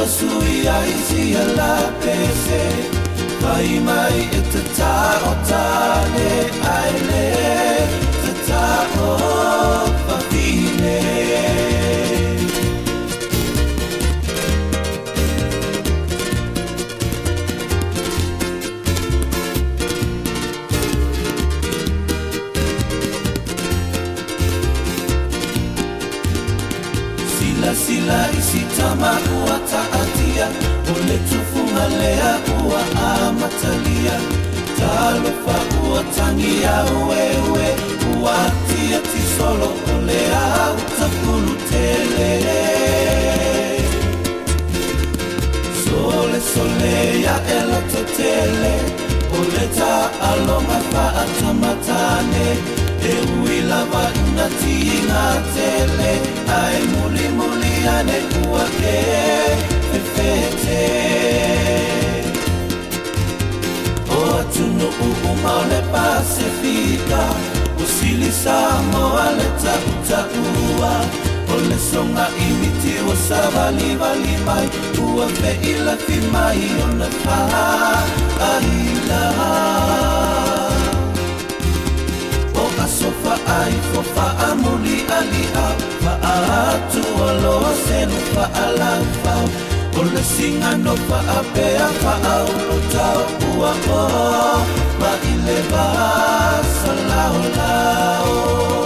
S5: sui ai si la pese. Kai mai e te ta o ta umetufungalia kuwa amatalia talufa kuwatangia wewe kuwatia tisolo ulea utakulutele sole sole ya elototele oleta alomafa atamatane euilava inatiingatele ae mulimuliane kuwake tete. O atuno uuma o le pasifika usilisamo ale takutakua o le soga imiti ua savaliivali mai. Ua fe'ilafi mai ona fa'aila sofa ai fo fa amuli ali a fa a tu alo sen olusinga faape ya faauluta okuwako maile basolaolao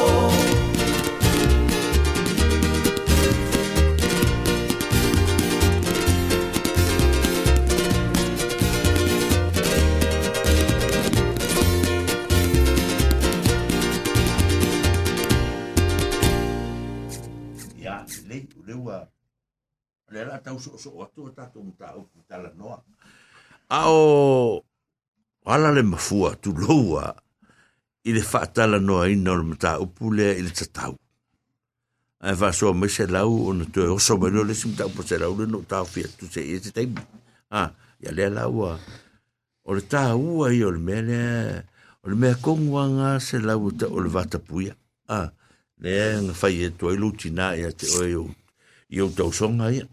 S2: atau so so atu tatu mta o tala noa ao
S5: ala le mafua tu loa i le whaatala noa ina o le mata upu lea i le tatau. Ai wha soa me se lau o na tue oso mai no le sim tau pa se lau le no tau fia tu se i te teimu. Ah, ia lea lau a o le tā ua i o le mea lea o le mea konguanga se lau ta o le vata puia. Ah, lea nga whai e toi luti na ia te oe i o tau songa ia.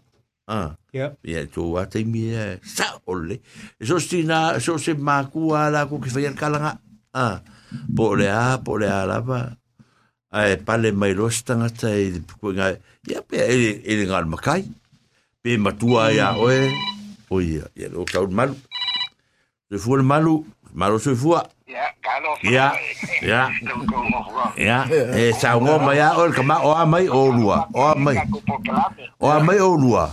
S5: Ah.
S4: Yeah.
S5: Ia tu wa te mi sa ole. So stina so se ma ku ala ku ki fai kalanga. Ah. Po le a po le a lava. Ai pale mai lo stanga tai ku nga. Ia pe e e ngal makai. Pe matua ya oe. O ia, ia lo ka malu. Se fu el malu, malu se fu.
S2: Ya.
S5: Ya. Ya. Ya. E sa ngo mai a o ka ma o mai o lua. O mai. O mai o lua.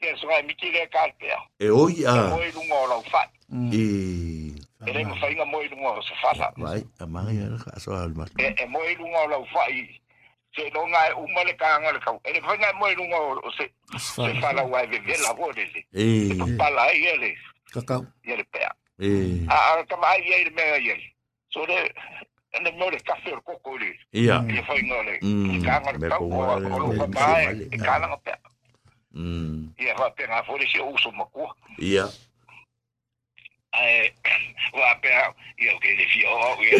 S5: ke so ai miki le kalpe
S2: E oi
S5: mo
S2: a.
S5: e lungo lo fa
S2: I.
S5: e le mo fa inga mo e lungo so fa la
S2: Vai, a mai era ka so al mas.
S5: e e mo e lungo lo fa i se no nga uma le ka nga le ka e le fa mo e o se se fa la wa ve ve la vo le
S2: I.
S5: pa la i ele i le pe
S2: I.
S5: a ka mai i le me i so le ene mo le kafe o koko le
S2: Ia.
S5: i fa inga le
S2: Mm,
S5: ka nga le ka o o
S2: le- le-
S5: pa
S2: le-
S5: e ka nga pe
S2: Mm.
S5: Ia wha penga whore se uso makua.
S2: Ia.
S5: Eh, ai, wha penga, ia uke le fia o au, ia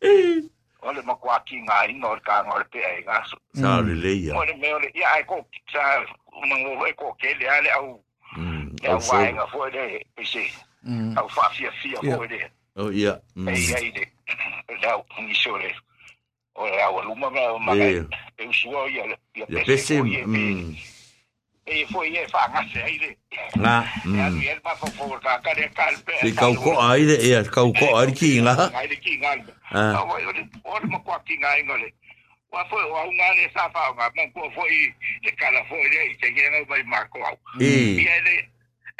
S5: le Ole makua ki ngā ina ore kā ngore pe ai ngāsu.
S2: Sāre le ia.
S5: Ole me ole, ia ai ko, sā, mango e ko kele ale au. Ia wāenga fōi le,
S3: pese.
S5: Au wha fia fia fōi le.
S2: Oh, ia.
S5: Ei,
S2: mm.
S5: ei, le. Lau, ngisore. Ia. O la o luma ma ma.
S2: E.
S5: E usua ia ia
S2: Ia pese.
S5: E
S2: Mm.
S5: e foi e fa nga se ai de.
S2: Nga.
S5: Ya
S2: Mm.
S5: ni el ma fo fo ka ka de kalpe.
S2: Si kau ko ai de ia, kau ko ai ki nga.
S5: Ai de ki nga.
S2: Ah.
S5: O o o de ma kwa ki nga ngole. Wa fo o nga le sa fa nga ma ko fo i e kala fo i e te nga ba ma ko.
S2: I.
S5: Ia de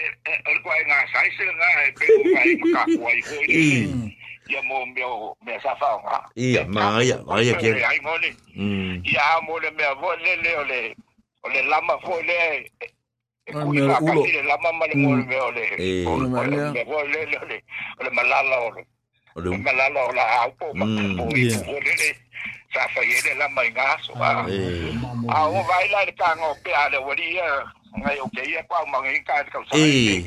S5: e ko nga sai se nga e pe ko ai ma ka ko ai fo i. Ia mo meu me sa fa nga.
S2: Ia, ma ia, ma ia ke.
S5: Ai ngole.
S2: Mm.
S5: ia mo le mea vo le le o le o le lama fo le e
S3: Ah,
S5: kui
S3: ulo.
S5: kasi le lama ma le mo le mea o le o le vo le le o le o le malala o le
S2: O
S5: o
S2: le.
S5: malala o la au po ma po i po le le sa fa ye le lama i ngaso a a o vai la le ka ngo pe a le wari ia ngai o ke ia kwa ma ngai ka ka sa
S2: Eh.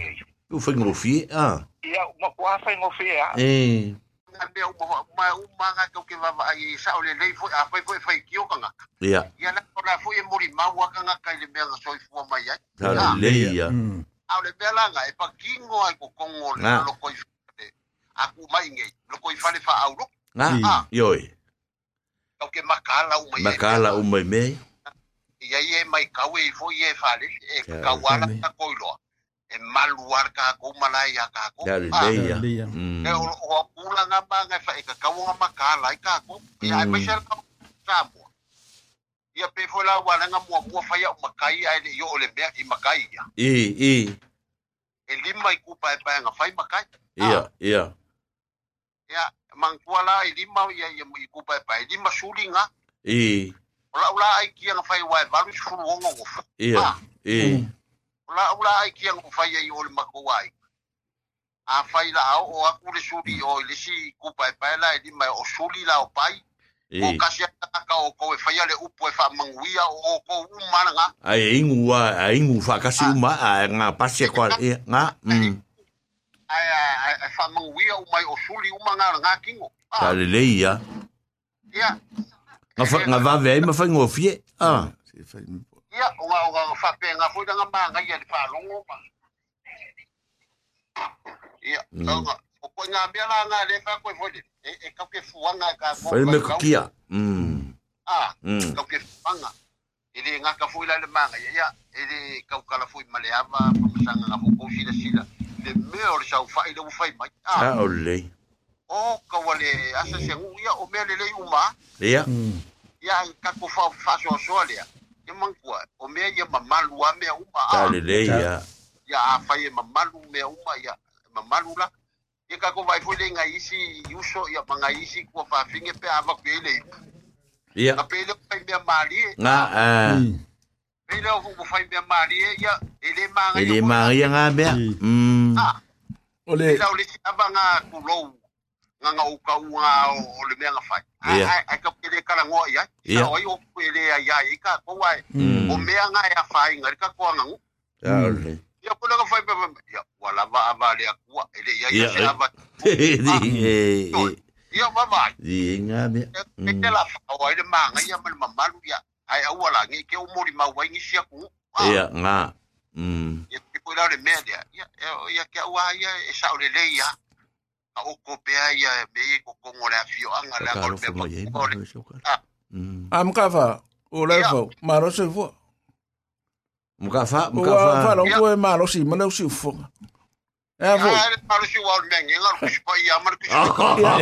S2: Tu foi no fi. Ah.
S5: ia ma kwa fa ngo fe a
S2: Eh.
S6: Nga mea uma uma uma nga kau ke wawa ai sa o le lei foi a foi foi foi kio ka nga.
S2: Ia.
S6: Ia na ko la foi e mori mau ka nga kai le mea nga soi fua mai ai.
S2: Sa le le ia.
S3: Mm.
S6: A o le mea la nga e pa kingo ai ko kongo le lo koi fale. Aku mai ngai lo koi fale fa au lo.
S2: Nga.
S6: Ah.
S2: Yoi.
S6: Kau ke makala uma ia.
S2: Makala o mai me.
S6: Ia ia mai kau e foi e fale e
S2: Ya,
S6: kau ala
S3: fale.
S6: ka koiloa. E maluar ka ko malai ya ka ko.
S2: Ya
S6: Ah. E o o pula nga ba nga fa e ka kau nga makala i ka ko. Ia
S2: Mm.
S6: mai sel ka mo. Ia pe wala nga mo mo fa ya makai ai le yo le i makai.
S2: I i.
S6: E lima i kupa e pa nga fai makai.
S2: Ia, ia.
S6: Ia mangkuala i lima ia ia i kupa e pa i lima suli nga.
S2: I.
S6: Ola ola ai kia nga fai wa valu sulu ongo ngo.
S2: Ia. I.
S6: Ola ola ai kia nga fai ai o le mako ai. A fai la au o aku le suli o le si kupa e pa la i lima o suli la o pai. O kasi ka o ko e fai le upo e fa manguia o ko umana nga.
S2: Ai ingu wa, ai ingu fa kasi uma a nga pase kwa ia. Nga. Mm.
S6: Ai ai fa manguia o mai o suli umanga nga kingo. Ah,
S2: le le ia. Nga fa nga va ve ma fa ngo fie. Ah.
S6: Ia, o nga o nga fa pe nga foi nga ma nga ia le fa longo ma. Ia,
S2: Mm.
S6: o nga o ko nga bia la nga le fa ko foi e e ka ke fuanga ka ko.
S2: Fa me ko kia. Mm.
S6: Ah,
S2: Mm.
S6: ka ke fuanga. Ele nga ka foi la le manga ia ia, ele ka ka la foi male ava pa masanga nga ko sila sila. Le me o sa fa ile u fai mai. Ah,
S2: Ah, o le.
S6: o ka wale asa se ngu ia o me le le uma.
S2: Ia.
S3: Mm.
S6: Ia ka ko fa fa so so le. Ya. Mangua o ya mamaluah, mamalu a mea uma
S2: a
S6: ya, ya afai e ya, mamalu mea uma ya, mamalu la Ya kako vai foi le gaisi i uso ya. Magaisi kua faafige pe avaku ai le ipu
S2: ia
S6: ya pei leo fai mea malie
S2: ya. ga
S3: hmm.
S6: pei leo fugu fai mea ya, ia e lē
S2: ya e lē magaia ga mea hmm. hmm.
S6: ah.
S3: o le
S6: lau le siava ga kulou. nga nga uka unga o le mea nga fai. Ai ka pere kala ngoa i
S2: ai.
S6: Ia. Oi o pere a i ai ka kou
S2: ai.
S6: O mea nga e fai nga rika kua ngangu.
S2: Ia ole.
S6: Ia kuna ka fai pepe. Ia kua lava a vale a. Ele i
S2: ai
S6: se
S2: lava. Ia.
S6: Ia mamai.
S2: Ia nga mea.
S6: E te la fai o ai le maa nga i amal mamalu ia. Ai au wala ngi ke umori maua ingi si a kuu.
S2: Ia nga.
S6: Ia kua lau le mea dea. Ia ke ua ia e sa ole le ia. Ia. o ko pea ia me ko ko ngora fio anga la ko pe ko ah
S3: mukava o
S6: la
S3: fo maro se fo
S2: mukava
S3: mukava fa lo ko maro si mana si fo É, vou.
S6: Ah, ele parou se o Almen, ele não quis para ir, mas
S3: quis. Olá,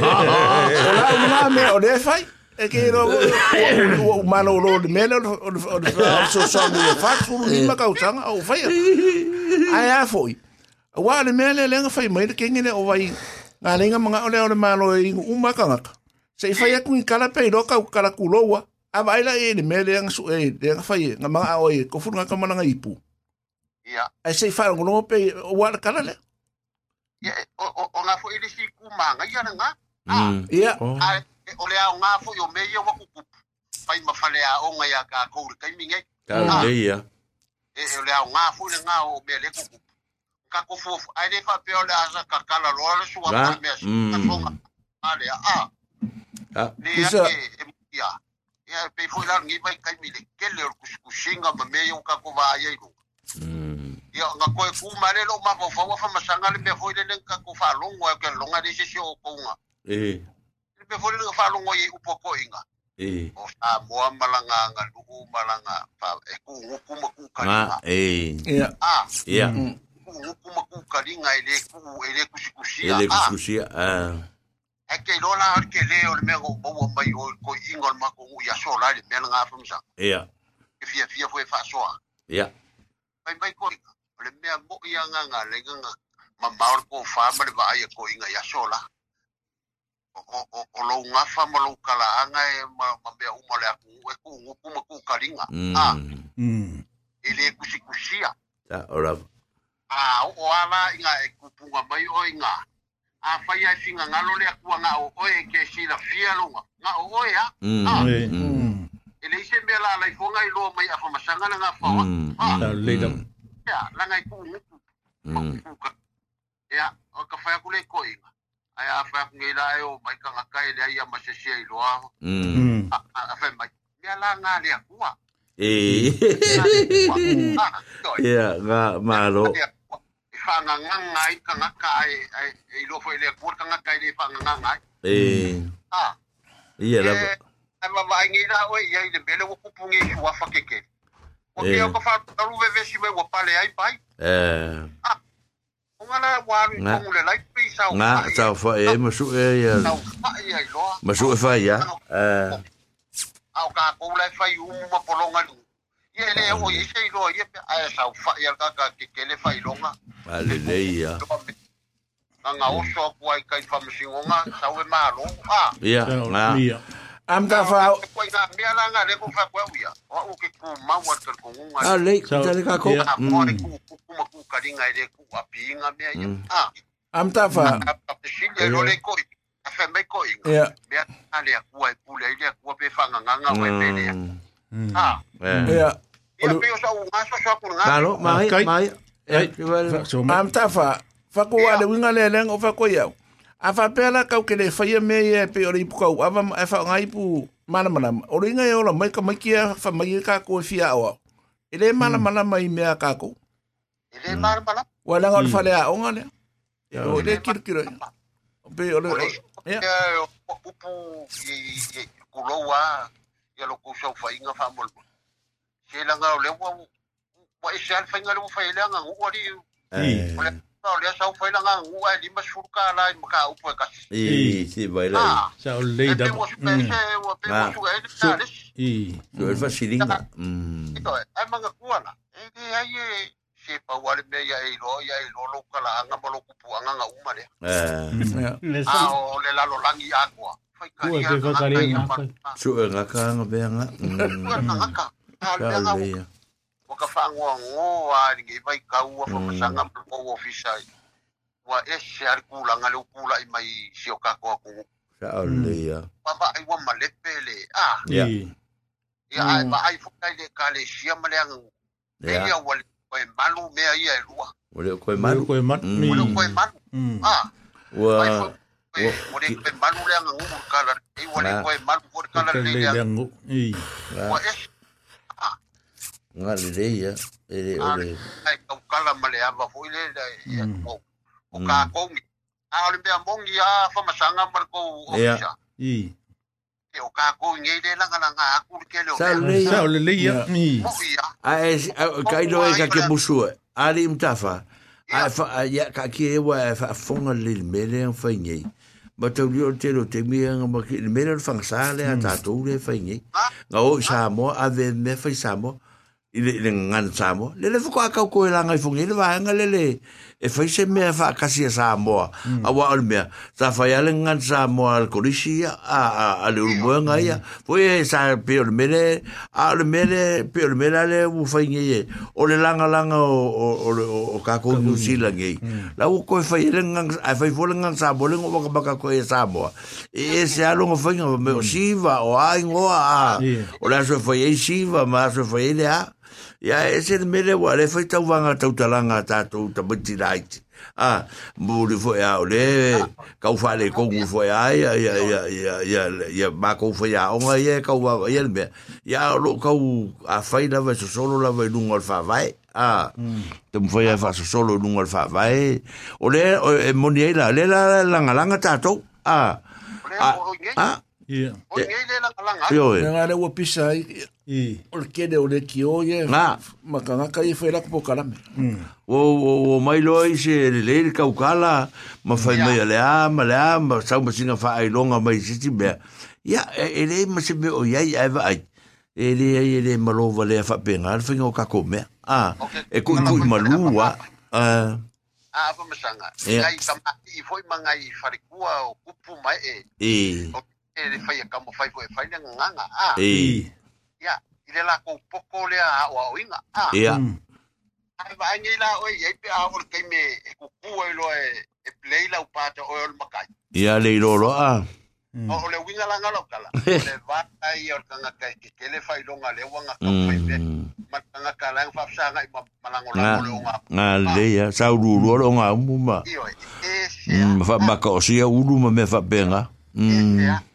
S3: o nome é Odé Fai. É que o o mano o de mena o o seu só me faz como lima causanga o vai. Aí foi. O Almen ele não foi mais quem ele vai. Ngā ringa mga ole ole mālo e ringu umaka ngaka. Se i whaia kui kala pei roka u kala kuloa, a waila e ni me leanga su e leanga whaie, ngā mga ao e kofuru ngaka ipu.
S6: Ia.
S3: Ai se i whaia ngono pei o wala kala le?
S6: Ia, o, ngā fo ili si kuma ngai ana
S2: ngā.
S3: Ia.
S2: Ah.
S6: Mm. Yeah. Ole au ngā fo yo meia waku pupu. Pai mawhale a ka ngai a kā
S2: Ka kaimingai. Kā
S6: E ia. Ole au ngā fo ili ngā o mea kukupu. Ka ko ai le fa pe o le asa ka kala lo le su wa me ka. Ale a
S2: Ah.
S6: le
S3: Isa-
S6: a e e ia. Ia pe fu la ngi mai kai mi le ke le ku ku singa ma me yo ka ko va i
S2: Mm.
S6: Ia nga ko e ku ma le lo ma fa wa fa masanga le me fu le le ka ko fa lo ngwa ke lo nga de se o ko nga.
S2: Eh,
S6: Le me fu le fa lo ngwa i upo ko inga.
S2: eh.
S6: O sa mo malanga nga lu malanga fa e ku ngu ku ma ku ka nga.
S2: eh.
S3: ia
S6: Ah,
S2: Ia.
S6: Ku ma ku ka ringa ele ku ele ku si ku si.
S2: Ele
S6: Ah, e ke lola ar ke leo le mego o mai o ko ingol ma ko ya so la le mel nga fa msa
S2: Ia.
S6: ke fia fia foi fa so
S2: Ia.
S6: mai mai ko le me mo ia nga nga le nga ma maur ko fa ma le va ia ko inga ya so la o o o lo nga fa ma lo kala anga e ma ma be u ma le ku e ku ku ma ku karinga ah
S2: Mm.
S1: Mm.
S6: ele ku si ku sia
S2: Ta ora.
S6: a o ala inga e kupunga mai o inga. A fai a singa ngalo le akua nga o oe ke si la fia lunga nga o
S1: oe
S2: ha?
S1: E
S6: le ise mea la lai fonga i loa mai afa masanga
S2: na
S6: nga
S1: fawa la leida
S6: ya la ngai ku ngutu ya o ka fai akule ko inga. Ai a fai akungi la e o mai ka ngakai le ai a masasia i
S2: loa.
S1: Ho
S6: a fai mai. Mea la nga le akua
S2: e
S6: Ya, ma
S2: lo. Ngā maro.
S6: i fa nga nga ngai ka nga kai ai i lo fo le ku ka nga kai le fa nga nga ngai
S2: Eh.
S6: ah
S2: Ia, la.
S6: Eh, ai ma vai ngai la o ia i le bele wo ku pungi i wa fa ke ke o ke o ka fa taru ve ve si me wa pale ai pai
S2: Eh.
S6: Nga la waru
S2: Nga.
S6: kong le lai pi sa
S2: Ngā, tau wha e, masu e, ia.
S6: Tau whai ai loa.
S2: Masu e whai, ia. Eh.
S6: Au ka kou lai whai umu ma polonga lu. Ie le o i sei loa ie pe ai sa whai al ka ka ke ke le whai longa.
S2: Ale le, ia.
S6: Me. Nga nga oso aku ai kai whamasingonga sa ue malo. Ah.
S2: Ia, ngā.
S1: Ia.
S3: am ka fa
S6: E koe ngā mea la ngā le ko whai koe uia. O u ke ku maua ka kongunga.
S2: Ale,
S1: So,
S2: tale ka ko.
S1: ia.
S6: Ah, mo
S2: Mm.
S6: ku ku ku ma ku karinga i le ku api inga mea ia.
S2: Mm.
S6: Ah.
S3: am ta fa
S6: pe sile lo le koi. A whai mai koi.
S3: ia
S6: Mea ale a kua e pule i le kua pe whanga nganga wai pele.
S2: Mm.
S6: Ah.
S2: Eh.
S3: ia
S6: Ia pe o sa u ngaso sa ku ngā.
S2: Kalo, mai, mai. Eh,
S1: ma-
S3: am ta fa fa ko wa le winga le leng o fa ko ia a fa pela ka ke le fa ia me ia pe o ri pu ka ava e fa ngai pu mana mana o ringa e ola mai ka mai kia fa mai ka ko fia o ele mana mana mai me ka ko
S6: Ile mar mana.
S3: wala ngol fa le a o ngale o le kir kir pe o le
S6: upu i i kuloa. Ia lo ku sa fa inga fa mol. Se la nga le wa wa e sa fa inga le fa ile nga u ri.
S2: Eh.
S6: Ole ka le sa fa ile nga u ai lima surka la i maka upu ka.
S2: Eh, si, vai lá.
S6: Ah.
S1: sa o le da.
S6: Mo se o pe mo
S2: Ah.
S6: su e ta le.
S1: I.
S2: So, ele faz xiringa. Mm.
S6: Ito ai manga kuana. E ke ai e se pa wale me ya e lo ya e lo lo kala anga mo lo kupu anga nga uma le.
S2: Eh.
S4: Le
S6: Ah,
S4: sa
S6: o le lalo langi aqua.
S4: Kua te whakare ngā
S2: whakare. Tua ngā kānga bea
S6: ngā.
S2: Tua
S6: ngā
S2: kānga. Kā
S6: leia. Waka whāngua ngō āringi mai kaua pa whakasanga mō ofisai. Wa ese ari kūla ngā leo kūla i mai si o kākua
S2: kūhu. Kā leia. Wa
S6: wa ai wa malepe le. Ah.
S2: Ia.
S6: Ia ai wa ai whakai le kā le sia malea ngā.
S2: Ia.
S6: Ia wale koe malu mea ia e
S2: rua. Wale koe
S1: malu.
S6: Wale koe malu. Wale koe malu. Ah. Wa. Malu le anga ngu kala e wale
S2: Na.
S6: koe malu koe kala
S1: Ka
S6: le
S1: le
S6: le anga
S1: lango. I.
S6: wa e
S2: Ngā le le ia. E le o le.
S6: ai kau kala ma le ava fo ile le ia o o ka kongi a ole mea mongi a whamasanga ma le kou
S2: Ia.
S6: ofisa
S1: I.
S6: e o ka kongi ngei le langa langa a kuri ke leo
S2: Sa o le
S1: o le
S6: ia
S2: A e si- a- kai no e ka ke musua. Ali mtafa. A fa ya ka ki e wa e fa fonga le mele an fa ngai. Ma tau li o te lo te mi nga ma ki le mele o fang sa le a tātou le fa ngai. Nga o sa mo a ve me fa sa mo. I le ngan sa mo. Le le fuko a kau ko e langa i fonga. Le va nga le le. E fa se me fa kasi a sa mo. A wa al me. Sa fa ya le ngan sa mo al korisi a a a le umo nga ia. Foi e sa pe o le mele a le mele pe o le mele le u fa ngai e. O le langa langa o o o o, o ka ko New Zealand ngai. La u ko fa le ngan a fa fo le ngan sa mo le ngo baka baka ko e. E e se alo ngo fa ngai me o siva o ai ngo a.
S1: Yeah.
S2: O la so fa e siva ma so fa e le a. Ya ese le mele wa le fa tau wanga tau talanga tātou ta buti right. Ah, muri fo ya ole kau fa le kongu fo ya ya ya ya ya ya ya ma kau fo ya onga ya kau wa ya me ya lo kau a fai la va so solo la va lungo fa vai ah te mo fa fa so solo lungo fa vai ole e moni la le la langa langa tato ah
S6: ole
S2: ah
S6: o ngei
S2: ah
S1: I.
S6: o ngei le langa langa
S2: yo e
S3: Nga le ua pisa ai.
S1: I.
S3: O le kene o le ki o ye.
S2: Nga.
S3: Makangaka i whaila po karame.
S2: o o o mai lo i se le le ka ukala ma fai mai le a ma le a ma sa ma singa fa ai longa mai si ti be ya e e le ma se me o ya ya va ai e le e le ma lo va le fa penga fa ngo ka ko me a e ku ku ma lu wa a
S6: a pa masanga
S2: Ia.
S6: ngai kama i foi mangai farikua o kupu mai e
S2: e
S6: o e le fai ka mo fai foi fai nganga a
S2: e
S6: ya i le la ko poko le a o o inga a
S2: ya
S6: ai va ngai la o i pe a o ke me e kuku e lo e e play la upata o o makai
S2: ya le lo lo a
S6: o o le winga la ngalo kala o le va ai o kanga kai ke ke le fai longa le wanga ka foi pe ma kanga kala nga fa sa ngai ma malango
S2: nga
S6: la o le nga
S2: nga le ya sa ru ru lo nga mu ma
S6: e
S2: fa ma ka o sia ulu ma me fa penga mm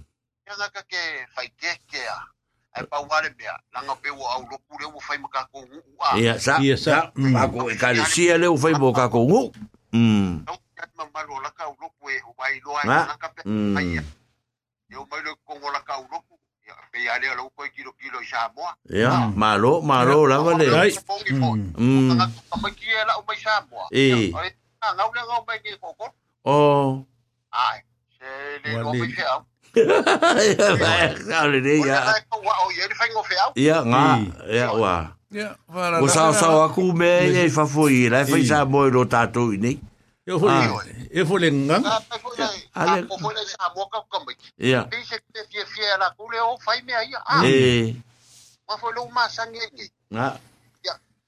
S6: nga ka ke fai ke ke a ai pa wale mea langa pe wo au lo ku le wo fai maka ko u a
S2: ya sa
S1: Ia
S2: sa
S1: sa. Mm.
S2: pa ko e ka le le o fai bo ka ko ngu mm
S6: Au ya ma malo la ka u lo ku e o vai lo ai
S2: Nga.
S6: na ka pe
S2: mm
S6: ai ya eu mai lo ko la ka u lo ku ya pe ya le lo ko kilo kilo sa mo
S2: ya malo malo la vale
S1: Ai.
S6: mm
S2: mm
S6: ka ma ki la o mai sa mo
S2: Eh.
S6: ai na ngau le ngau mai ki ko ko
S2: o
S6: ai se le lo mai fe o
S2: ya
S6: le ko wa o ye fai ngo fe au
S2: ya nga
S1: I.
S2: ya wa
S3: Ya. Whala.
S2: o sa sa aku me e fa foi la fai sa mo lo tato ni
S1: E fo
S2: Ah.
S1: le. E fo le ngang.
S2: Ale-
S6: ko fo le sa mo ka ko mai
S2: ya
S6: pe se fie la ku le o fai me ai ah
S2: e
S6: ma fo lo ma sange ni
S2: nga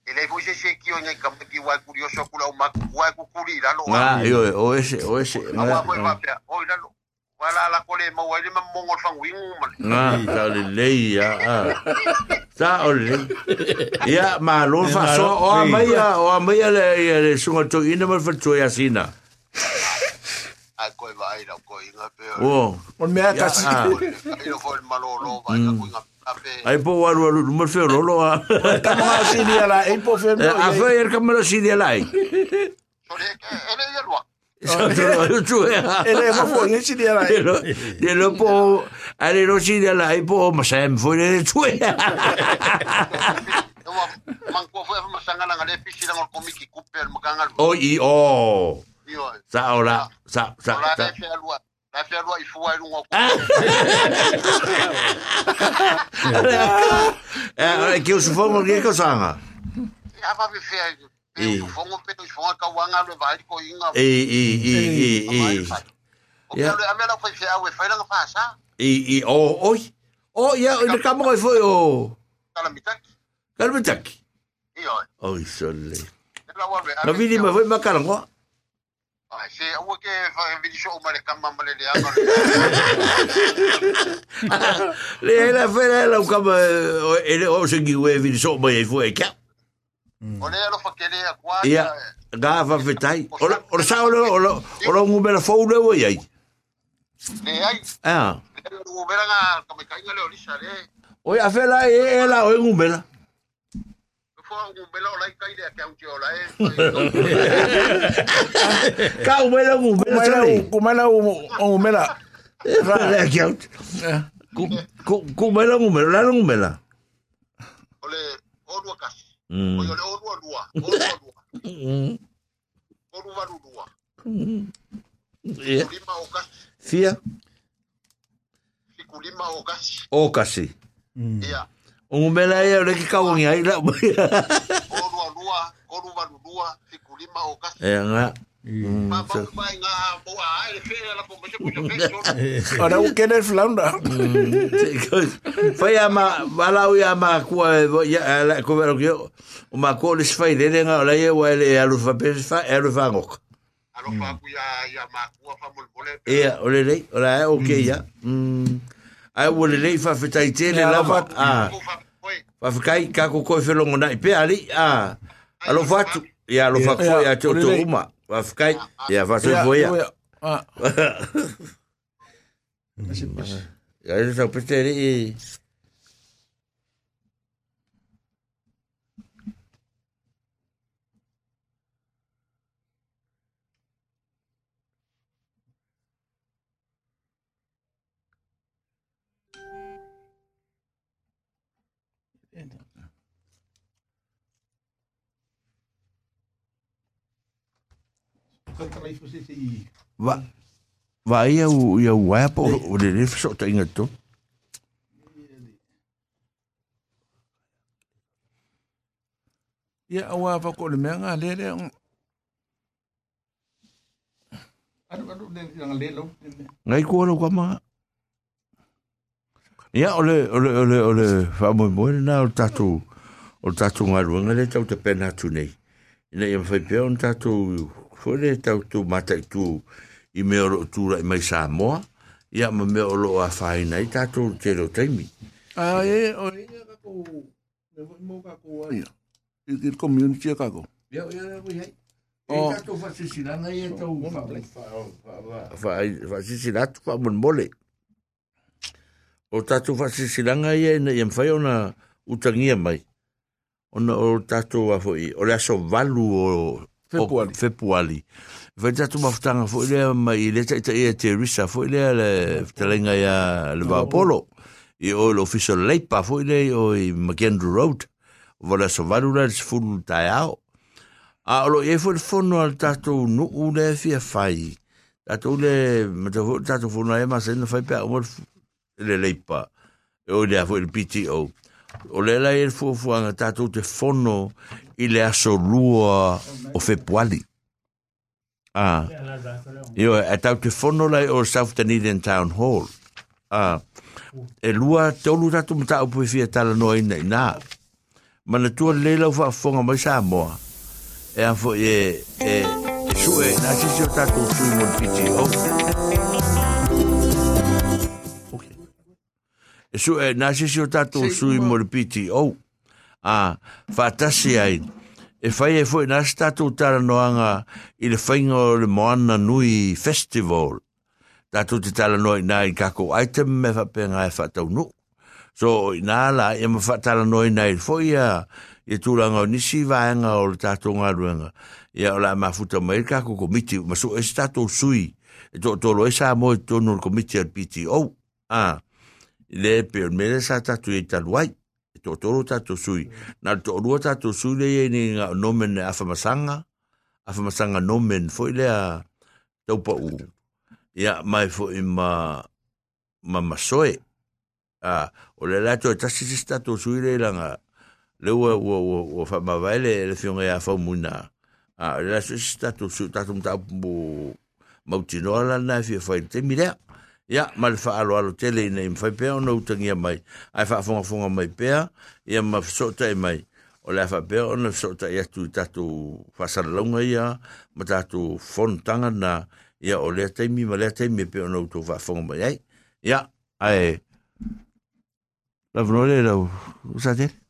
S6: ele fo se se ki o ngai ka ki wa curioso la o ma wa ku kuri la lo
S2: nga yo o ese o ese
S6: Awa
S2: nga
S6: ko va pe o ina lo wala la ko le mau ile mo ngol fang wing man.
S2: Na sa le le ya sa o le ya ma lo fa so o ma ya o ma ya le ya le sunga to ina mo fa to ya sina.
S6: A ko va ira ko inga pe.
S2: O.
S3: On
S2: me
S3: ata
S2: si
S6: ile fo ma lo lo va ko
S2: Ai po waru waru fe feo rolo a.
S3: Tama ha sidi ala Ai po feo
S2: A feo yer kamara sidi
S6: ala ai. Ele yer lo.
S2: É.
S3: Ele ema
S2: foi tsinela ai. Ele po ale ele tsinela ai po ma sem é. mas ele
S6: tue. Man ko foi ma sanga Oi, le pisi na oh. ko miki kuper ma Oi,
S2: O i o. Sa ora sa sa. Ora
S6: le fe alua. La fe alua i foi lungo.
S2: Eh, que os fomos que é
S6: que sanga. Ya va
S2: me.
S6: e
S2: e
S6: o
S2: oi. O ia o le kamo e foi o
S6: kalamitaki kalamitaki
S2: i
S6: oi
S2: oi sole. Na vini ma foi makala
S6: ngoa Se awa ke vini sho umare kama male le ama
S2: le hela fela hela ukama ele o se ngi ue vini sho umare e foi e kia
S6: O lea lo pakele a kwa.
S2: Ia, gā whawhetai. O la sao leo, o la ngumera fau leo i ai.
S6: Le ai. Ea. Le ngumera ngā kamekainga leo lisa le.
S2: Oi, a whela e
S6: e
S2: la o e ngumera.
S3: Fua
S2: ngumera
S3: o lai kai lea
S2: kia uti o lai. Ka ngumera Ka kia uti. La. Ole.
S6: o yole o rua rua.
S2: Mm.
S6: O
S2: rua
S6: lima o kasi
S2: fia
S6: siku lima o kasi
S2: o kasi mm. Ungu mela ia ole ki kawangi ai la.
S6: Koru alua, koru valulua, siku lima o kasi.
S2: Ea.
S6: Ma ba ba nga bo a e fe la ko me se ko fe
S3: Ora que eres flaunda.
S2: Fai ama walau ia ma kua ya la ko vero que o ma ko le fai le nga la ye wa le alu fa pe fa alu fa ngok.
S6: alo fa ku ya ya ma ku fa mo le
S2: E o le le o la o ke ya. Mm. Ai o le le fa fe tai te le
S3: Ya,
S2: la
S3: fa-
S2: ah
S6: fa
S2: fa kai ka ko ko fe longo na pe ali ah alo fa ya lo fa ko
S3: Ya,
S2: ya to to uma vai ficar, ja, was het voor je?
S3: Ah.
S2: Ja, dat is ook besteed. Va va ia o ia wa po o le le so ta inga to.
S3: ia awa fa ko le mea nga le le.
S1: Adu adu le yang le lo.
S2: Ngai ko lo kama. Ia ole ole ole ole fa mo mo na o tatu o tatu nga ruanga le tau te pena tu nei. Ina ia fai pe on tatu fo le tau tu mata tu i me o tu ra mai sa mo. Ia ma me o lo a fai nei tatu te lo taimi.
S3: Ah, e o e ka ko me vo mo ka ko ai. I ki community ka ko.
S2: Ia ia ia ia.
S3: Oh.
S2: E tatu fa sisilanga ia tau sisilatu fa mon mole. O tatu fa sisilanga ia ina ia mwhai ona utangia mai. Ona o tatu a foi, o le aso valu o
S3: Fepuali.
S2: Oh, Fepuali. Vai tatu mafutanga fo lea mai le taita ia te risa fo lea le talenga ia le Vaapolo. I o le official leipa fo lea o McAndrew Road. Vala sa varula ao. A olo e fo fono al tatu nuu le fia fai. Tatu le tatu fono e masena fai pia umar le leipa. E o fo le PTO. O le la e fuafuanga tatu te fono i le aso lua o Februari. Ah. Io e tau te fono lai o South Dunedin Town Hall. Ah. E lua te olu tatu mta upu fia tala no ina ina. Mana tua le lau fa fonga mai sa moa. E a fo e e e su e na si si o tatu sui mon PTO. E su e na si si o tatu sui mon PTO. Ah, fa tasi ai. E fai e foi na statu tatu noanga i le whainga o le Moana Nui Festival. Tatu te tala noi na i kako item me fa penga e fa tau nu. So i nā la e ma fa tala noi na i foi a i tūlanga o nisi vaenga o le tatu ngā ruenga. Ia o la e ma futa mai kako komiti ma so e statu sui. E to tolo e sā mo e tonu komiti al PTO. Ah, le pe o mele sa tatu e taluai to toro tatou sui na to rua tatou sui le ni nga nomen afa masanga afa nomen fo le a taupa u ia mai fo i ma ma masoe a o le lato tasi si tatou sui le langa le ua ua ua ua fa ma vai le le fionga ia fa muna a le lato e si tatou sui tatou mta mo mautinoa lana na fi fa mirea. milea ia, ma le whaalo alo tele ina i mwhai pea no utangia mai. Ai wha fonga fonga mai pea, ia ma sota e mai. O le wha pēo ona sota i atu i tatu whasara launga ia, ma tatu fontanga na ia, o lea teimi ma lea teimi e pēo no utu wha fonga mai. Ai, ia, ai. La vnore lau
S7: sa tele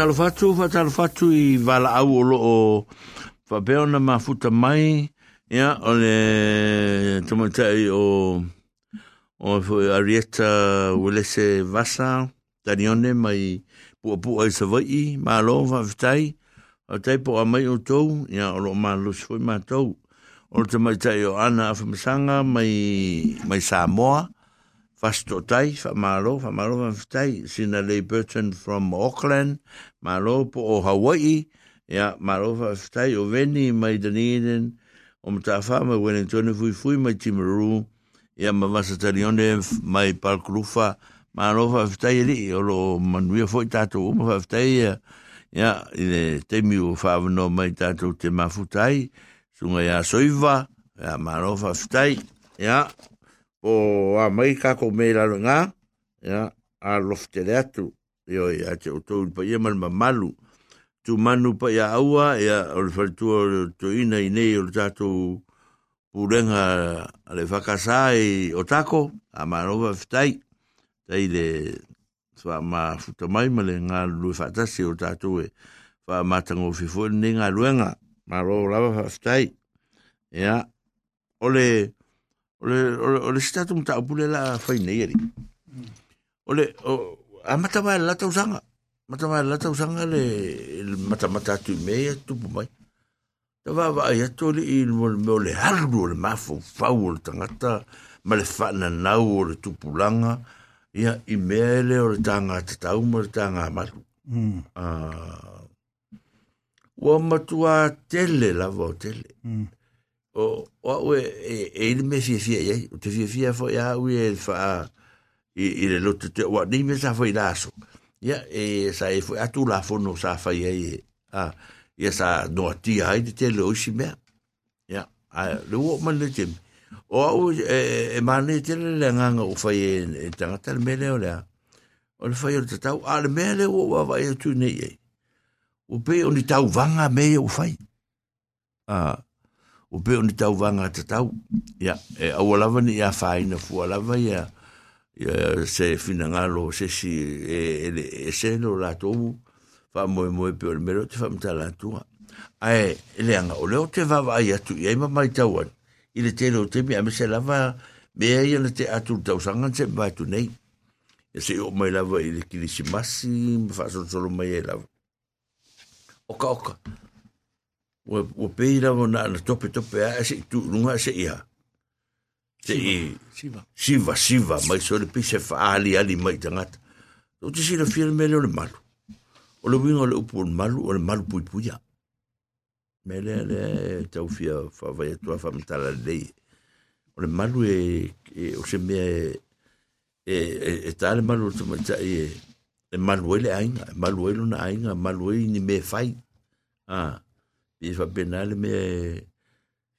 S2: Whatalo fatu, whatalo fatu i wala au o loo. O whapeo na mafuta mai, ia, o le tamatai o o Arieta Welese Vasa, tanione mai pua pua i savai, ma lo whawhitai, o tai po a mai o tou, ia, o lo ma lo foi ma tou, o tomatai tamatai o ana afamasanga mai, mai Samoa, fasto tai fa malo fa malo fa tai sina le Burton from Auckland malo po o Hawaii ya malo fa tai o veni mai Dunedin o mta fa ma Wellington fui fui mai Timaru ya ma vasa tarione mai Palkrufa malo fa tai li o lo manuia foi tato o ma fa tai ya ile temi o fa no mai tato te mafutai sunga ya soiva ya malo fa tai ya o a mai ka ko me la nga ya a lofte le atu. Yo ya te uto to pa ye mal malu tu manu pa ya aua ya o le faltu to ina ine o tato purenga le fakasai o tako a marova ftai tai le fa ma futa mai male nga lu fatasi o tato e fa matango fifo ni nga luenga. Maro lava ftai ya ole ole ole ole statu mta pule la fai nei eri. Ole o a mata mai la tau sanga. Mata mai la tau sanga le mata mata tu me tu mai. Ta va va ya to le il mo mo le harbu le mafo faul tangata ma le fa na na o le tu pulanga ia i mele o le tanga te tau mo le tanga malu ah wa matua tele la vo tele o o e e le me fie fie ye? O te fie fie fo ya u e fa i i le lotu te wa ni me sa fo i laso. Ya e sa e fo atu la fo no sa fa ye a ya sa no ti ai te lo si me ya a le o man le tim o o e e man le te le nganga o fa ye e tanga tal me le o le o le fa ye te tau a le me le o wa va ye tu ne ye o pe o ni tau vanga me o fai. Ah o pe o tau vanga te tau. ya e aua lava ni ia whaina fua lava ia, ia se fina se si e, e, se no la tomu, wha moe moe pe o mero te fa mta la tua. Ae, e le anga, o leo te va ai atu, ia ima mai tau an, ile te tēnau te mea me se lava, mea ia le te atu tau sanga se mai tu nei. Ia se o mai lava i le kilisi masi, mwha sotolo mai e lava. Oka, oka. O o peira mo na tope tope a se tu lunga se ia se i siva siva siva mai so le pise fa ali ali mai tangata. O te sira fia mele o le malu. O le winga o le upu o le malu o le malu pui puia mele le tau fia fa vai tua fa mtala lei. O le malu e, e o se mea e e, e ta le malu o te e e malu ele ainga malu ele na ainga malu ele ni me fai ah i fa penale me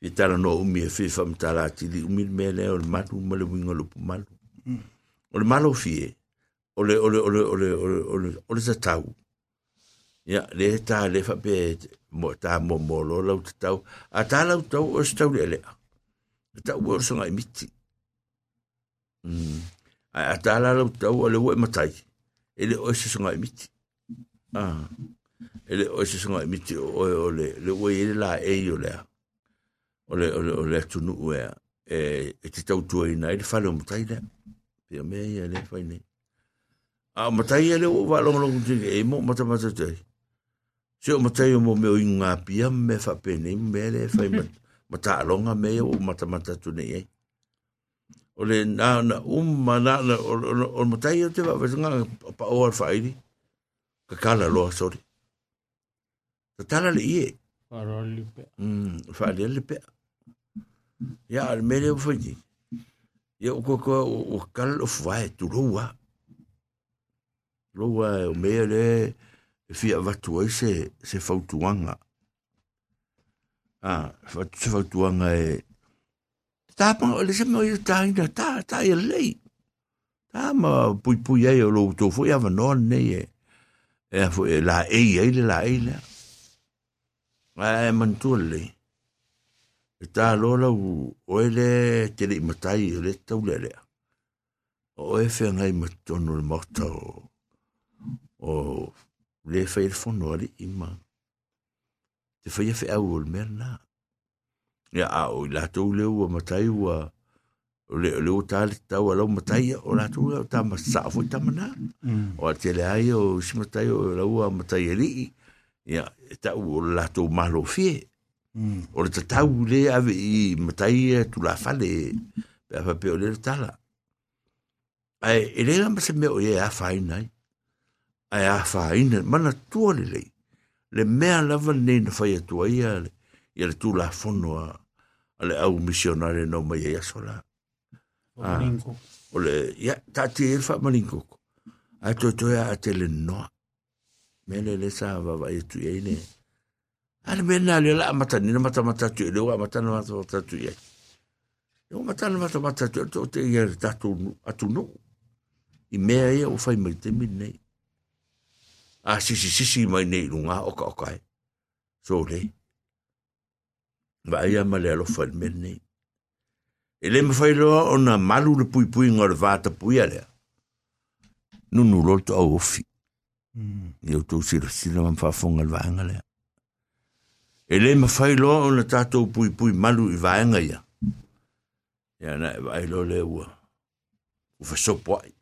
S2: i tala no umi e fi fa mtala ti li umi me le o le matu ma le winga lupu malu o le malo fie o le o le o le o le o le o le o le tau ya le ta le fa pe mo ta mo mo lo lo tau. A ta lo tau o sta le le ta o so ngai miti. A ta lo tau o le wo matai. Ele o so ngai miti. Ah ele o se songa miti o o le le o ele la e o le o le o le o le tunu o e e te tau tua ina ele fale o mutai le pe me ia le fai nei. A mutai ele o va longo longo te e mo mata mata te. Se o mutai o mo me o inga pia me fa pe nei me le fai mata longa me o mata mata tu nei o le na na um na na o mutai o te va va pa o fai ka kala lo sorry Ta tala le ie.
S4: Faroli pe.
S2: Mm, fa le le pe. Ya al mele o fai. Ya o ko o kal o fa tu roa. Roa o mele fi va tu se se fa tuanga. Ah, se fa tuanga e ta pa le se mo ta ina ta ta e lei. Ta ma pui pui e o lo to fo ya va non ne e. E fo la e e la e la. Ai mantua le. E tā lola u oele te li matai e le tau le lea. O e whea ngai matono le mauta o o le whai le whono ali ima. Te whai e whea au o le mea nā. Ia a o i lātou le ua matai ua o le le o tā le tau alau matai o lātou o tā masafo i tamana. O a te le ai o si matai o lau a matai e lii. Ya ta o la to malo fie o le tau le ave i matai tu la fale pe fa pe o le tala ai ele la se me o ye a fai nai ai a whaina, mana tua le lei. Le mea lava nei na whai atua ia le, ia le tūla whono a, a le au misionare no mai ia sola. O le, ia, ta te e wha maringo. A to to a te le noa. Mele le sa va va e tu e ne. A mena le la mata, ni mata mata tu le wa mata na mata mata tu e. Le wa mata na mata mata tu e. to e, te ia tatu atu no. I mea ia o fai mai te min minei a si si si si mai nei lunga o ka o kai So le. va ia ma le lo le men nei. E le ma whai loa, o na malu le pui pui ngā le vāta pui a lea. Nunu loto au ofi. Ia tu sila sila man whaafonga vaenga lea. E le ma whai loa o na tātou pui pui malu i vaenga ia. Ia na e vai loa lea ua. U whasopo ai.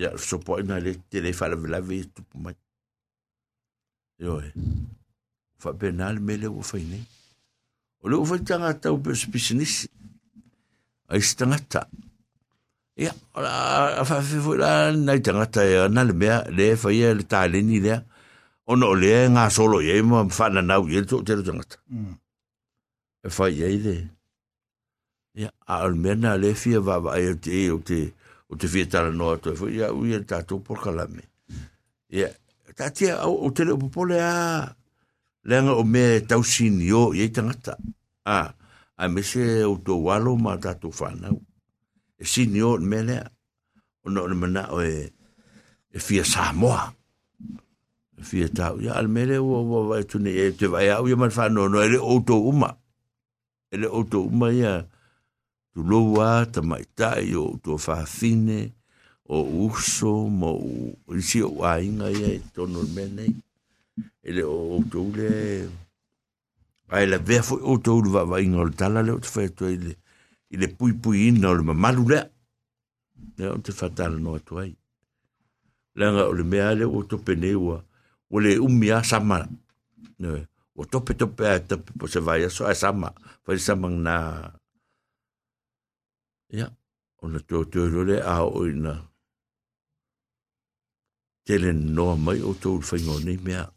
S2: Ia whasopo ai na le te le whala vila vei tupu mai. Ia e. Whapena le mele ua whai nei. O le ua whai tanga tau pe spisinisi. Ai stangata. Ai ya a fa fe fu la na tanga ta ya na le mea le ye le ta le ni le o no le nga solo ye mo fa na na ye to te tanga ta e fa ye le ya al mena le fi va va ye te o te o te fia tala noa toi fo ia ui e tātou por kalame. Ia, tātia o te leo popole a leanga o me tau sini o i tangata. A, a me se o tō walo ma tātou whanau. E sini o me lea, o no o mana o e, e fia Samoa. E fia tau, ia al mele o o vai tune e te vai au ia man whanau no e le o tō uma. ele le o tō uma ia, ia, tu loa ta mai tai o tu fine o uso mo isi o ainga ia tono mene ele o tu le ai la ve fo o tu va vai ngol o tala le o te fai tu i le pui pui ina o le mamalu lea le o te fatala no atu ai leaga o le mea le ua tope nei ua ua le umi a sama ua tope tope ae tope po se vai aso ae sama fa sama na Ia, ona na tō tō a o ina. Tele noa mai o le whaingo nei mea.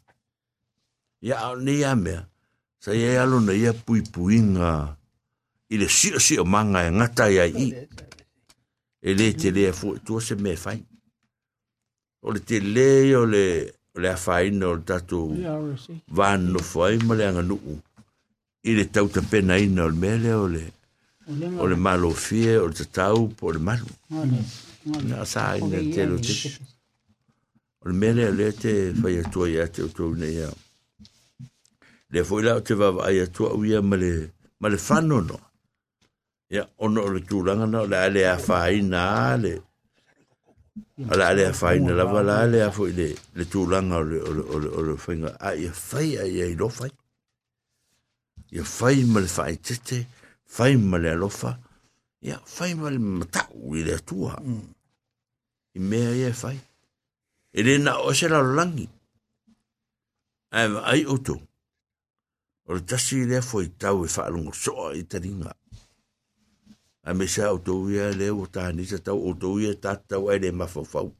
S2: Ia, a nei a mea. Sa ia alo na ia puipuiga pui. I le sio sio manga e ngata ia i. E le te lea fu, tua se me fai O le te le o le o le afaina o le tatu vāno whai ma le anganuu. I le tauta pena ina o le mele o le o le malo fie o le tatau po le malu na sa ina te lo te o le mele le te fai atua ia te utou nei ia le foi la o te vava ai atua uia ma le ma le whano ia ono o le tūranga na o le a whaina ale ala ale a whaina lava la ale a foi le le tūranga o le o le o le o le whainga a ia whai a ia i lo whai ia whai ma le whai tete fai ma le alofa, ia, fai ma le matau i le atua. I mea ia fai. E le na o se la langi. Ai, ai oto. O le tasi le foi tau e whaalungo soa i taringa. A me sa o tau ia le o tāni sa tau o tau ia tātau ai le mawhawhau.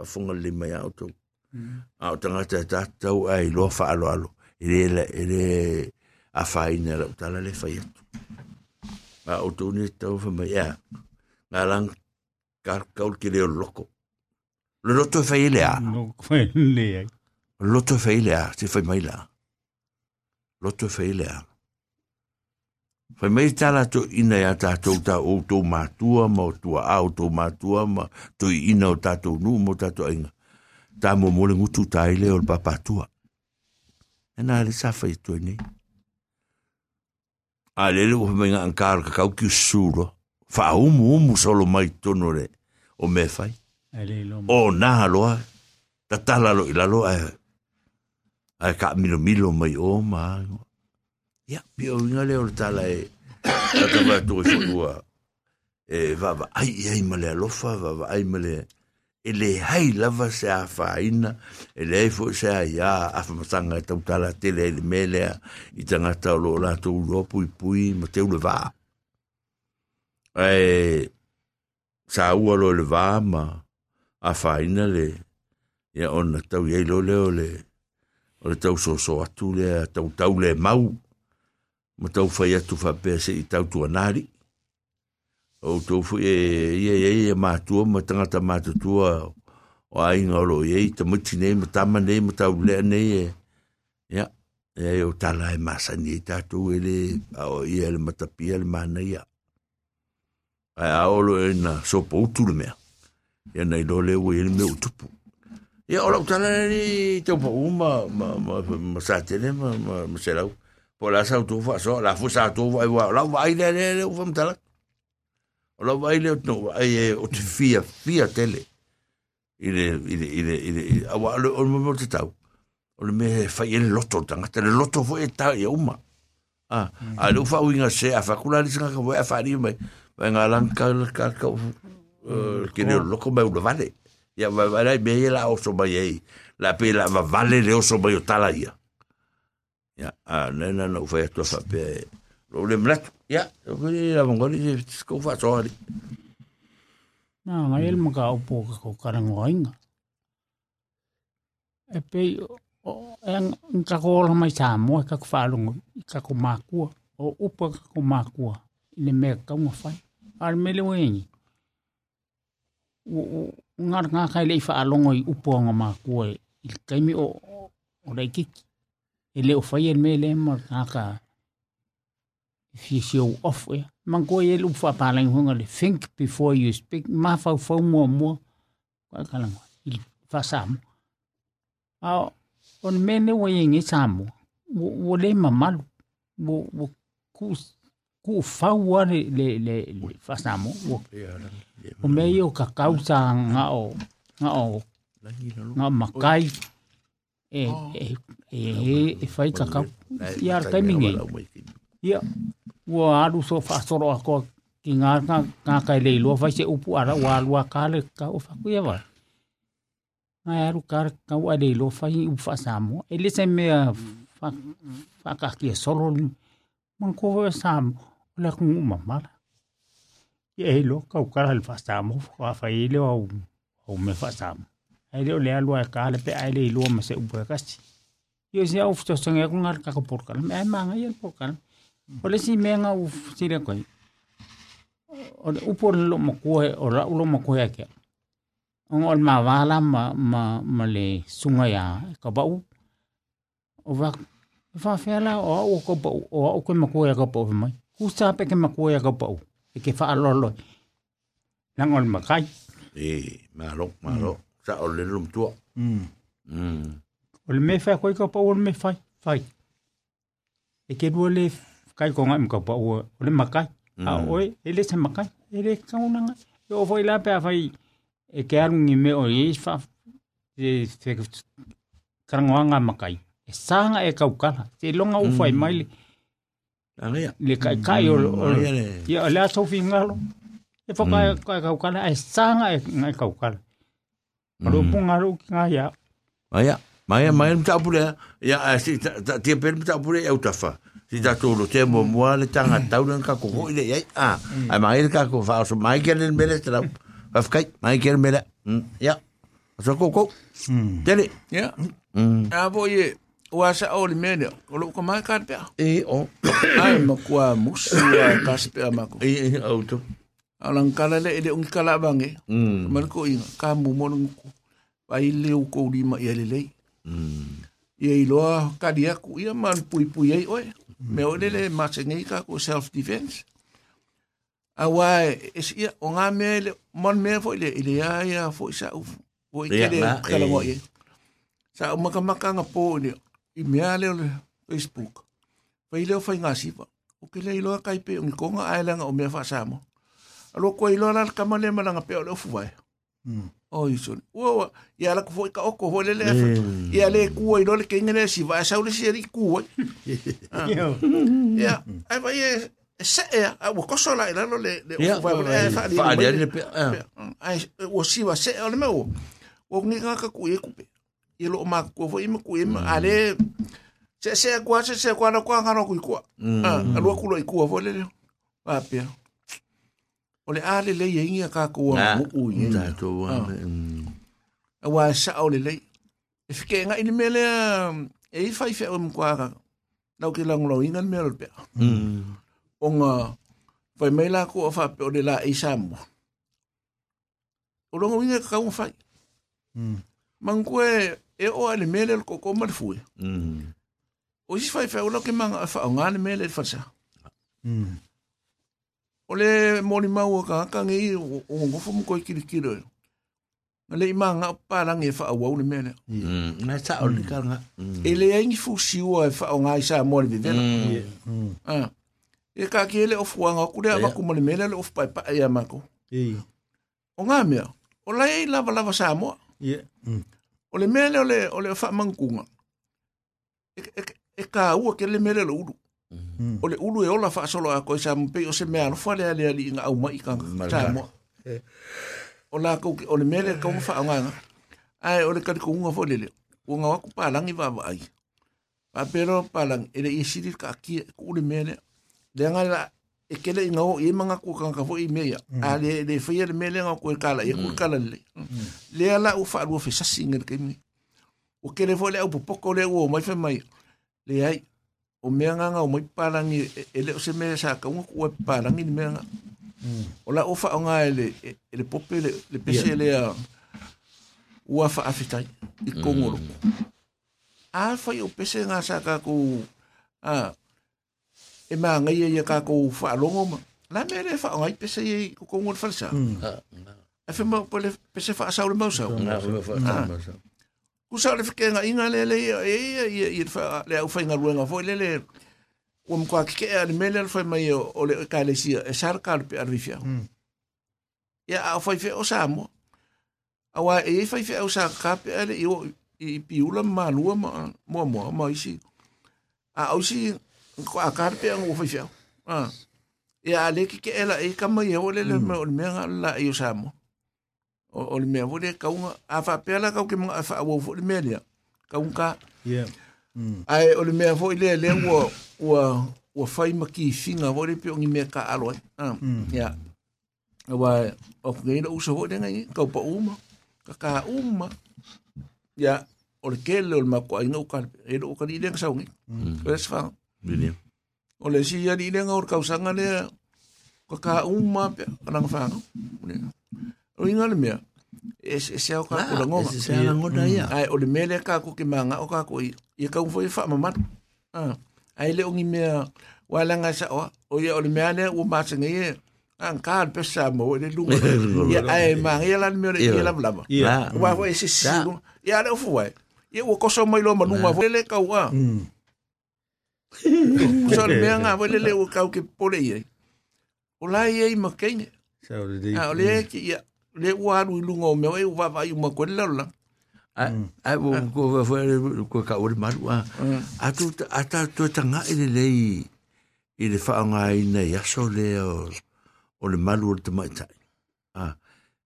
S2: A funga le mai au tau. Mm. A o tangata tātau ai lo whaalo alo. E ele e le a whaina la utala le whai atu a o tu ni tau fa mai ya nga lang kaul ki le loko lo loto fa ile a
S4: no fa ile ai
S2: fa ile a ti fa mai la loto fa ile a Fai mei tala to ina ya tātou tā o tō mātua ma o tua a o tō mātua ma to ina o tātou nu mo tātou inga. Ta mō mole ngutu tā ile o lpapātua. E nā le safa i tō ni. A lele o hamenga ankara ka kau ki usuro. Fa umu umu solo mai tono re o me fai. O nā haloa. Ta tala lo ilalo ai. Ai ka milo milo mai o maa. Ia pio nga le tala e tata ta va tu e vava ai ai male alofa vava ai male e le hai lava se a faina e le eifo se a ia a matanga e tau tala tele e le melea i tanga tau lo la tu lo pui pui ma te ule vaa e sa ua lo le vaa ma, a faina le, ia ona tau iei lo leo le, o le tau so so atu le tau tau le mau ma tau fai atu fa pe se i tau tuanari o tau fu e ia ia ia mātua ma tangata mātutua o ainga o lo i ta muti nei ma tama nei ma tau lea nei e ia e o tala e masani i tātou e le o ia le matapia le mana ia ai a olo e na sopa utu le mea. Ia nei lo le ue le me utupu ia, o lau tala ni tau pa uma ma ma ma, sa tele, ma ma ma, se lau po la sa tu fa so la fu sa tu vai wa la vai le le le ufa mtala la vai le no ai e o te fia fia tele ile ile ile ile awa le o mo te tau o le me fa ile loto tanga te le loto fo e ta e uma ah a lu fa winga se a fa kula ni singa ka vo a fa ni mai Vai nga lan ka ka ka ke le loko me u vale ya vai vai me la o so mai la pe la vale le o so mai o tala ia ya a nena no fa to fa pe lo le mlat ya o ke la mongoli se ko fa so ari
S4: na ngai el maka opo po ko karangoinga e pe o en ka ko la mai sa mo ka ko fa lungo ka ko makua o upa ka ko makua le me ka mo fa al me le wengi ngar nga kai le fa alongo i upo nga ma ko i kaimi o o dai ki e le fai e me le ma ka ka show off e man ko e lu fa pala lang le think before you speak. Ma fa fa mo mo ka kala mo il fa sam a on me ne wo yengi samo wo le ma mal wo wo ku ku fa wa le le le fa samo wo o me yo ka kausa nga o nga o nga makai. Eh, oh. eh, eh, e e e fai kaka i ar kai mingi. ia ua alu so whaasoro ako ki ngā ngā kai leilua fai se upu ara ua alua kāle ka o whaku ia wala ngai alu kāre ka ua leilua fai upu whaasamo e le se mea whakaki e solo ni. Mon ko wa sam la ku mamala ia e lo kau kala le whaasamo wha fai le au au me whaasamo ai leo lea lua e ka le pe ai le lua ma se upo e kasi. Yo si au fto songa ku ngar ka ko porkal. Me ai manga yen porkal. O le si menga u si le koi. O le upo lo mo ko o ra lo mo ko ya ke on ol ma wala ma ma ma le sunga ya e ka ba u o va fa fela o o ko o o ko mo ko ya ka po mai. Ku sa pe ke mo ko ya ka po e ke wha alolo. Nang on makai.
S2: e malo malo sa o le lum tua
S1: Mm.
S2: mm
S4: O le me whai koe ka pa o me whai. Whai. E ke rua le kai ko ngai mka pa o le makai. A oe, e le se makai. E le kaunanga. E o whai la pe a whai. E ke arungi me o e wha. E te karangoanga makai. E sanga e kaukala. Te longa u whai mai le. Le kai kai o. Ia le aso fi ngalo. E mm. kai kaukala. E sanga e ngai kaukala. Alo pun ngaru ki ngaya.
S2: Maya, maya maya mta pure ya si ta ti per mta pure ya utafa. Si ta to lo temo mo le tanga tau nan ka ko ile ya. Ah, ai maya ka ko fa so maya ken mele tra. Fa fkai maya ken mele. Ya. So ko ko. Tele.
S3: Ya. Ah bo ye. Wa sa o le mene. O lo ko maya ka pe.
S2: E o.
S3: Ai mo kwa musu ka pe ma ko.
S2: E auto.
S3: Alang kala le ele un kala bange.
S2: Mm.
S3: Man ko inga ka mu mo ko. Pai le u ko di ma ia le le.
S2: Mm.
S3: Ia i loa ka dia ku ia man pui pui ai oe. Me o le ma se ngai ka ko self defense. A wa es ia o nga me le mon me fo le ile ia ia fo sa u. Fo i kele kala mo ia. Sa o maka maka nga po ni i mea le le Facebook. Pai leo fai ngā sipa. O ke le iloa kai pe ungi konga ailanga o mea fa sa alo koe ilo ala kama le malanga pe ole ofu vai o iso ua ia ala kufo ika oko hoi lele afa le kua ilo le kenge le si vai sau le si eri kua ia ai vai e se e a ua koso la ilalo le le
S2: ofu
S3: vai ole e
S2: faali
S3: faali
S2: ale pe
S3: ai ua siwa se ole me ua ua nginga ka kuie kupe ia lo ma kua fo ima kuie ma ale se se kua se se kua na kua a lua kulo. O le ale le ye inga ka ku
S2: Ah,
S3: mu u ye.
S2: ta to wa.
S3: a wa sa o le lei e fike nga ini mele e i fai fe o mkwara na ke lang lo ingan mele pe
S2: Mm.
S3: o nga fai mai la ko fa pe o le la e sa mo. O lo ngi ka un fai. Man ko e o ale mele ko ko mar fu
S2: Mm.
S3: o si fai fe o lo ke man fa o nga le mele fa sa o le mori mau ka kangi i o o ngofo mo koi kiri kiri na le ima nga pa rangi e faa wau ni
S2: mene na sa o le karanga. e
S3: le aingi fu siua e faa o ngai sa mori
S2: di
S3: vena e ka ki ele ofu wanga kure ama kuma ni mene le ofu pai e amako. O ngā mea o lai lava lava sa mua o le mene o le faa mangkunga e ka ua ke le mene lo uru O le uru e ola wha solo a koe sa mpe o se mea no whale ale ali inga au mai ka sa moa. O la kou ki- o le mele ka unga wha nganga. Ai, o le kari ko unga fo lele. O ngā waku pālangi wa wa ai. Pa pero palang ele i siri ka ki ku le mele. Le nga la e kele inga o i manga ku ka ka fo i mea. A le le fia le mele nga ku kala e ku kala le. Le ala u fa lu fe sasi ngel ke mi. O kele fo le au popoko le o mai fe mai. Le ai o mea nganga o mai parangi, ele leo se mea saka, unga kua parangi ni mea Mm. Ola ofa o nga ele, ele pope le, le pese yeah. lea ua fa afitai i kongoro. Mm. Alfa i o pese nga sa kako ah, e maa ngai e ia kako fa alongo ma. La me le fa o ngai pese i kongoro falsa. Mm. Ha, na. Pese fa asau le mausau.
S2: Na, fa asau le mausau.
S3: ku sa le fike nga inga le le e e e fa le au fainga ruenga foi le le o mo kwa ke e mele foi mai o le ka le sia e sar ka pe arifia. Ya mm. a foi fe o sa samo. Awa e foi fe o sa ka pe ale i o i piula ma lua ma mo mo ma isi. A au si kwa ka pe o foi fe. Ah. Ya le ke ke ela e ka mai o le le mm. me o le me la i o sa samo. O o le me o le ka unga a fa pe la ka ke mo a fa o fo le me le. Ka unga ai o le mea foi le le ua ua ua fai ma ki finga vo le pio ngi me ka alo ah ya. Wa o ngai no uso vo de ngai ka pa uma. Ka ka uma. Ya o le kele o le mako ai ngau ka e do ka ni le sa ngi es fa
S2: William.
S3: o le si ya ni le ngau ka usanga le ka ka uma pe ka fa no o inga le mea. Es es o ka ko ngoma.
S2: Se sa ngona ia.
S3: ai o le mele ka ko ke manga o ka ko i i ka foi fa mama ah ai le ongi me wala nga sa o o ia o le me ale o ma se ngi an ka pe sa mo le lu ia ai ma ia la me le ia. la blama
S2: Ah.
S3: wa wa ese si ia. le fu wa ia o ko so mai lo ma lu ma le ka wa so le me nga le le o ka ke pole ia o la ia i ma kene ah o le ki ia le ua anu i lunga o mea, e ua vai uma koe lau la.
S2: Ai, ai, ai, ko wa fwere, ko ka ore maru, a tu, a ta, tu ele lei, i le wha anga i na yaso le, o le maru o te maitai. A,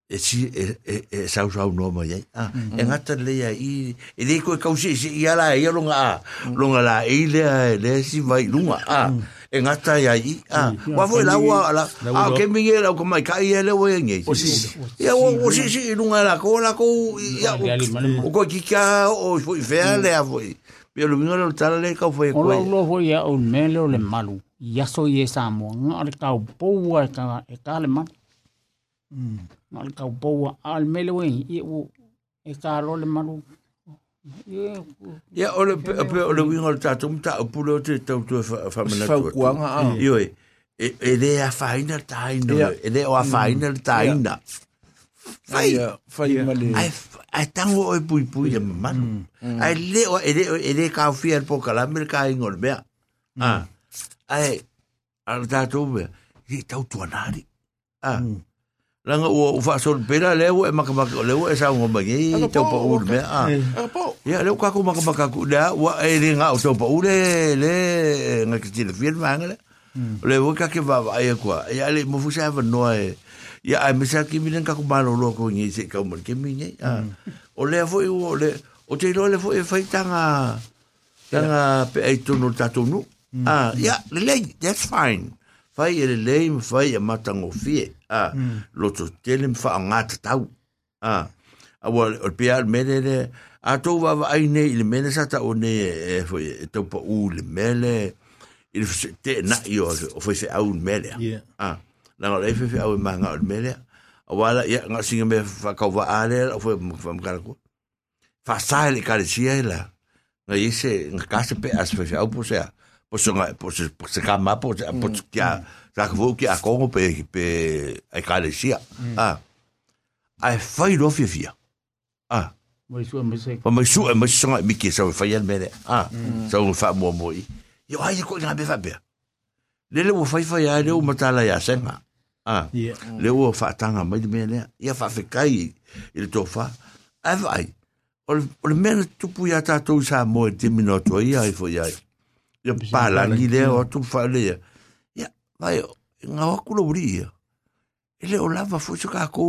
S2: e si, e sau sau no mai ai. A, e ngata le ia i, e le koe kausi, i ala e ia longa a, longa la e ilea, e le si vai lunga. A, e ngata ya i. Ah wa foi la wa la. Ah ke mi era ko mai kai ele wo nge. Si si lunga la ko la ko ya o ko ki ka o foi le a foi. Pero lo mingo lo tala le ka foi
S4: O lo ho ia o mele o le malu. Ia so ie sa mo. Nga le kau poua e ka, e ka le malu. Nga le kau poua. A le mele we i o e ka le malu. Ia,
S2: Ya o le pe pe o le wingo le tatu mta o pulo te tau tu fa fa mana
S3: fa
S2: tu.
S3: kuanga ah
S2: Yo e e le a faina taina.
S3: Ia.
S2: E le o a faina taina. Fai.
S3: Ai, fai male.
S2: Ai ai tango o pui pui e manu. Ai le o e le e le ka fia po kala mer ka ingol bea. Ah. Ai al tatu be. Ni tau tu anari. Langa o fa so pera le o e maka maka le o e sa ngo mai e
S3: Anga
S2: te pa u me a. Ya le ka ko maka maka ku da wa e le nga o te pa u le le nga ki le fir manga le le o ka ke va va e kwa ya le mo fu sa va no e ya ai me sa ki mi ka ku malo lo ko ni se ka mo ke mi ni a o le fo o le o te lo le fo e fai tanga tanga pe ai tu no ta tu no ah ya le le that's fine. Fai e le le fai e matango fie ah lo to tele fa ngata tau ah a wa o pia me le le a to va va ai nei le mele sa ta o ne e fo e to pa u le mele il te na io o fo se au mele
S1: Yeah.
S2: ah na ngo le fe au ma nga o mele a wala ya nga singa me fa ka va ale o fo fa ma ko fa sa le ka le sia la nga ise nga ka se pe as fe au po se po po se po se ka ma po se po se vo ki a ko pe pe ai ka le sia ah ai fai lo fi fi ah
S4: Mai sua mai se.
S2: Pa mai su mai su nga mi ki sa fa yan mele. Ah, sa un fa mo mo i. Yo ai ko nga be fa be. Le le wo fa fa ya le o matala ya senga. Ah,
S1: Yeah.
S2: le wo fa tanga mai de mele. Ya fa fe kai il to fa. Ai vai. O le mena tupu ya ta to sa mo te minuto ia ai fo ya. Ya pa la ni le o tu fa le. Ya, vai nga wa kulo bri. Ele o lava fo ka ko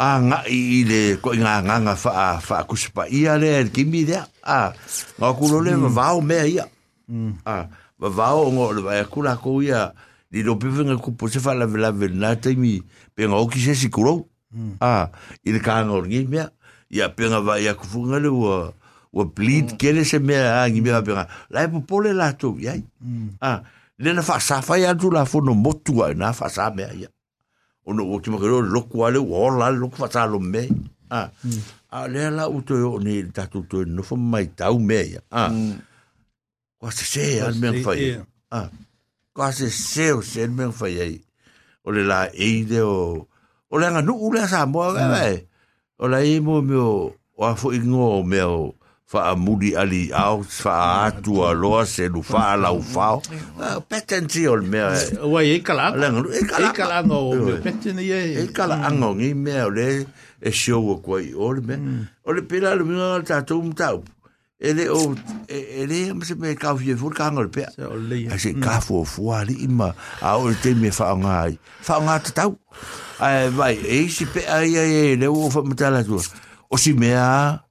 S2: a nga i le ko nga nga nga fa fa ku spa ia le ki mi dia a nga ku lo le va o me ia a va va o ngo le va ku la ko ia di do pe nga ku po se fa la la na te mi pe nga o ki se si ku lo a i le ka nga ngi me ia pe nga va ia ku le o o bleed ke le se me a ngi me pe nga la po le la to ia a le na fa sa fa ia tu la fo no motu na fa sa me ia ono o ki makero loku ale o la loku fata lo me. Ah. A le la u to ni ta tu to no fo mai tau me ya. Ah. Ko se se al men fa
S1: Yeah.
S2: ah. Ko se se o se men fa o le la e de o o le nga nu u le sa mo ga e o la e mo me o o a fo ingo me o faamuli ali au faatu aloa se lu faalaufao petensi o
S1: eh, e
S2: le mea. Ua
S1: e
S2: kalaaga
S1: o petene e,
S2: e kalaaga ogi mea e o le e siou aku i o le mea. O le pela le mea le tatou mataupu ele o ele mas me ka fie fur ka ngol pe a se ka fo fo ali ima a o te me fa ngai fa nga te tau. Ai vai e si pe ai ai le o fa mata o si me a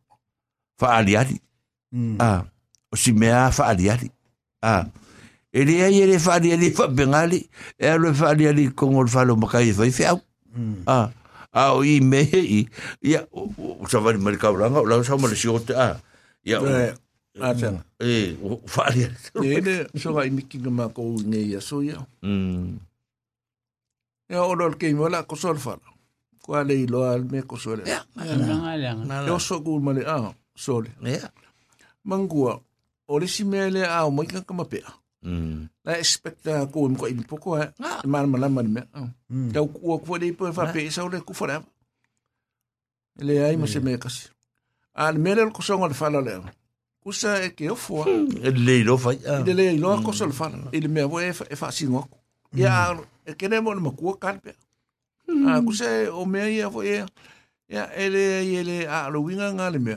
S2: faaliali. Mm. Ah, o si mea faaliali. Ah, e le ai ele faaliali whapengali, e alo e faaliali kongo le Ah, a o i me i, ia, o sa wani mari kauranga, o lau sa mara a. Ah, ia, o,
S3: Atanga.
S2: E, o
S3: wharia. So aso ia.
S2: Mm.
S3: Ia, o. Ko loa me ko sol.
S4: Ia, nga
S3: nga ah, so le.
S2: ia
S3: Mangua. O le si me le a o mo ka ma pe.
S2: mm
S3: La expecta ko mo ko i poko ha. Ma ma la ma me. Tau ku ko le po fa pe sa le ku fa. Le ai mo se me kasi. Al me le ko so ngal fa la le. Kusa e ke fo.
S2: le lo fa ah
S3: Ile le ilo ko sol fa. Ile me vo e fa fa singo. Ya e kene mo mo ku kan pe. Ah kusa o me ia vo e. Ya ele ele a lo winga nga le me.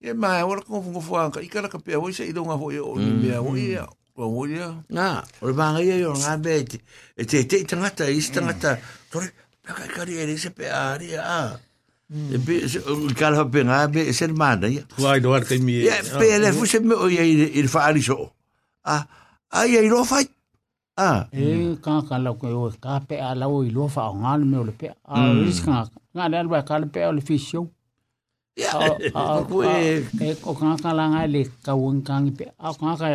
S3: E ma ora ko fu fu ka ikala ka pe o se ilo nga vo e o ni me vo e. O vo e.
S2: na o le banga ia yo nga be te te te tangata i tangata tore ka ka ri e se pe ari ah e be kala pe nga be se mana ia
S1: Wa i do ar kai mi.
S2: Ya, pe le fu se me o ia i i fa ali so. Ah, ai ai ro fai. Ah,
S4: E ka ka la ko ka pe a la o i lo fa nga me o le pe. A ris ka nga le ba ka le pe o le fisio. A
S2: Ko e
S4: ko ka ka la nga le ka won ka ngi pe. A ka ka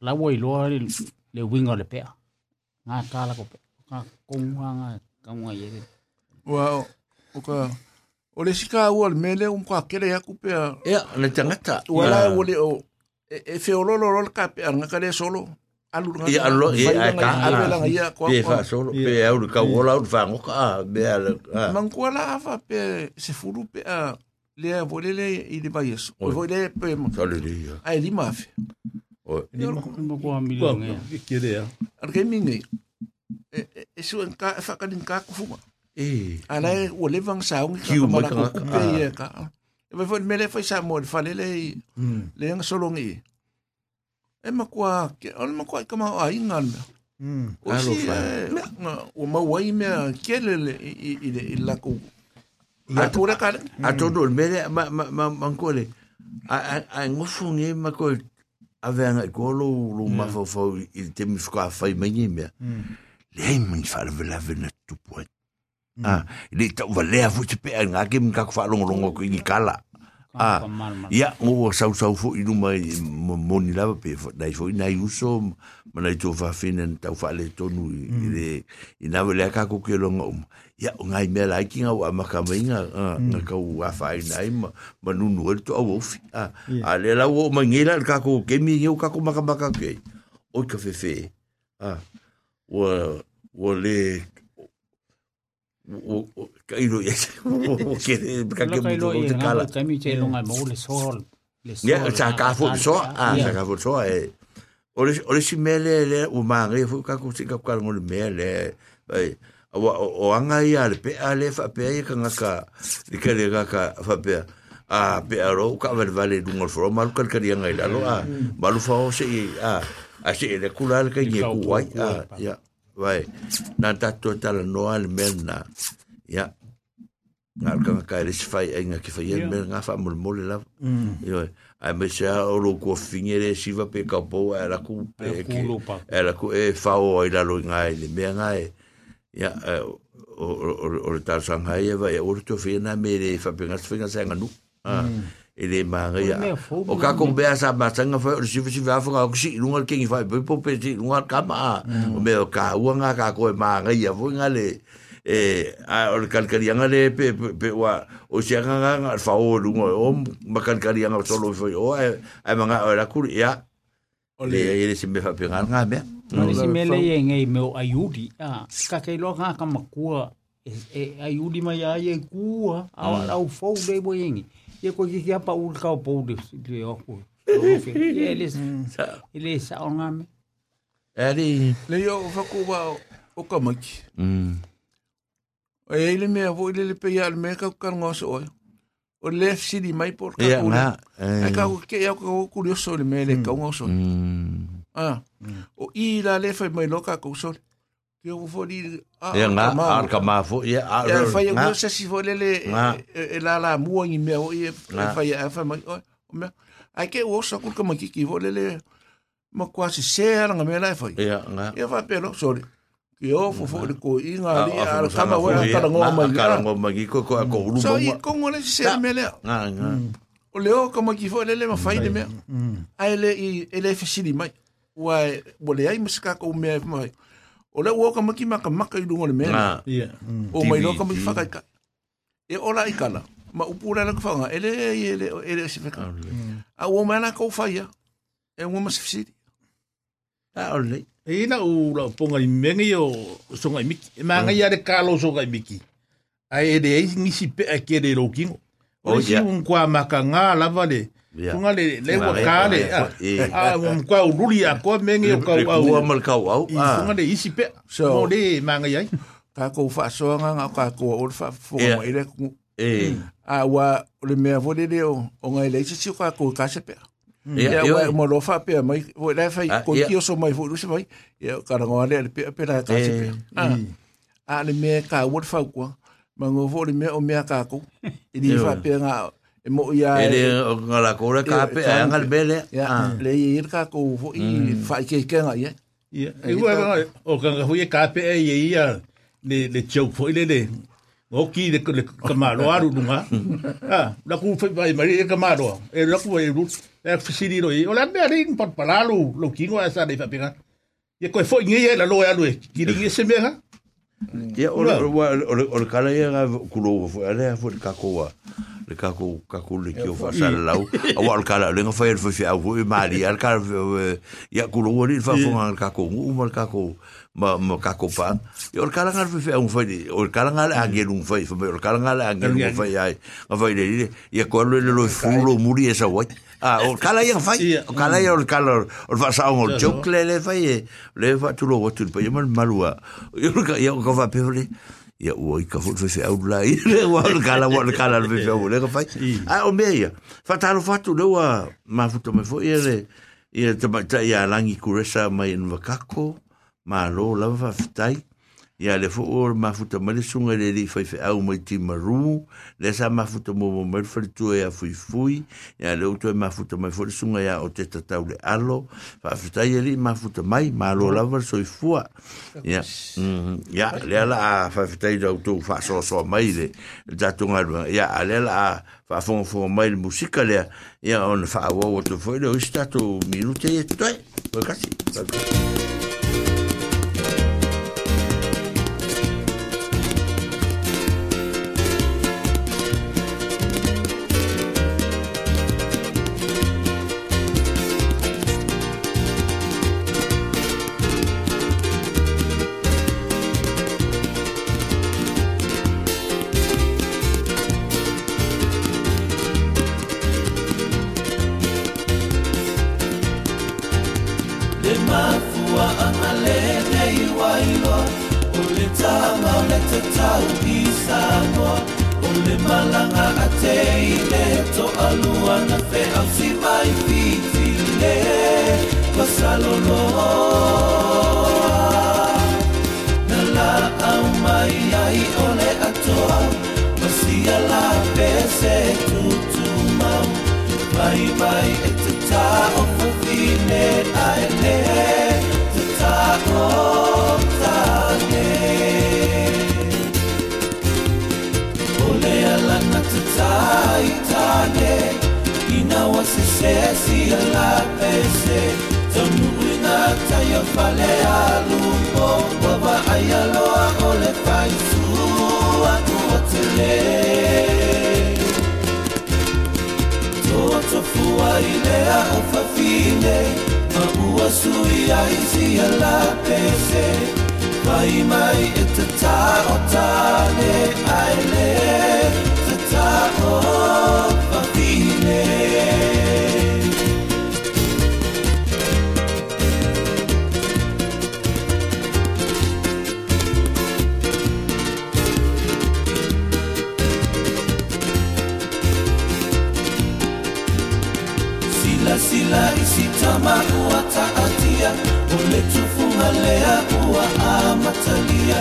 S4: la o i lo le wingo le pe. Nga ka la ko pe. Ka ko nga ka nga ye.
S3: Wa o ka o le sika o le mele um ka kere ya ku pe.
S2: ya le tangata.
S3: Wala o le o e fe o lo lo lo ka pe nga ka le solo. Alu nga.
S2: Ya lo ai ka.
S3: Alu nga ia ko.
S2: Pe fa solo, pe au ka wola u fa ngo ka be al.
S3: Mankuala afa pe se furu pe a le a volele i le vai eso. O volele pe ma.
S2: Solo di.
S3: Ai li mafe.
S2: O
S4: Mo ko mi
S1: Ko
S4: nge.
S1: ki re.
S3: Ar ke mingi. e su en ka fa ka din ka ku fu
S2: E.
S3: ala o le vang sa
S2: Kiu
S3: ka mala
S2: ka-
S3: ku pe e ka e vai foi mele foi sa mo fa le le le nga solo ngi e ma kwa ke on ma kwa ka ma ai ngal o
S2: Alo
S3: si
S2: fa.
S3: o ma wai me ke le le i i i la ku a tu re ka
S2: A todo el mele ma ma ma ma kole. A a a ngofu nge ma ko a venga ko lo lo ma fo fo il te mi fa fa mai me. Le mi fa le la vena tu point. Ah, le ta va le fu te pe nga ke mi ka fa lo lo ko ni kala. Ah, ia o sau sau fo i numa mo ni lava pe fo dai fo ina uso ma nai to fa fina tau fa le tonu i le i na le ka ko ke lo ngom ia o ngai me la ki nga wa ma ka mainga nga ka wa fa i nai ma ma nu nu to o fi a a le la o ma ngela ka ko ke mi yo ka ko ma ka ma ka ke o ka fe fe a o o le o o ka iro ya o ke ka ke mo
S4: Lo
S2: te kala
S4: ka mi che longa mo le sol. Le sol.
S2: Ya, sa ka fu so, ah, sa ka fu so e. Ore ore si mele le o mangi fu ka ku si ka ka ngol mele. Ai, o anga ia le pe ale fa pe ia ka ngaka. Di ka le ka fa pe. A pe aro ka vel vale du ngol fro mal ka ka dia ngai la lo a. Malu fa o se a a se le kula le ka ye ku wai a ya. Vai. Na ta to ta la no al mena. Ya. Ngal ka ka le fai ainga ki fai en nga fa mol mol la. Yo, ai me se o lo ko fingere si va pe ka po era ku pe era ku e fa o i la lo ngai le me ngai ya eh, o o o o ta sang hai va e o to fi na me le fa pe ngas finga sa nganu ah e le ma ngai ya
S4: me fo
S2: o ka ko be sa ma sanga fa o si si va fa ka si lunga ke ngi fa pe po pe si lunga ka ma o me o ka u nga ka ko ma ngai ya fu ngale e a o kalkarianga le pe pe wa o se nga nga fa o lunga o ma kalkarianga solo fo o ai manga o la kur ya le ele se me fa pe nga nga me
S4: Ma nisi me le e ngei meo ayudi. Ah, ka kei loa ngā kama kua e ayudi mai a e kua. Awa lau fau lei mo yengi. Ia koe ki kia pa ul kau pou le le oku. Ele e sao ngā me.
S2: Eri.
S3: Le yo o
S2: kamaki.
S3: E ele mea vo ele le peia le mea kau karangosa oe. o left city mai por ka yeah,
S2: kula.
S3: Ai ka ke ya kurioso le mele ka
S2: oso.
S3: Ah o i la le fa mai lo ka ku so ke o fo di ah
S2: Ya nga
S3: ma-
S2: ar ka ma fo ya ar.
S3: ya fa ya
S2: nga.
S3: no se si vo le le e la la mu ngi me o i
S2: Nga.
S3: fa ya fa mai o o me ai ke o sa ku ka maki ki vo le le ma kwa si se nga me la fa
S2: Ya nga.
S3: ia fa pelo sorry ke o fo fo ko i nga li a
S2: fo-
S3: kama
S2: fo-
S3: wa ka ngo ma
S2: Nga, Kala ngo ma gi ko ko ko ulu
S3: so i
S2: mo.
S3: ko ngole se
S2: Ya.
S3: me le
S2: Nga nga.
S3: o le o kama ki fo le le ma fai de me ai le i ele fi sili mai wa wale ai masika ko me mai ole wo ka maki maka maka ilu mea. me
S1: ya
S3: o mai lo ka
S2: mi
S3: faka ka e ola i kana. Ma upura na fanga ele ele ele se faka a wo mana ko fa ya e wo mas fisi
S2: a ole
S1: e na u la ponga i mengi o so ngai miki. Ma ngai ya de kalo so ngai miki. Ai de ai ngi si pe a kere lo kingo o si un kwa maka nga la vale
S2: Yeah.
S1: Tunga le le wa
S2: Ngā le, le.
S1: Ah, un kwa ururi a kwa mengi o
S2: Le
S1: au.
S2: kua mal kau au.
S1: I
S2: Ah.
S1: tunga le isi pe.
S3: So-
S1: Mo le maa ngai ai.
S3: ka ko fa so nga nga ka ko o fa fo
S2: Yeah.
S3: mai le
S2: Eh.
S3: a wa o le mea vo le o o ngai le si ka ko ka se pe
S2: Ya,
S3: ya wa mo lo fa pe mai vo le fa
S2: Ah,
S3: ko ki o so mai vo lu se mai ya ka ngo le pe pe la ka se pe Ah. a le me ka wo fa ko ma ngo vo le me o me ka ko i di fa pe nga e mo ya
S2: Ele ngala ko le ka pe
S3: Eh,
S2: ngal bele.
S3: ya le i ka ko vo i fa ke ke nga ya
S1: Ia. E ua nga o ka nga hui e ka pe e ia ia. Le le chau fo ile le. O ki le le kamaro aru nunga. Ah, la ku fe vai mari e kamaro. E la ku e ru. E fisiri ro i. O la me ring pat palalu lo kingo asa de fa pega. Ye ko fo ngi e la lo alu e. Ki ring e se mega.
S2: Ya o o o kala ia ga kulo fo ale fo ka ko wa.
S5: le kako kako le ki o fa sala lau a wal kala le ngafa el foi au e mali al kala ya kulo wali fa fo ngal kako u mal kako ma ma kako pa e al kala ngal foi un foi o kala ngal a ngel un foi foi o kala ngal a ngel un foi ai. A foi le ya ko le lo fulo muri esa wat a o kala ya e foi o kala e ya o kala o fa sa e un chocle le foi le fa tu lo wat tu pe mal malua. Yo ka ya ko fa pe ia ua i ka futu fe au la i le wa le kala wa le kala le fe au le ka fai a o me ia fa talo fatu le wa ma futu me fo ia le ia te ta ia langi kuresa mai in vakako ma lo la fa fitai ia le fo o ma futa ma le sunga le li fai fe au mai ti maru le sa ma futa mo mo mer fa tu e a fui fui ia le uto ma futa mai le sunga ia o te tatau le alo fa fita ia li ma futa mai ma lo la va soi fua ia ia le ala fa fita ia uto fa so so mai le da tunga ia le ala fa fo fo mai le musika le ia on fa wo to fo le o stato minute e toi ila isitamanu wataatia umetufungalea kuwa amatalia.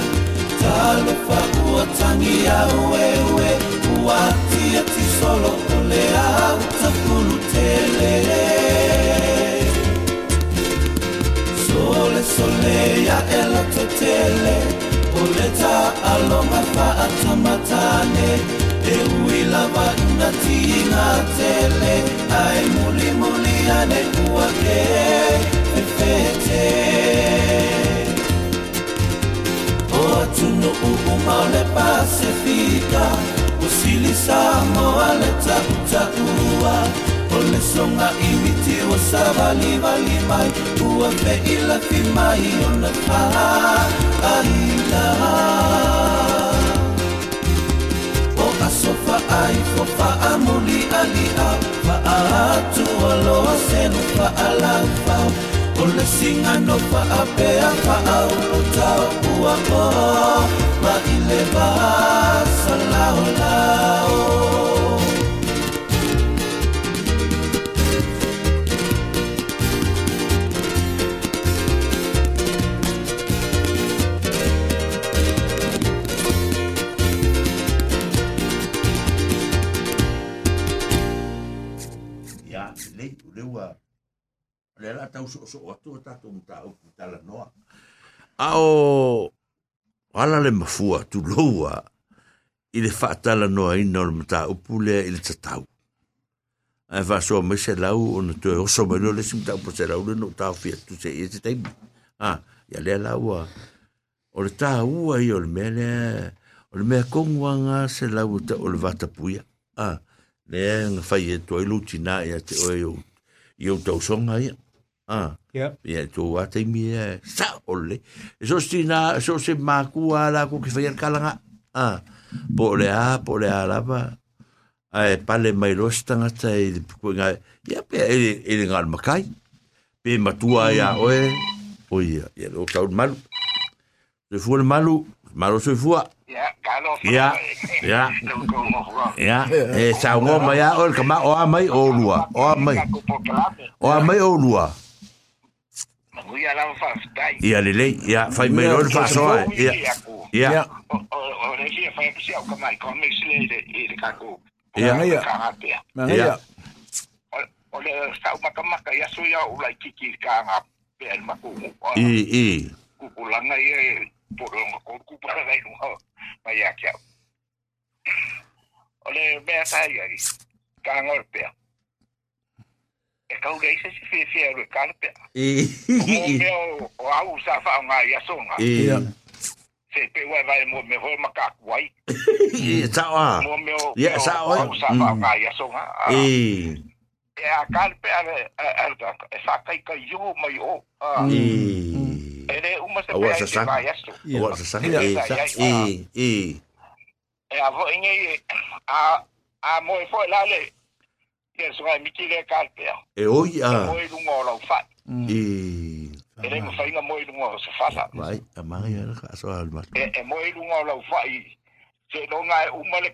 S5: Taalufa uwatania wewe uwatia tisolo kulea utakulutele sole sole ya ela tetele. Uleta alomafaa tamatane euilava inatiingatele Muli muli ane puake aimulimuliane kuwake fefete otunu uuma ole pasifika usilisamo ale takutakuwa ole songa imitiwo savalivalimai uwa fimai ona faaila fa'ai fo fa'a muli alia fa'a tu alo senu fa'a la fa'a Ole singa no fa'a pea fa'a uluta ua ko ma ile ba salao
S2: tau so so atu tatu mta o tala noa ao
S5: ala le mafua tu loa i le whaatala noa ina o le mata upu lea i le tatau. Ai va so me se lau o na o so me no le sim tau po se lau le no tau fia tu se i te taimi. Ah, ya le lau a o le tā ua i o le mele o le mea kongwanga se lau ta o le vata puia. Ah,
S2: Le nga fai e toi lutina ia te o eu eu tau songa ia. Ah.
S4: Yep.
S2: Ia tu wa te mi sa ole. So stina so se maku ala ku ki fai kalanga. Ah. Po le a po le a lava. Ai pale mai los tanga tai ku nga ia pe e e ngal makai. Pe matua ia oe. O ia ia lo tau malu. Se fu le malu, malu se fu.
S5: Ya.
S2: Ya, ya. Ya, e sa ngo mai a o ka ma o a mai o lua. O a mai. O a mai o lua.
S5: Ia la vastai.
S2: Ia le lei, ia fai mai lor fasoa. Ia. Ia.
S5: O le ia fai psia o mai con mix le le le kako.
S2: Ia
S3: ia.
S5: Ia.
S3: Ia.
S5: O le stau maka maka ia so ia o lai kiki ka nga pe al maku.
S2: I i.
S5: Ku kulanga ia por lo ku para dai no. Mai ia kia. O le mea tai. Ka ngor pe. ekaugaisa fefea
S2: lue
S5: kalpea omea o au sa faaogāia
S2: soga
S5: se pe wa vai mo me ho maka wai
S2: e ta wa
S5: mo me
S2: o ya sa
S5: o sa pa ma ya so
S2: e
S5: e a kal a a a sa kai ka yo mai o
S2: e
S5: ele uma se pe
S2: a sa
S5: ya so
S2: o sa sa e e
S5: e a ho inge a a mo fo la le ke so ai
S2: miti le ka
S5: pe e o ia
S2: i
S5: lunga o lau fai i e lunga o se fala.
S2: Vai a mai so al mas
S5: e mo lunga o lau se no nga le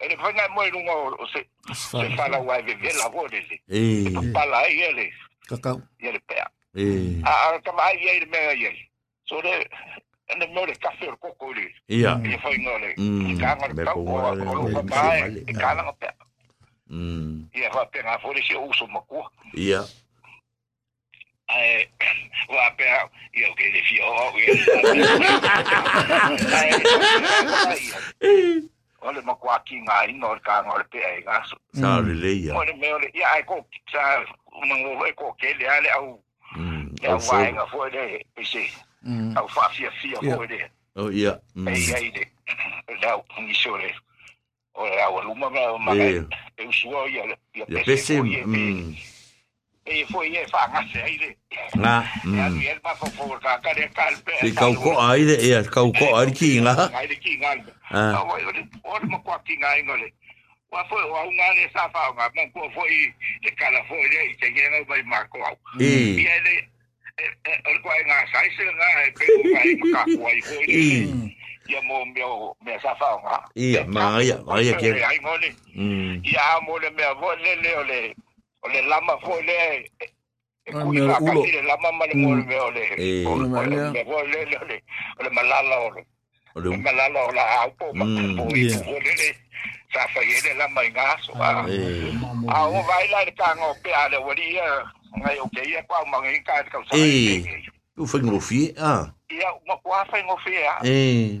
S5: e le lunga o se se fala. ve ve la vole le
S2: e
S5: pala
S3: e
S5: e le
S2: e
S5: a e e so le le kafe o koko le
S2: ia
S5: e le le
S2: Mm.
S5: Ia wha
S2: penga
S5: whore
S2: se
S5: o uso makua.
S2: Ia.
S5: Ai, olha penga, ia o kere fia o au, olha Ole makua ki ngā ina olha kā ngā ore pe ai
S2: olha Sā rele ia.
S5: Ole me ole, ia ai ko, sā, umango e ko kele ale au. Ia wāenga whore e, pese. Au wha fia fia whore.
S2: Oh, ia.
S5: Ei, ei, de. Lau, ngisore. Ia. O la o luma ma ma.
S2: Eh.
S5: Eu suo ia ia
S2: pese. Mm.
S5: E foi e fa nga se ai de.
S2: Nga.
S5: Ya
S2: Mm.
S5: ni el ma fo fo ka ka de kalpe.
S2: Si kau ko ai de ia, kau ko ai ki nga.
S5: Ai de ki nga.
S2: Ah.
S5: Ah, o o mo ko ki nga ngole. Wa fo o nga le sa fa nga ma ko fo i de kala fo de i te nga ba ma ko.
S2: I.
S5: Ia de el ko nga sai se nga e pe ko ai ma ka ko ai ko. Ia mo meu me sa fa nga.
S2: Ia, ma ia, ma ia ke.
S5: Ai ngole.
S2: Mm.
S5: Ia mo le me vo le le ole. Ole lama fo le.
S3: Ah,
S5: Kui
S3: me
S5: ka le lama ma le mo le me ole.
S2: Eh.
S5: Ole
S3: Malea.
S5: me vo le le ole. Ole malala ole.
S2: Ole.
S5: Ole malala ole a po ma po i po le le. Sa fa ye le lama i ngaso. A a o vai la ka ngo pe ale wori ia. Ngai o ke ia kwa ma ngai ka ka sa.
S2: Eh. Tu foi no fi. Ah.
S5: Ia ma kwa fa ngo fe a.
S2: Eh.